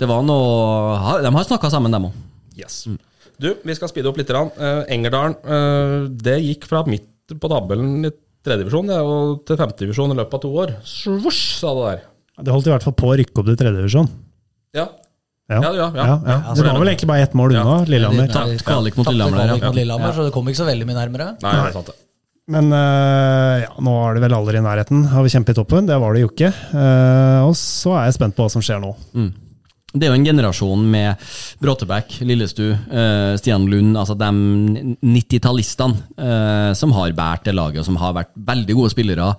[SPEAKER 2] det var noe De har snakka sammen, dem òg.
[SPEAKER 4] Yes. Du, vi skal speede opp litt. grann. Eh, Engerdalen, uh, det gikk fra midt på tabellen i tredjedivisjon til femtedivisjon i løpet av to år. Svosj, sa det der.
[SPEAKER 5] Det holdt i hvert fall på å rykke opp til tredjedivisjon.
[SPEAKER 4] Ja.
[SPEAKER 5] Ja.
[SPEAKER 4] Ja, ja, ja.
[SPEAKER 5] Ja, ja. Det var vel egentlig bare ett mål unna, Lillehammer.
[SPEAKER 6] Tapt
[SPEAKER 2] kvalik mot Lillehammer,
[SPEAKER 6] kvalik mot Lillehammer, så det kom ikke så veldig mye nærmere.
[SPEAKER 4] Nei, det er sant det.
[SPEAKER 5] Men uh, ja, nå er det vel aldri i nærheten av å kjempe i toppen. Det var det jo ikke. Uh, og så er jeg spent på hva som skjer nå.
[SPEAKER 2] Det er jo en generasjon med Bråtebæk, Lillestu, eh, Stian Lund, altså de 90-tallistene eh, som har båret det laget, og som har vært veldig gode spillere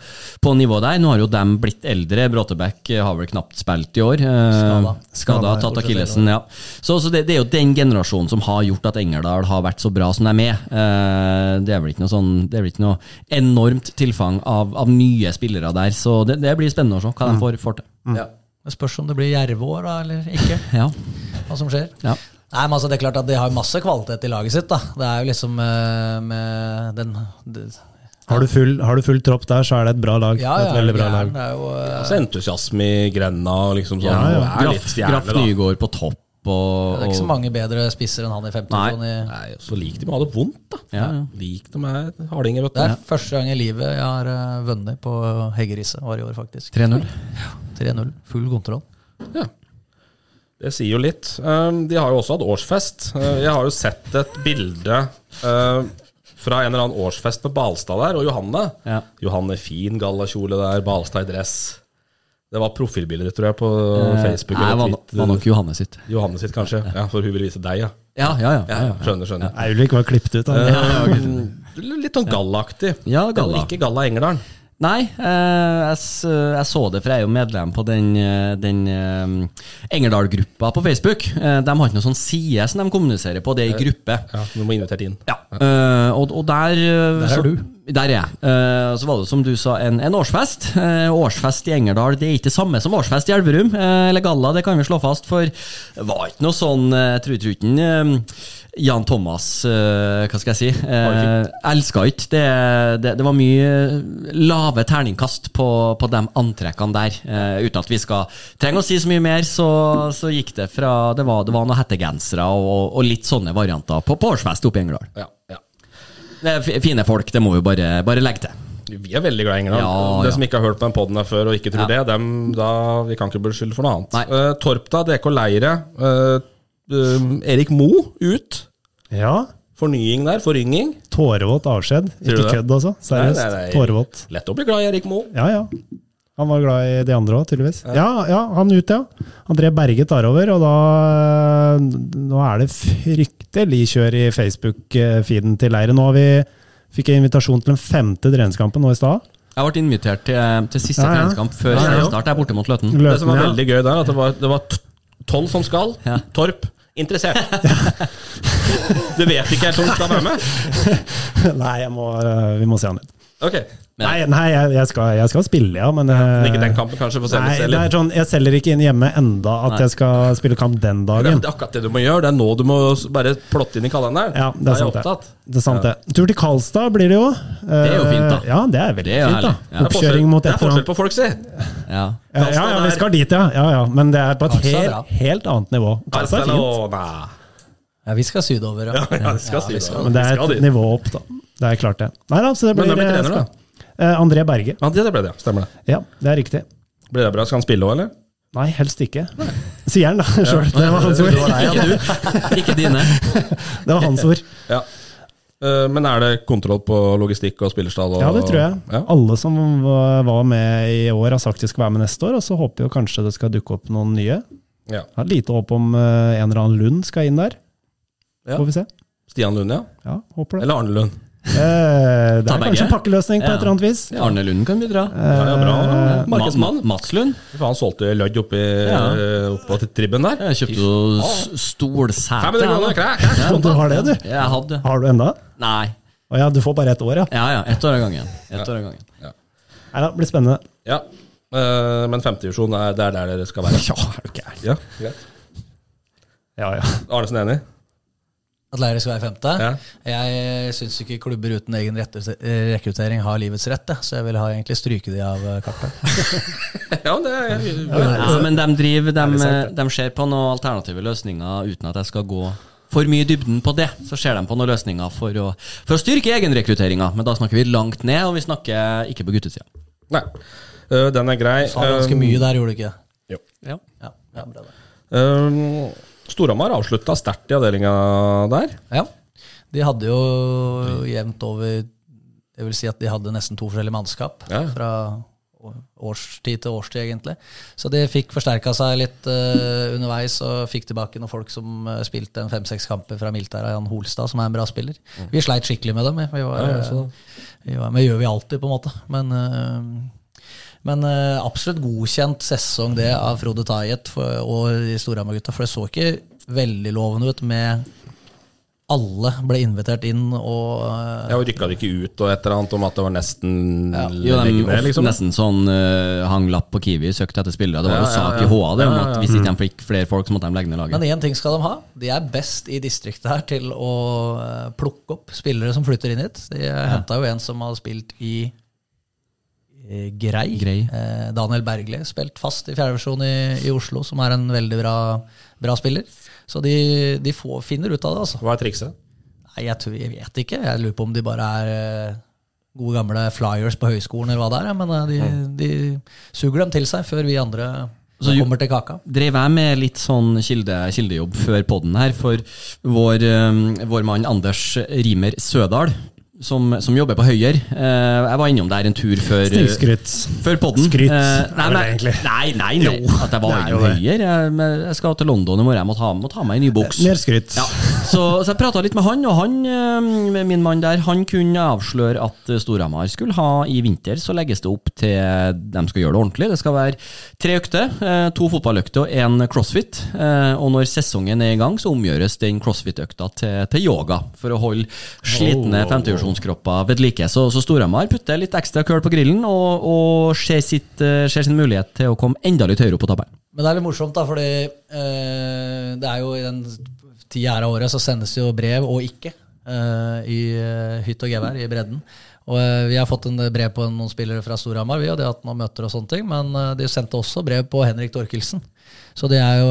[SPEAKER 2] på nivå der. Nå har jo de blitt eldre. Bråtebæk har vel knapt spilt i år. Eh,
[SPEAKER 6] Skada.
[SPEAKER 2] Skada, tatt akillesen, ja. Så, så det, det er jo den generasjonen som har gjort at Engerdal har vært så bra som de er med. Eh, det er vel ikke noe sånn Det er vel ikke noe enormt tilfang av, av nye spillere der, så det, det blir spennende å se hva de får, får til.
[SPEAKER 6] Ja. Det spørs om det blir Jervår da, eller ikke.
[SPEAKER 2] Ja.
[SPEAKER 6] Hva som skjer.
[SPEAKER 2] Ja.
[SPEAKER 6] Nei, men altså, Det er klart at de har masse kvalitet i laget sitt. da. Det er jo liksom uh, med den det,
[SPEAKER 5] Har du, full, har du full tropp der, så er det et bra lag.
[SPEAKER 6] Ja, ja,
[SPEAKER 5] et veldig bra lag.
[SPEAKER 6] Det er jo,
[SPEAKER 4] uh... Entusiasme i grenda liksom sånn.
[SPEAKER 2] Ja, ja. Graff, Nygaard på topp. Og,
[SPEAKER 6] det er ikke så mange bedre spisser enn han i 50
[SPEAKER 2] Nei.
[SPEAKER 4] Nei, så lik de må ha det vondt, da.
[SPEAKER 2] Ja, ja.
[SPEAKER 4] Lik de er hardinger, vet
[SPEAKER 6] Det er første gang i livet jeg har uh, vunnet på Heggerisset, var i år faktisk.
[SPEAKER 2] 3-0.
[SPEAKER 6] 3-0, full kontroll.
[SPEAKER 4] Det sier jo litt. Um, de har jo også hatt årsfest. Uh, jeg har jo sett et bilde uh, fra en eller annen årsfest med Balstad der, og Johanne.
[SPEAKER 2] Ja.
[SPEAKER 4] Johanne fin gallakjole der, Balstad i dress. Det var profilbildet tror jeg, på Facebook.
[SPEAKER 2] Nei,
[SPEAKER 4] eller
[SPEAKER 2] var,
[SPEAKER 4] Twitter.
[SPEAKER 2] var nok Johannes sitt.
[SPEAKER 4] Johanne sitt, kanskje. Ja, For hun vil vise deg, ja.
[SPEAKER 2] Ja, ja, ja.
[SPEAKER 4] ja,
[SPEAKER 2] ja.
[SPEAKER 4] Skjønner, skjønner.
[SPEAKER 5] Nei, Ulrik var klippet ut.
[SPEAKER 4] Um, litt sånn gallaktig.
[SPEAKER 2] Ja, galla.
[SPEAKER 4] Ikke Galla Engerdalen.
[SPEAKER 2] Nei, eh, jeg, så det, for jeg er jo medlem på den, eh, den eh, Engerdal-gruppa på Facebook. Eh, de har ikke noen sånn side som de kommuniserer på, det er i gruppe.
[SPEAKER 4] Ja, Du må invitere inn.
[SPEAKER 2] Ja. Eh, og, og der Der
[SPEAKER 6] er du.
[SPEAKER 2] Der er jeg. Eh, så var det som du sa, en, en årsfest. Eh, årsfest i Engerdal det er ikke det samme som årsfest i Elverum. eh, eller Galla, det kan vi slå fast. For det var ikke noe sånn trutruten. Jan Thomas Hva skal jeg si? Uh, Elska ikke. Det, det, det var mye lave terningkast på, på de antrekkene der. Uten at vi skal trenge å si så mye mer, så, så gikk det fra Det var, det var noen hettegensere og, og litt sånne varianter på, på årsfest oppe i Engerdal.
[SPEAKER 4] Ja.
[SPEAKER 2] Det er fine folk, det må vi bare, bare legge til.
[SPEAKER 4] Vi er veldig glad i England.
[SPEAKER 2] Ja,
[SPEAKER 4] det
[SPEAKER 2] ja.
[SPEAKER 4] som ikke har hørt på den poden her før og ikke tror
[SPEAKER 2] Ja.
[SPEAKER 4] det, dem, da, vi kan ikke beskylde for noe annet.
[SPEAKER 2] Uh,
[SPEAKER 4] Eh, Torpta, DK Leire. Uh, eh, Erik Mo ut.
[SPEAKER 5] Ja.
[SPEAKER 4] Fornying der, forynging.
[SPEAKER 5] Tårevåt avskjed. Ikke kødd, altså. Seriøst. Tårevåt.
[SPEAKER 4] Lett å bli glad i Erik Mo.
[SPEAKER 5] Ja, ja. Han var glad i de andre òg, tydeligvis. Ja, ja, han ut, ja. André Berge tar over, og da Nå er det fryktelig kjør i Facebook-feeden til Leire. Nå har vi fikk jeg invitasjon til den femte treningskampen nå i stad.
[SPEAKER 2] Jeg ble invitert til, til siste
[SPEAKER 5] Ja, ja.
[SPEAKER 2] treningskamp før
[SPEAKER 5] Ja, ja.
[SPEAKER 2] seriestart. Jeg er borte mot Løten.
[SPEAKER 4] Det som var
[SPEAKER 5] ja.
[SPEAKER 4] veldig gøy der, at det var, det var tolv som skal.
[SPEAKER 2] Ja.
[SPEAKER 4] Torp interessert. du vet ikke helt om du skal være med?
[SPEAKER 5] Nei, jeg må, vi må se han litt.
[SPEAKER 4] Ok,
[SPEAKER 5] Nei, nei jeg, jeg, skal, jeg skal spille, ja, men ja,
[SPEAKER 4] Men ikke den kampen, kanskje? For
[SPEAKER 5] Nei,
[SPEAKER 4] selv,
[SPEAKER 5] det er sånn, jeg selger ikke inn hjemme enda at
[SPEAKER 2] Nei.
[SPEAKER 5] jeg skal spille kamp den dagen.
[SPEAKER 4] Det er akkurat det du må gjøre. Det er nå du må bare plotte inn i kalenderen.
[SPEAKER 5] Ja, det
[SPEAKER 4] Da
[SPEAKER 5] er sant det. Det er sant det. Tur til Karlstad blir det jo.
[SPEAKER 2] Det er jo fint, da.
[SPEAKER 5] Ja, det er veldig
[SPEAKER 2] Det er
[SPEAKER 5] fint, da.
[SPEAKER 2] herlig. Ja.
[SPEAKER 4] Det er
[SPEAKER 5] Oppkjøring
[SPEAKER 4] forskjell-
[SPEAKER 5] mot
[SPEAKER 4] Det er forskjell på folk, si.
[SPEAKER 2] Ja.
[SPEAKER 5] Ja, ja, ja, vi skal dit, ja. ja, ja. Men det er på et
[SPEAKER 6] Karlstad er
[SPEAKER 5] helt, helt annet nivå. Karlstad er fint,
[SPEAKER 6] Ja, vi skal sydover, ja.
[SPEAKER 4] Ja, vi skal si
[SPEAKER 6] vi skal.
[SPEAKER 5] men det er et nivå opp, da. Det er klart, det. Nei da, så det blir
[SPEAKER 4] Men blir
[SPEAKER 5] blir
[SPEAKER 4] trener, da?
[SPEAKER 5] Eh, André Berge.
[SPEAKER 4] Ja, det ble det, ja. Stemmer det.
[SPEAKER 5] Ja, det er riktig.
[SPEAKER 4] Blir det bra? Skal han spille òg, eller?
[SPEAKER 5] Nei, helst ikke. Sier han, da. Sjøl. Det var hans ord.
[SPEAKER 2] Ikke du. Ikke dine.
[SPEAKER 5] Det var hans ord.
[SPEAKER 4] Ja. Eh, Men er det kontroll på logistikk og spillerstall? Og,
[SPEAKER 5] Ja, det tror jeg.
[SPEAKER 4] Ja.
[SPEAKER 5] Alle som var var med i år, har sagt de skal være med neste år, og så håper vi kanskje det skal dukke opp noen nye.
[SPEAKER 4] Ja.
[SPEAKER 5] Jeg har lite håp om eh, en eller annen Lund skal inn der.
[SPEAKER 4] Ja.
[SPEAKER 5] Får vi se.
[SPEAKER 4] Stian Lund, ja?
[SPEAKER 5] Ja, håper det.
[SPEAKER 4] Eller Arne Lund?
[SPEAKER 5] Eh, det er kanskje en pakkeløsning på
[SPEAKER 2] Ja.
[SPEAKER 5] et eller annet vis.
[SPEAKER 2] Arne Lund kan bidra.
[SPEAKER 4] Ja, ja, bra.
[SPEAKER 5] Eh,
[SPEAKER 4] Markedsmann.
[SPEAKER 2] Mats Lund.
[SPEAKER 4] Han solgte lødd oppi
[SPEAKER 2] Ja.
[SPEAKER 4] eh, oppå tribben der.
[SPEAKER 2] Jeg kjøpte jo stolsete.
[SPEAKER 4] 500 kroner,
[SPEAKER 2] jeg, da.
[SPEAKER 4] kræ, kræ.
[SPEAKER 5] Ja, du har det, du.
[SPEAKER 2] Jeg hadde
[SPEAKER 5] Har du enda?
[SPEAKER 2] Nei.
[SPEAKER 5] Å ja, du får bare ett år, ja.
[SPEAKER 2] Ja ja, ett år av gangen. Ett år av gangen.
[SPEAKER 5] Nei det blir spennende.
[SPEAKER 4] Ja. Eh, Men femtedivisjon, det er der dere skal være?
[SPEAKER 5] Ja, er du gæren.
[SPEAKER 4] Ja, greit.
[SPEAKER 5] Ja, ja.
[SPEAKER 4] Arnesen er enig?
[SPEAKER 6] At Leire skal være femte?
[SPEAKER 4] Ja.
[SPEAKER 6] Jeg syns ikke klubber uten egen eh, rekruttering har livets rett, så jeg vil ha egentlig stryke de av eh, kartet.
[SPEAKER 4] Ja, det er
[SPEAKER 2] Ja, men de driver de, de ser på noen alternative løsninger uten at jeg skal gå for mye i dybden på det. Så ser de på noen løsninger for å, for å styrke egenrekrutteringa, men da snakker vi langt ned, og vi snakker ikke på guttesida.
[SPEAKER 4] Nei. Eh, Den er grei.
[SPEAKER 6] Du Sa ganske
[SPEAKER 4] Eh,
[SPEAKER 6] mye der, gjorde du ikke?
[SPEAKER 4] Jo.
[SPEAKER 2] Ja.
[SPEAKER 6] Ja, ja, bra det.
[SPEAKER 4] Eh, Storhamar avslutta sterkt i avdelinga der.
[SPEAKER 6] Ja. De hadde jo jevnt over Jeg vil si at de hadde nesten to forskjellige mannskap
[SPEAKER 4] Ja.
[SPEAKER 6] fra årstid til årstid, egentlig. Så de fikk forsterka seg litt uh, underveis og fikk tilbake noen folk som uh, spilte en fem-seks kamper fra Miltær og Jan Holstad, som er en bra spiller. Vi sleit skikkelig med dem. Vi var,
[SPEAKER 4] Ja, ja,
[SPEAKER 6] vi var, men det gjør vi alltid, på en måte. Men, eh, men uh, absolutt godkjent sesong det av Frode Tajet og de Storhamar-gutta, for det så ikke veldig lovende ut med alle ble invitert inn og eh,
[SPEAKER 4] Ja, og Rykka det ikke ut og et eller annet om at det var nesten
[SPEAKER 2] Jo, de
[SPEAKER 4] ned, liksom?
[SPEAKER 2] Nesten sånn uh, hang lapp på Kiwi, søkte etter spillere. Det var jo
[SPEAKER 4] Ja, ja,
[SPEAKER 2] sak
[SPEAKER 4] ja.
[SPEAKER 2] i HA det, om
[SPEAKER 4] Ja, ja,
[SPEAKER 2] at hvis ikke de fikk flere folk, så måtte de legge ned laget.
[SPEAKER 6] Men én ting skal de ha. De er best i distriktet her til å plukke opp spillere som flytter inn hit. De ja. henta jo en som har spilt i Grei.
[SPEAKER 2] Grei.
[SPEAKER 6] Eh, Daniel Bergli. Spilt fast i fjerdedivisjon i, i Oslo, som er en veldig bra, bra spiller. Så de, de får, finner ut av det, altså.
[SPEAKER 4] Hva er trikset?
[SPEAKER 6] Nei, jeg, tror, jeg vet ikke. Jeg lurer på om de bare er eh, gode gamle flyers på høyskolen, eller hva det er. Men eh, de, de suger dem til seg før vi andre
[SPEAKER 2] Så jo-
[SPEAKER 6] kommer til kaka.
[SPEAKER 2] drev jeg med litt sånn kilde, kildejobb før podden her, for vår, eh, vår mann Anders Rimer Sødal som, som jobber på Høyer. Eh, jeg var innom der en tur før
[SPEAKER 5] Snikskryt.
[SPEAKER 2] Før podden.
[SPEAKER 5] Skryt,
[SPEAKER 2] Eh, nei,
[SPEAKER 5] det
[SPEAKER 2] nei, nei, nei, nei. At jeg var innom. Høyer. Jeg, jeg skal til London i morgen. Jeg må ta, må ta meg en ny boks.
[SPEAKER 5] Mer skryt.
[SPEAKER 2] Ja, så, så jeg prata litt med han, og han, eh, min mann der, han kunne avsløre at eh, Storhamar skulle ha i vinter, så legges det opp til de skal gjøre det ordentlig. Det skal være tre økter, eh, to fotballøkter og én crossfit. eh, Og når sesongen er i gang, så omgjøres den crossfit-økta til, til yoga, for å holde slitne femtedivisjonskropper ved like. Så, så Storhamar putter litt ekstra køl på grillen og, og ser, sitt, eh, ser sin mulighet til å komme enda litt høyere opp på tabellen.
[SPEAKER 6] Men det er litt morsomt, da, fordi eh, det er jo i den tida her av året så sendes det jo brev og ikke eh, i eh, hytt og gevær i bredden. Og eh, Vi har fått en brev på noen spillere fra Storhamar, vi, og det at man møter og sånne ting, men eh, de sendte også brev på Henrik Torkelsen. Så det er jo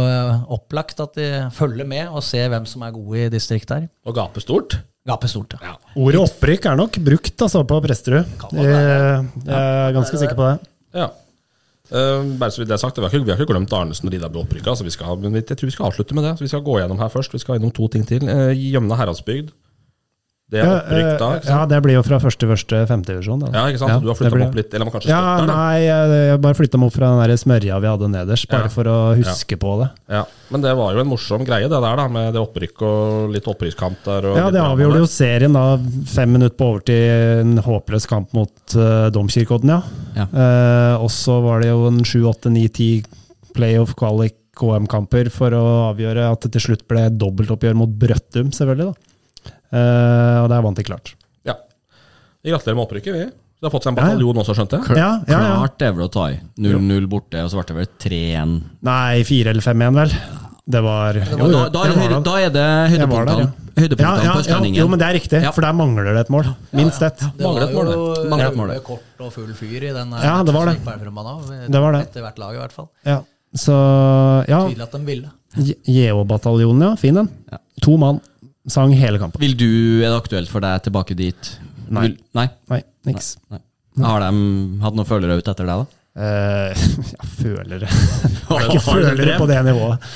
[SPEAKER 6] opplagt at de følger med og ser hvem som er gode i distriktet her.
[SPEAKER 4] Og gaper stort.
[SPEAKER 6] Gaper stort, ja.
[SPEAKER 5] Ordet opprykk er nok brukt altså, på Presterud. Jeg, jeg er ganske sikker på det.
[SPEAKER 4] Ja. Uh, bare så vidt det er sagt, Vi har ikke, vi har ikke glemt Arnesen og Rida blir opprykka, så men jeg tror vi skal avslutte med det. Så Vi skal gå gjennom her først. Vi skal innom to ting til. Uh, Gjømna Heradsbygd. Det er
[SPEAKER 5] Ja,
[SPEAKER 4] opprykk da, ikke
[SPEAKER 5] ja, det blir jo fra første første femtedivisjon.
[SPEAKER 4] Ja, ikke sant?
[SPEAKER 5] Ja,
[SPEAKER 4] du har flytta
[SPEAKER 5] blir-
[SPEAKER 4] dem opp litt? Eller man kanskje
[SPEAKER 5] Ja,
[SPEAKER 4] støtter
[SPEAKER 5] nei, jeg, jeg bare flytta meg opp fra den der smørja vi hadde nederst, bare
[SPEAKER 4] Ja.
[SPEAKER 5] for å huske på det.
[SPEAKER 4] Ja, Men det var jo en morsom greie, det der, da, med det opprykk og litt opprykkskamp der. Og
[SPEAKER 5] Ja, det avgjorde jo serien da, fem minutter på overtid, en håpløs kamp mot uh, Domkirkeodden, ja.
[SPEAKER 2] Ja.
[SPEAKER 5] Uh, og så var det jo en sju, åtte, ni, ti playoff qualic KM-kamper for å avgjøre at det til slutt ble dobbeltoppgjør mot Brøttum, selvfølgelig. da. Eh, og der vant de klart.
[SPEAKER 4] Ja. Vi gratulerer med opprykket, vi. Så det har fått seg en
[SPEAKER 5] bataljon ja.
[SPEAKER 4] også, skjønte jeg.
[SPEAKER 5] Ja, ja, ja.
[SPEAKER 2] Klart det er vel å ta i. 0-0 borte, og så ble det vel 3-1.
[SPEAKER 5] Nei, 4 eller fem igjen, vel. Det var jo,
[SPEAKER 2] Og da, da, er det,
[SPEAKER 5] da.
[SPEAKER 2] er det
[SPEAKER 5] der,
[SPEAKER 2] høydepunktene,
[SPEAKER 5] ja.
[SPEAKER 2] høydepunktene
[SPEAKER 5] Ja, ja,
[SPEAKER 2] på Østlendingen.
[SPEAKER 5] jo, men det er riktig,
[SPEAKER 2] Ja.
[SPEAKER 5] for der mangler det et mål. Minst ett.
[SPEAKER 6] Det
[SPEAKER 4] Mangler et
[SPEAKER 6] var
[SPEAKER 4] mål,
[SPEAKER 6] jo
[SPEAKER 4] det.
[SPEAKER 2] Et mål, det.
[SPEAKER 6] kort og full fyr i den
[SPEAKER 5] Ja, det var det.
[SPEAKER 6] det.
[SPEAKER 5] Det var det.
[SPEAKER 6] Etter hvert lag, i hvert fall.
[SPEAKER 5] Ja. Så ja,
[SPEAKER 6] Tydelig at de ville.
[SPEAKER 5] JO-bataljonen, ja. Fin den.
[SPEAKER 2] Ja.
[SPEAKER 5] To mann. Sang hele kampen.
[SPEAKER 2] Vil du, Er det aktuelt for deg tilbake dit?
[SPEAKER 5] Nei.
[SPEAKER 2] Vil, nei?
[SPEAKER 5] Nei, niks.
[SPEAKER 2] nei. Har de hatt noen følgere ut etter deg, da?
[SPEAKER 5] Uh, ja, følere Ikke følere på det nivået.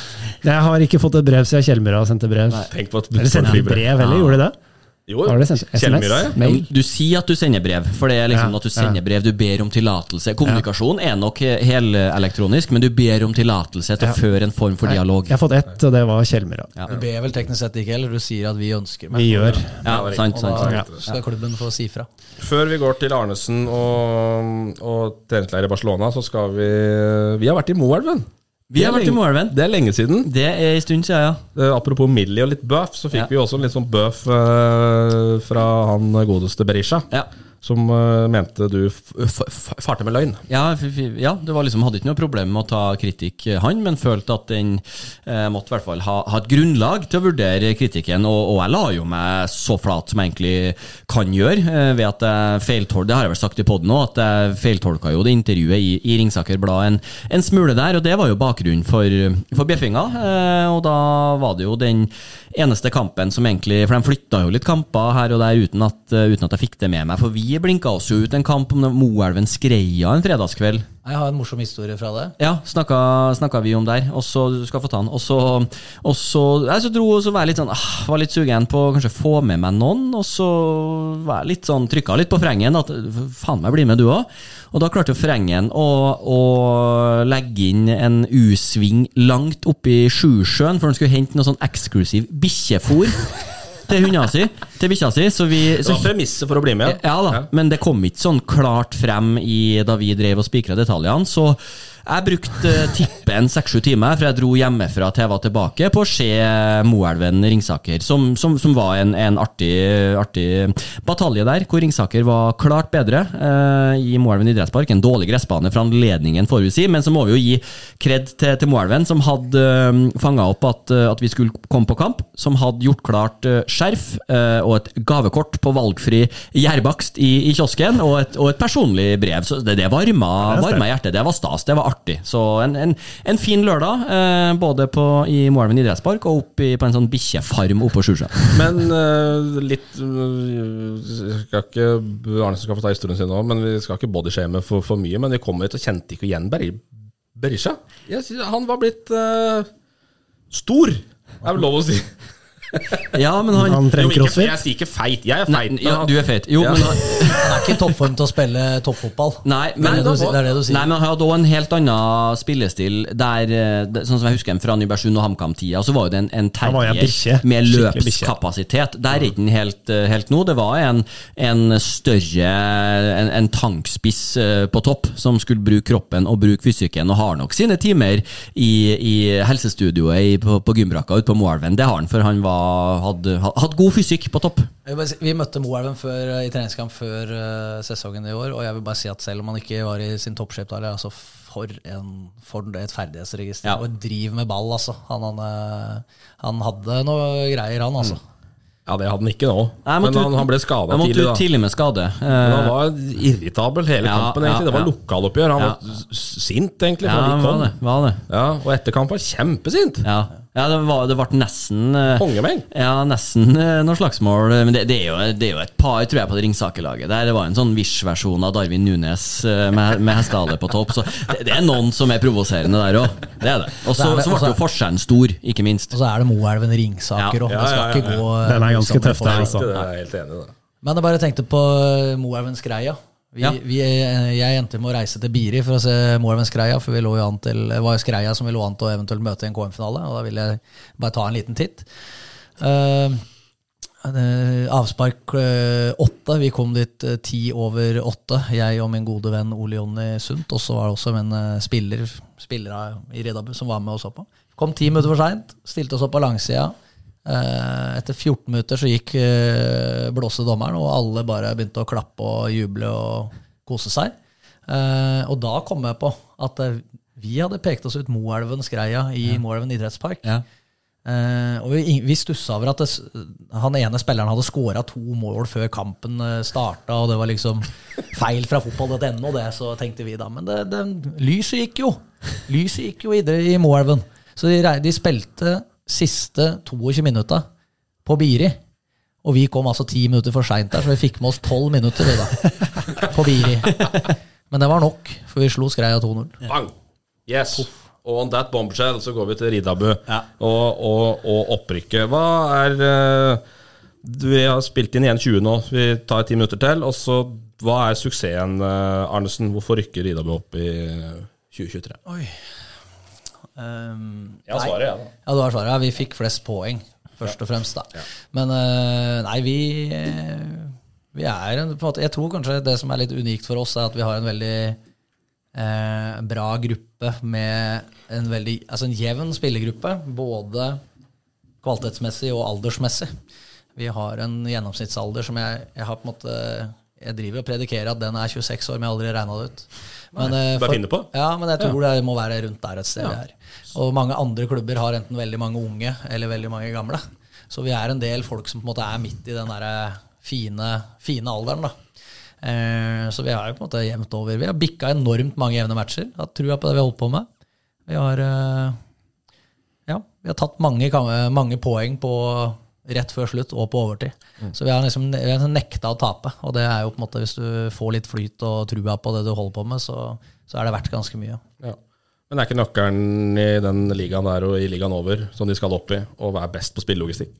[SPEAKER 5] Jeg har ikke fått et brev siden Kjellmyra sendte brev.
[SPEAKER 4] Tenk på at
[SPEAKER 5] Eller sendte de brev, heller? gjorde de det?
[SPEAKER 4] Jo,
[SPEAKER 5] Har de sendt SMS?
[SPEAKER 4] Kjellmyra, ja.
[SPEAKER 5] Mail?
[SPEAKER 2] Du sier at du sender brev, for det er liksom
[SPEAKER 5] Ja,
[SPEAKER 2] at du sender brev, du ber om tillatelse. Kommunikasjon er nok he- helelektronisk, men du ber om tillatelse til å føre en form for dialog.
[SPEAKER 5] Jeg har fått ett, og det var Kjellmyra.
[SPEAKER 2] Ja.
[SPEAKER 6] Du ber vel teknisk sett ikke heller, du sier at vi ønsker men,
[SPEAKER 5] Vi gjør.
[SPEAKER 2] Ja, sant, sant,
[SPEAKER 6] Og da skal klubben få si fra.
[SPEAKER 4] Før vi går til Arnesen og, og treningsleir i Barcelona, så skal vi Vi har vært i Moelven.
[SPEAKER 2] Vi har vært i Moelven.
[SPEAKER 4] Det er lenge siden.
[SPEAKER 2] Det er en stund siden, ja.
[SPEAKER 4] Eh, apropos Millie og litt bøff, så fikk
[SPEAKER 2] Ja.
[SPEAKER 4] vi også en litt sånn bøff eh, fra han godeste Berisha.
[SPEAKER 2] Ja.
[SPEAKER 4] Som uh, mente du farte med løgn.
[SPEAKER 2] Ja, ja, var liksom, hadde ikke noe problem med å ta kritikk, eh, han, men følte at den eh, måtte i hvert fall ha, ha et grunnlag til å vurdere kritikken. Og, og jeg la jo meg så flat som jeg egentlig kan gjøre, eh, ved at jeg feiltolka Det har jeg vel sagt i poden òg, at jeg feiltolka jo det intervjuet i, i Ringsaker Blad en, en smule der, og det var jo bakgrunnen for, for bjeffinga. Eh, og da var det jo den eneste kampen som egentlig For de flytta jo litt kamper her og der uten at, eh, uten at jeg fikk det med meg. For vi blinka oss jo ut en kamp om Moelven Skreia en fredagskveld.
[SPEAKER 6] Jeg har en morsom historie fra det.
[SPEAKER 2] Ja, snakka, snakka vi om der. Og så du skal få ta den. Og så, og så, jeg så dro så var jeg litt sånn ah, Var litt sugen på kanskje få med meg noen. Og så var jeg litt sånn trykka litt på frengen at faen meg, bli med du òg. Og da klarte jo Frengen å, å legge inn en U-sving langt oppi Sjusjøen, for han skulle hente noe sånn eksklusiv bikkjefôr til hundene si, til bikkja si. Så vi
[SPEAKER 4] Det var premisset for å bli med.
[SPEAKER 2] ja da, men det kom ikke sånn klart frem i, da vi drev og spikra detaljene. Så jeg brukte eh, tippe en seks-sju timer fra jeg dro hjemmefra til jeg var tilbake, på å se Moelven Ringsaker, som, som, som var en, en artig, artig batalje der, hvor Ringsaker var klart bedre eh, i Moelven idrettspark. En dårlig gressbane for anledningen, får vi si, men så må vi jo gi kred til, til Moelven, som hadde eh, fanga opp at, eh, at vi skulle komme på kamp, som hadde gjort klart eh, skjerf eh, og et gavekort på valgfri gjærbakst i, i kiosken, og et, og et personlig brev. Så det, det varma, varma hjertet. Det var stas, det var artig. Så en, en, en fin lørdag, eh, både på, i Moelven idrettspark og opp på en sånn bikkjefarm oppe på Sjusjøen.
[SPEAKER 4] Men eh, litt uh, skal ikke, Arnesen skal få ta historien sin nå, men vi skal ikke bodyshame for, for mye. Men vi kom hit og kjente ikke igjen Beri- Berisha. Han var blitt eh, stor, er vel lov å si.
[SPEAKER 2] Ja, men han,
[SPEAKER 5] Han trener crossfit.
[SPEAKER 4] jeg sier ikke feit, jeg er feit. Nei,
[SPEAKER 2] ja, du er feit. Jo,
[SPEAKER 4] Ja.
[SPEAKER 2] men han,
[SPEAKER 6] Han er ikke i toppform til å spille toppfotball.
[SPEAKER 2] Nei,
[SPEAKER 6] det,
[SPEAKER 2] men,
[SPEAKER 6] er det, du, det er det du sier.
[SPEAKER 2] Nei, men han hadde òg en helt annen spillestil. Der, eh, sånn som jeg husker fra Nybergsund og HamKam-tida, så var jo det en, en terrier med løpskapasitet. Der er ikke han helt, eh, helt nå. Det var en, en større en, en tankspiss eh, på topp som skulle bruke kroppen og bruke fysikken, og har nok sine timer i, i helsestudioet i, på, på gymbrakka ute på Moelven. Det har han, for han var, hadde, hadde god fysikk på topp.
[SPEAKER 6] Si, Vi møtte Moelven før, i treningskamp før eh, sesongen i år, og jeg vil bare si at selv om han ikke var i sin toppshape da, altså for, en, for et ferdighetsregister.
[SPEAKER 2] Ja.
[SPEAKER 6] Og et driv med ball, altså. Han, han, eh, han hadde noe greier, han, altså.
[SPEAKER 4] Ja, det hadde han ikke nå.
[SPEAKER 2] Nei,
[SPEAKER 4] Men han, han ble skada
[SPEAKER 2] Han
[SPEAKER 4] tidlig,
[SPEAKER 2] ut
[SPEAKER 4] da.
[SPEAKER 2] tidlig med skade.
[SPEAKER 4] Men
[SPEAKER 2] Eh,
[SPEAKER 4] han var irritabel hele
[SPEAKER 2] Ja,
[SPEAKER 4] kampen, egentlig. Det var
[SPEAKER 2] ja.
[SPEAKER 4] lokaloppgjør. Han
[SPEAKER 2] Ja.
[SPEAKER 4] var sint, egentlig,
[SPEAKER 2] ja,
[SPEAKER 4] før de
[SPEAKER 2] var det. Var det.
[SPEAKER 4] Ja, og etter kampen var kjempesint.
[SPEAKER 2] Ja, ja det, var, det ble nesten eh,
[SPEAKER 4] Kongemeng.
[SPEAKER 2] Ja, nesten eh, noe slagsmål. Men det, det, er jo, det er jo et par, tror jeg, på det Ringsaker-laget. Der Det var en sånn Wish-versjon av Darwin Nunes eh, med, med hestehale på topp. Så det, det er noen som er provoserende der òg. Det er det. Og så ble jo forskjellen stor, ikke minst.
[SPEAKER 6] Og så er det Moelven Ringsaker òg.
[SPEAKER 4] Ja,
[SPEAKER 6] Det skal
[SPEAKER 4] ja, ja,
[SPEAKER 6] ikke gå
[SPEAKER 5] Den er ganske tøff der, altså.
[SPEAKER 4] Det er jeg helt enig i.
[SPEAKER 6] Men jeg bare tenkte på Moelvens greia. Vi,
[SPEAKER 2] Ja.
[SPEAKER 6] vi, eh, jeg endte med å reise til Biri for å se Moelvens greia, for vi lå jo an til, det var Skreia som vi lå an til å eventuelt møte i en KM-finale, og da ville jeg bare ta en liten titt. Eh, avspark åtte. Vi kom dit ti over åtte, jeg og min gode venn Ole Jonny Sundt. Og så var det også en spiller, spillere i Riddabu som var med og så på. Kom ti minutter for seint, stilte oss opp på langsida. Eh, Etter 14 minutter så gikk eh, blåste dommeren, og alle bare begynte å klappe og juble og kose seg. Eh, Og da kom jeg på at vi hadde pekt oss ut Moelven Skreia i Moelven idrettspark.
[SPEAKER 2] Ja.
[SPEAKER 6] Og vi, vi stussa over at det, han ene spilleren hadde skåra to mål før kampen starta, og det var liksom feil fra fotball.no, det, så tenkte vi da. Men det, det, lyset gikk jo. Lyset gikk jo i, i Moelven. Så de, de spilte siste 22 minutta på Biri. Og vi kom altså ti minutter for seint der, så vi fikk med oss tolv minutter da, på Biri. Men det var nok, for vi slo Skreia 2-0.
[SPEAKER 4] Bang! Yes. Og on that bombshell så går vi til Riddabu og, og, og opprykket. Hva er eh, Vi har spilt inn igjen 20 nå. Vi tar ti minutter til. Og så Hva er suksessen, eh, Arnesen? Hvorfor rykker Ridabu opp i 2023?
[SPEAKER 6] Um,
[SPEAKER 4] Jeg har svaret, jeg, da.
[SPEAKER 6] Ja, du har svaret. Ja, vi fikk flest poeng, først og fremst. da. Men eh, nei, vi, vi er en, måte, Jeg tror kanskje det som er litt unikt for oss, er at vi har en veldig eh, bra gruppe med en veldig Altså en jevn spillergruppe, både kvalitetsmessig og aldersmessig. Vi har en gjennomsnittsalder som jeg, jeg har på en måte Jeg driver og predikerer at den er 26 år, men jeg har aldri regna det ut. Men, eh,
[SPEAKER 4] Bare
[SPEAKER 6] for-
[SPEAKER 4] finne på?
[SPEAKER 6] Ja, men jeg tror det må være rundt der et sted er. Og mange andre klubber har enten veldig mange unge eller veldig mange gamle. Så vi er en del folk som på en måte er midt i den der fine, fine alderen. da. Eh, så vi har jo på en måte jevnt over. Vi har bikka enormt mange jevne matcher. Har trua på det vi har holdt på med. Vi har, eh, ja, vi har tatt mange, mange poeng på rett før slutt og på overtid. Så vi har liksom vi har nekta å tape. Og det er jo på en måte hvis du får litt flyt og trua på det du holder på med, så, så er det verdt ganske mye.
[SPEAKER 4] Ja. Men er ikke nøkkelen i den ligaen der og i ligaen over, som de skal opp i, å være best på spillelogistikk?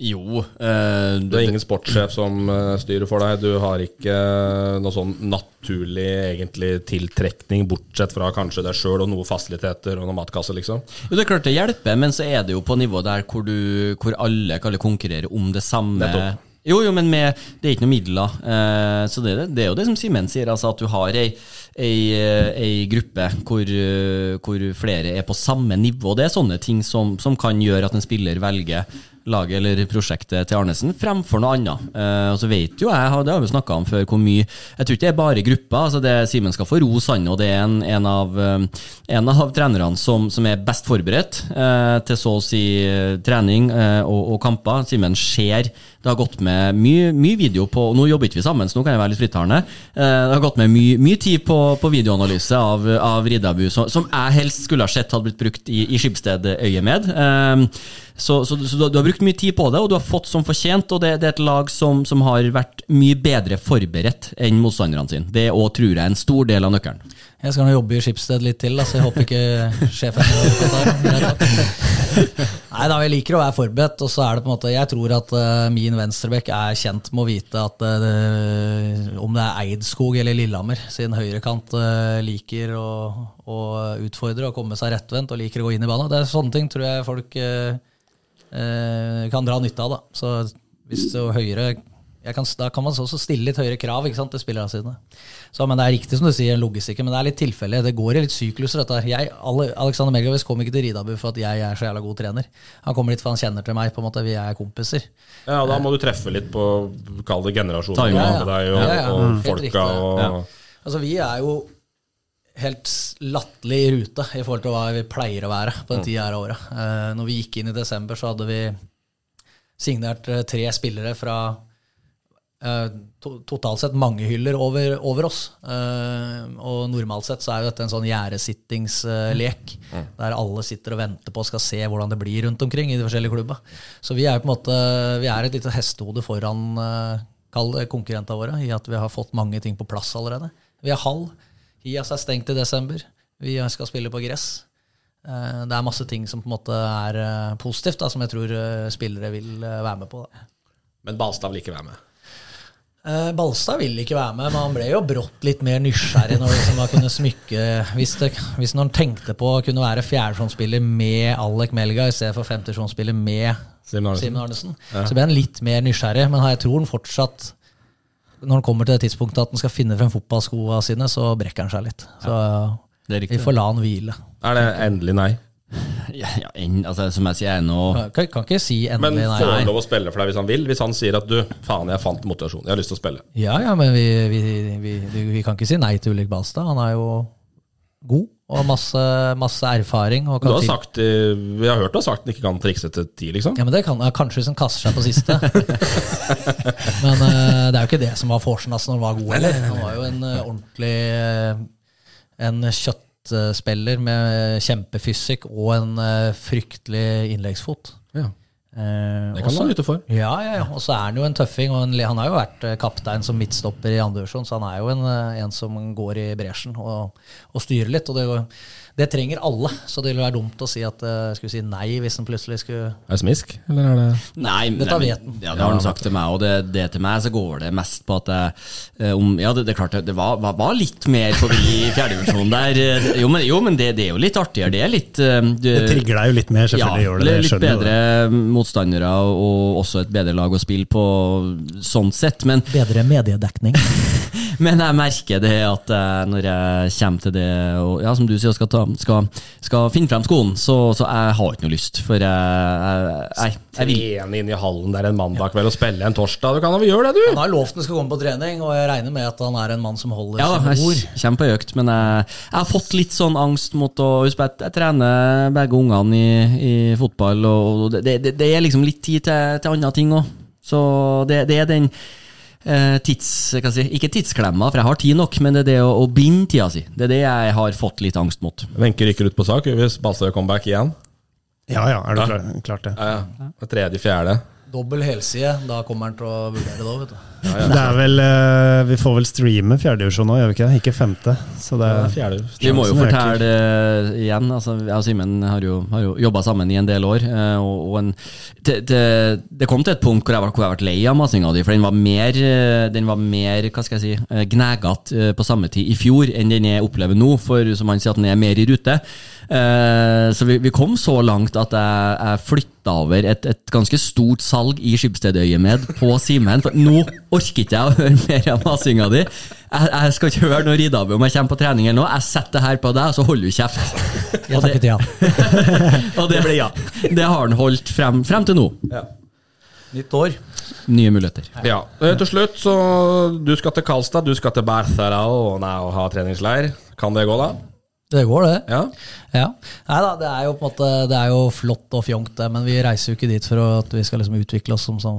[SPEAKER 2] Jo eh,
[SPEAKER 4] Du er ingen sportssjef som eh, styrer for deg. Du har ikke eh, noe sånn naturlig egentlig tiltrekning, bortsett fra kanskje deg sjøl og noen fasiliteter og noen matkasse, liksom.
[SPEAKER 2] Jo, det er klart det hjelper, men så er det jo på nivå der hvor, du, hvor alle kaller konkurrerer om det samme.
[SPEAKER 4] Nettopp.
[SPEAKER 2] Jo, jo, men med, det er ikke noe midler. Eh, så det, det- er jo det som Simen sier, altså at du har ei, ei, eh, ei gruppe hvor, hvor flere er på samme nivå. Det er sånne ting som, som kan gjøre at en spiller velger laget eller prosjektet til Arnesen fremfor noe annet. Eh, og så vet jo jeg, det har vi snakka om før, hvor mye Jeg tror ikke det er bare gruppa. altså det Simen skal få ros, han, og det er en, en, av, eh, en av trenerne som, som er best forberedt eh, til så å si eh, trening eh, og, og kamper. Simen ser det har gått med mye, mye video på Nå jobber ikke vi sammen, så nå kan jeg være litt frittalende. Eh, det har gått med mye, mye tid på, på videoanalyse av, av Riddabu, som, som jeg helst skulle ha sett hadde blitt brukt i, i Skipsted-øyemed. Eh, så, så, så du, har- du har brukt mye tid på det, og du har fått som fortjent. Og det, det er et lag som, som har vært mye bedre forberedt enn motstanderne sine. Det er òg, tror jeg, en stor del av nøkkelen.
[SPEAKER 6] Jeg skal nå jobbe i Skipsted litt til, så så jeg håper ikke sjefen hører på. Nei da, jeg liker å være forberedt, og så er det på en måte Jeg tror at uh, min venstrebekk er kjent med å vite at det, om det er Eidskog eller Lillehammer sin høyrekant uh, liker å, å utfordre og komme seg rettvendt og liker å gå inn i banen. Det er Sånne ting tror jeg folk eh, kan dra nytte av. da. Så hvis det er høyere jeg kan, Da kan man også stille litt høyere krav ikke sant, til spillerne sine. Så, men det er riktig som du sier, logistikken, men det er litt tilfeldig. Det går i litt sykluser, dette her. Jeg, Alexander Melgavis kom ikke til Ridabu for at jeg er så jævla god trener. Han kommer dit for han kjenner til meg, på en måte, vi er kompiser.
[SPEAKER 4] Ja, Da må du treffe litt på kall det generasjonen
[SPEAKER 2] igjen
[SPEAKER 4] med deg og,
[SPEAKER 6] Ja, ja.
[SPEAKER 4] og
[SPEAKER 6] Helt
[SPEAKER 4] folka.
[SPEAKER 6] riktig.
[SPEAKER 4] Og,
[SPEAKER 2] Ja.
[SPEAKER 6] Altså, vi er jo helt latterlig i rute i forhold til hva vi pleier å være på den tida her av året. Eh, når vi gikk inn i desember, så hadde vi signert eh, tre spillere fra eh, to, totalt sett mange hyller over, over oss. Eh, og normalt sett så er jo dette en sånn gjerdesittingslek, der alle sitter og venter på og skal se hvordan det blir rundt omkring i de forskjellige klubba. Så vi er jo på en måte vi er et lite hestehode foran uh, konkurrentene våre i at vi har fått mange ting på plass allerede. Vi har hall. Hias er stengt i desember. Vi skal spille på gress. Eh, Det er masse ting som på en måte er eh, positivt, da, som jeg tror eh, spillere vil være med på. Da.
[SPEAKER 4] Men Balstad vil ikke være med.
[SPEAKER 6] Eh, Balstad ville ikke være med, men han ble jo brått litt mer nysgjerrig når liksom han kunne smykke Hvis, det, hvis han tenkte på å kunne være fjerdesjonsspiller med Alec Melga i stedet for femtesjonsspiller med
[SPEAKER 4] Simen Arnesen.
[SPEAKER 6] Simen Arnesen, så ble han litt mer nysgjerrig. Men jeg tror han fortsatt når han kommer til det tidspunktet at han skal finne frem fotballskoa sine, så brekker han seg litt. Så
[SPEAKER 2] Det er
[SPEAKER 6] vi får la han hvile.
[SPEAKER 4] Er det endelig nei?
[SPEAKER 2] Ja, ja, en, altså, som jeg sier, jeg er nå
[SPEAKER 6] Kan, kan ikke si endelig Men
[SPEAKER 4] får han lov å spille for deg hvis han vil? Hvis han sier at du, faen, jeg fant motivasjon, jeg har lyst til å spille.
[SPEAKER 6] Ja, ja, men vi, vi, vi, vi, vi kan ikke si nei til Ulrik Balstad. Han er jo god og masse, masse erfaring. Og
[SPEAKER 4] Du har sagt, eh, vi har hørt du har sagt den ikke kan trikse til ti, liksom.
[SPEAKER 6] Ja, men det kan ja, Kanskje hvis den kaster seg på siste. men uh, det er jo ikke det som var vorsen altså, når den var god Eller? Han var jo en uh, ordentlig uh, En kjøttspiller med kjempefysikk og en eh, fryktelig innleggsfot.
[SPEAKER 4] Ja.
[SPEAKER 6] Eh,
[SPEAKER 4] Det kan man lytte for.
[SPEAKER 6] Ja, ja, ja. Og så er han jo en tøffing. En, han har jo vært eh, kaptein som midtstopper i andre divisjon, så han er jo en, eh, en som går i bresjen og, og styrer litt. Og det, det trenger alle, så det ville være dumt å si at jeg skulle si nei hvis en plutselig skulle
[SPEAKER 4] Er det smisk, eller er det
[SPEAKER 2] Nei,
[SPEAKER 6] Dette
[SPEAKER 2] nei, men-
[SPEAKER 6] vet han.
[SPEAKER 2] Ja, det har han sagt til meg, og det, det til meg så går det mest på at jeg, eh, om, Ja, det, det er klart, det var, var, var litt mer forbi i fjerdedivisjon der. eh, Jo, men, jo, men det, det er jo litt artigere. Det er litt eh, du-
[SPEAKER 5] Det trigger deg jo litt mer, selvfølgelig
[SPEAKER 2] ja,
[SPEAKER 5] gjør det det.
[SPEAKER 2] litt
[SPEAKER 5] bedre det.
[SPEAKER 2] motstandere og også et bedre lag å spille på sånn sett. Men,
[SPEAKER 6] Bedre mediedekning.
[SPEAKER 2] men jeg merker det at eh, når jeg kommer til det, og ja, som du sier, skal, ta, skal, skal finne frem skoen, så, så jeg har ikke noe lyst. For jeg, jeg, jeg, jeg vil
[SPEAKER 4] Trene inn i hallen der en mandag kveld og spille en torsdag? Du kan vel gjøre det,
[SPEAKER 6] Han har lovt han skal komme på trening, og jeg regner med at han er en mann som holder
[SPEAKER 2] Ja
[SPEAKER 6] sine ord.
[SPEAKER 2] jeg kommer på økt, men jeg, jeg har fått litt sånn angst mot å Husk at jeg, jeg trener begge ungene i, i fotball, og det, det, det er liksom litt tid til, til andre ting òg. Så det, det er den tids... Hva jeg si, ikke tidsklemma, for jeg har tid nok, men det er det å, å binde tida si. Det er det jeg har fått litt angst mot.
[SPEAKER 4] Wenche rykker ut på sak hvis gjør comeback igjen.
[SPEAKER 5] Ja ja, er du
[SPEAKER 4] Ja.
[SPEAKER 5] klar, klart det.
[SPEAKER 4] Ja, ja. Tredje, fjerde.
[SPEAKER 6] Dobbel helside, da kommer han til å vurdere det òg, vet du.
[SPEAKER 5] Det er vel eh, Vi får vel streame fjerdedivisjon nå, gjør vi ikke det? Ikke femte. Så det
[SPEAKER 4] er fjerde.
[SPEAKER 2] Vi må jo
[SPEAKER 5] øker.
[SPEAKER 2] fortelle det igjen, altså, jeg og Simen har jo, har jo jobba sammen i en del år. eh, og, og en, det, det, det kom til et punkt hvor jeg, var, hvor jeg ble lei av masinga di, for den var mer, eh, den var mer hva skal jeg si, eh, eh, på samme tid i fjor enn den jeg opplever nå, for som han sier at den er mer i rute. Eh, så vi, vi kom så langt at jeg, jeg flytta over et, et ganske stort salg i Skipsstedøyemed på Simen, for nå orker ikke jeg å høre mer av masinga di. Jeg, jeg skal ikke høre noe Ridabu om jeg kommer på trening eller noe. Jeg setter det her på deg, og så holder du kjeft.
[SPEAKER 6] Jeg takket ja.
[SPEAKER 2] Og det, det har han holdt frem, frem til nå.
[SPEAKER 6] Nytt år.
[SPEAKER 2] Nye muligheter.
[SPEAKER 4] Ja, eh, Til slutt, så du skal til Karlstad, du skal til Berthara og, nei, og ha treningsleir. Kan det gå, da?
[SPEAKER 6] Det går, det.
[SPEAKER 4] Ja.
[SPEAKER 6] Ja. Nei da, det er jo på en måte Det er jo flott og fjongt, det, men vi reiser jo ikke dit for at vi skal liksom utvikle oss som, sånn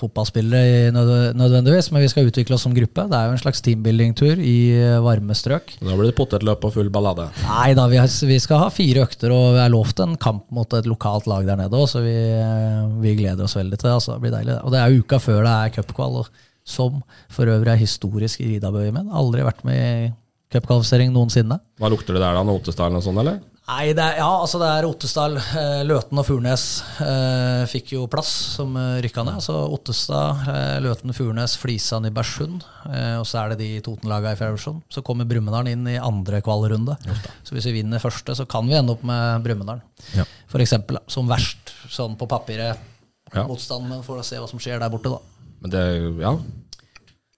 [SPEAKER 6] fotballspillere nødvendigvis, men vi skal utvikle oss som gruppe. Det er jo en slags teambuilding-tur i eh, varme strøk.
[SPEAKER 4] Da blir det potetløp og full ballade.
[SPEAKER 6] Nei da, vi, har, vi skal ha fire økter, og vi er lovt en kamp mot et lokalt lag der nede òg, så vi, eh, vi gleder oss veldig til det. Altså. Det blir deilig. Og det er uka før det er cupkval, som for øvrig er historisk i Ridabøy med. Aldri vært med i cupkvalifisering noensinne.
[SPEAKER 4] Hva lukter det der, da? Notestad og sånn, eller?
[SPEAKER 6] Nei, det er, ja, altså det er Ottestad, eh, Løten og Furnes eh, fikk jo plass som eh, rykka ned. Altså Ottestad, eh, Løten, Furnes, Flisa, Nybergsund. Eh, og så er det de Toten-laga i fjerde. Så kommer Brumunddal inn i andre kvalrunde. Så hvis vi vinner første, så kan vi ende opp med Brumunddal.
[SPEAKER 4] Ja.
[SPEAKER 6] Eksempel, som verst, sånn på papiret.
[SPEAKER 4] Ja.
[SPEAKER 6] Motstand, men får se hva som skjer der borte, da.
[SPEAKER 4] Men det, ja.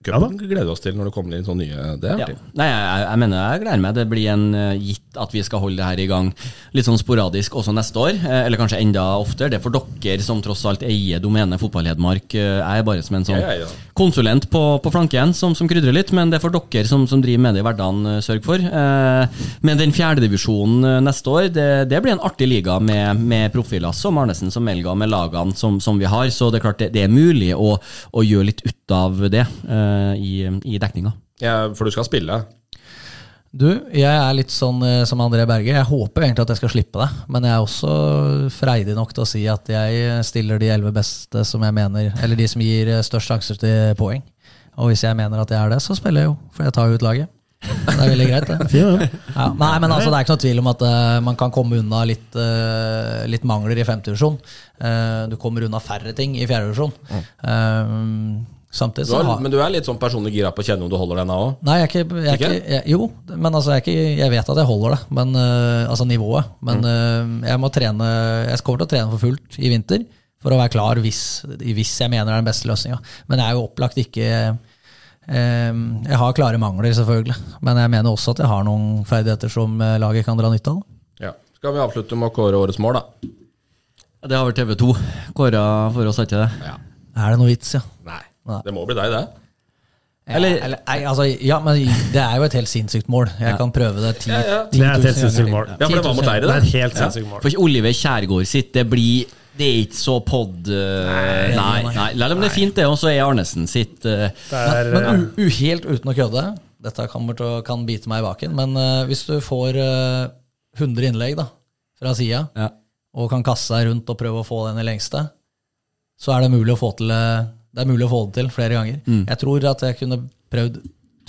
[SPEAKER 4] Cupen gleder vi oss til når det kommer inn sånne nye Det er
[SPEAKER 2] Ja.
[SPEAKER 4] artig.
[SPEAKER 2] Nei, jeg, jeg mener jeg gleder meg. Det blir en eh, gitt at vi skal holde det her i gang litt sånn sporadisk også neste år. eh, eller kanskje enda oftere. Det er for dere som tross alt eier domenet Fotball-Hedmark. eh, jeg er bare som en sånn
[SPEAKER 4] Ja, ja, ja.
[SPEAKER 2] konsulent på, på flanken som, som krydrer litt, men det er for dere som, som driver med det i hverdagen, sørg for. Men den fjerdedivisjonen neste år, det, det blir en artig liga med, med profiler som Arnesen, som Melga, med lagene som, som vi har. Så det er klart det, det er mulig å, å gjøre litt ut av det eh, i, i dekninga.
[SPEAKER 4] Ja, for du skal spille.
[SPEAKER 6] Du, jeg er litt sånn eh, som André Berge. Jeg håper egentlig at jeg skal slippe det. Men jeg er også freidig nok til å si at jeg stiller de elleve beste som jeg mener Eller de som gir eh, størst sjanser til poeng. Og hvis jeg mener at jeg er det, så spiller jeg jo. For jeg tar jo ut laget. Det er veldig greit, det. Ja, nei, men altså, det er ikke noe tvil om at uh, man kan komme unna litt, uh, litt mangler i femtedivisjon. Uh, du kommer unna færre ting i fjerdedivisjon. Uh, samtidig
[SPEAKER 4] Du
[SPEAKER 6] så
[SPEAKER 4] har, men du er litt sånn personlig gira på å kjenne om du holder denne òg?
[SPEAKER 6] Nei, jeg er ikke, jeg er
[SPEAKER 4] Ikke?
[SPEAKER 6] ikke jeg, Jo, men altså, jeg, er ikke, jeg vet at jeg holder det. Men, uh, altså nivået. Men øh, jeg må trene Jeg kommer til å trene for fullt i vinter for å være klar hvis, hvis jeg mener det er den beste løsninga. Men jeg er jo opplagt ikke øh, Jeg har klare mangler, selvfølgelig. Men jeg mener også at jeg har noen ferdigheter som laget kan dra nytte av.
[SPEAKER 4] Ja. Skal vi avslutte med å kåre årets mål, da?
[SPEAKER 2] Det har vel TV 2 kåra for oss, er ikke det?
[SPEAKER 4] Ja.
[SPEAKER 6] Er det noe vits, ja?
[SPEAKER 4] Nei. Det må bli deg, det.
[SPEAKER 6] Eller, eller nei, altså, ja, men det er jo et helt sinnssykt mål. Jeg kan prøve det ti,
[SPEAKER 4] Ja, ja.
[SPEAKER 6] 10
[SPEAKER 5] Det er et
[SPEAKER 6] 000
[SPEAKER 5] helt sinnssykt
[SPEAKER 6] ganger.
[SPEAKER 5] mål.
[SPEAKER 4] Ja, for det var mot deg,
[SPEAKER 5] Det er et helt sinnssykt mål.
[SPEAKER 2] For Oliver Kjærgaard sitt, det blir Det er ikke så pod... nei, Nei, nei. men det er fint, det, og så er Arnesen sitt
[SPEAKER 5] uh, er,
[SPEAKER 6] Men, men u, u, helt uten å kødde, dette kommer til å, kan bite meg i baken, men uh, hvis du får uh, 100 innlegg da, fra sida,
[SPEAKER 2] ja.
[SPEAKER 6] og kan kaste deg rundt og prøve å få den i lengste, så er det mulig å få, til, eh, det er mulig å få det til flere ganger. Jeg tror at jeg kunne prøvd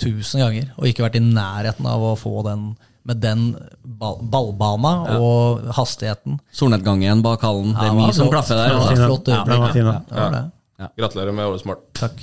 [SPEAKER 6] tusen ganger, og ikke vært i nærheten av å få den med den ball, ballbana og hastigheten.
[SPEAKER 2] Solnedgangen bak hallen. Det er mye som klaffer der.
[SPEAKER 6] Det var
[SPEAKER 2] Altså.
[SPEAKER 5] Ja.
[SPEAKER 4] Gratulerer med årets mål.
[SPEAKER 6] Takk.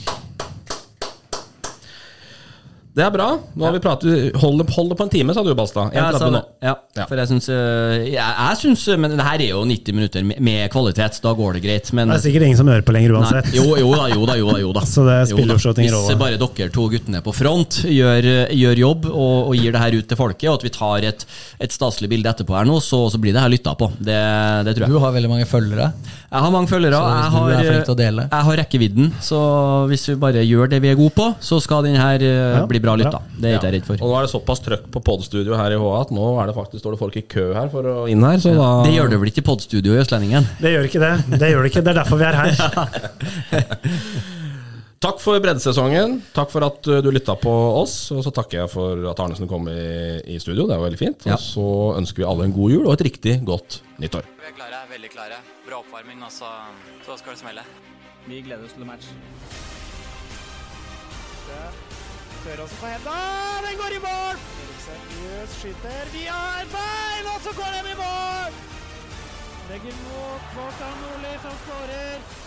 [SPEAKER 4] Det er bra. Nå har vi pratet Hold det, hold på en time, sa du, Balstad.
[SPEAKER 2] Ja,
[SPEAKER 4] 1,30
[SPEAKER 2] så,
[SPEAKER 4] nå.
[SPEAKER 2] ja,
[SPEAKER 4] Ja.
[SPEAKER 2] for jeg syns jeg, jeg syns Men det her er jo 90 minutter med, kvalitet, da går det greit. Men
[SPEAKER 5] det er sikkert ingen som hører på lenger
[SPEAKER 2] Nei,
[SPEAKER 5] uansett.
[SPEAKER 2] jo, jo da, jo da. jo da, jo da.
[SPEAKER 5] Så det spiller jo ingen
[SPEAKER 2] Hvis bare dere to guttene på front gjør, gjør jobb og, og gir det her ut til folket, og at vi tar et, et staselig bilde etterpå her nå, så, så blir det her lytta på. Det, det tror jeg.
[SPEAKER 6] Du har veldig mange følgere.
[SPEAKER 2] Jeg har mange følgere. Jeg har, jeg har rekkevidden, så hvis vi bare gjør det vi er gode på, så skal den her eh,
[SPEAKER 5] Ja,
[SPEAKER 2] bli bra lytta. Det er ikke jeg redd for.
[SPEAKER 4] Og nå er det såpass trøkk på podstudio her i HA at nå er det faktisk, står det folk i kø her for å inn her. Så da
[SPEAKER 2] Det gjør det vel ikke i podstudio i Østlendingen?
[SPEAKER 5] Det gjør ikke det. Det gjør det ikke. Det er derfor vi er her.
[SPEAKER 4] Takk for breddesesongen. Takk for at uh, du lytta på oss. Og så takker jeg for at Arnesen kom i, i studio. Det var veldig fint.
[SPEAKER 2] Ja.
[SPEAKER 4] Og så ønsker vi alle en god jul og et riktig godt nyttår.
[SPEAKER 1] Vi er klare, veldig klare. Bra oppvarming, og så, så skal det smelle.
[SPEAKER 3] Vi gleder oss til match. Søråsen på henda, den går i mål! Eriksen skyter via et bein, og så går den i mål! Legger mot Kvartan Nordli som skårer.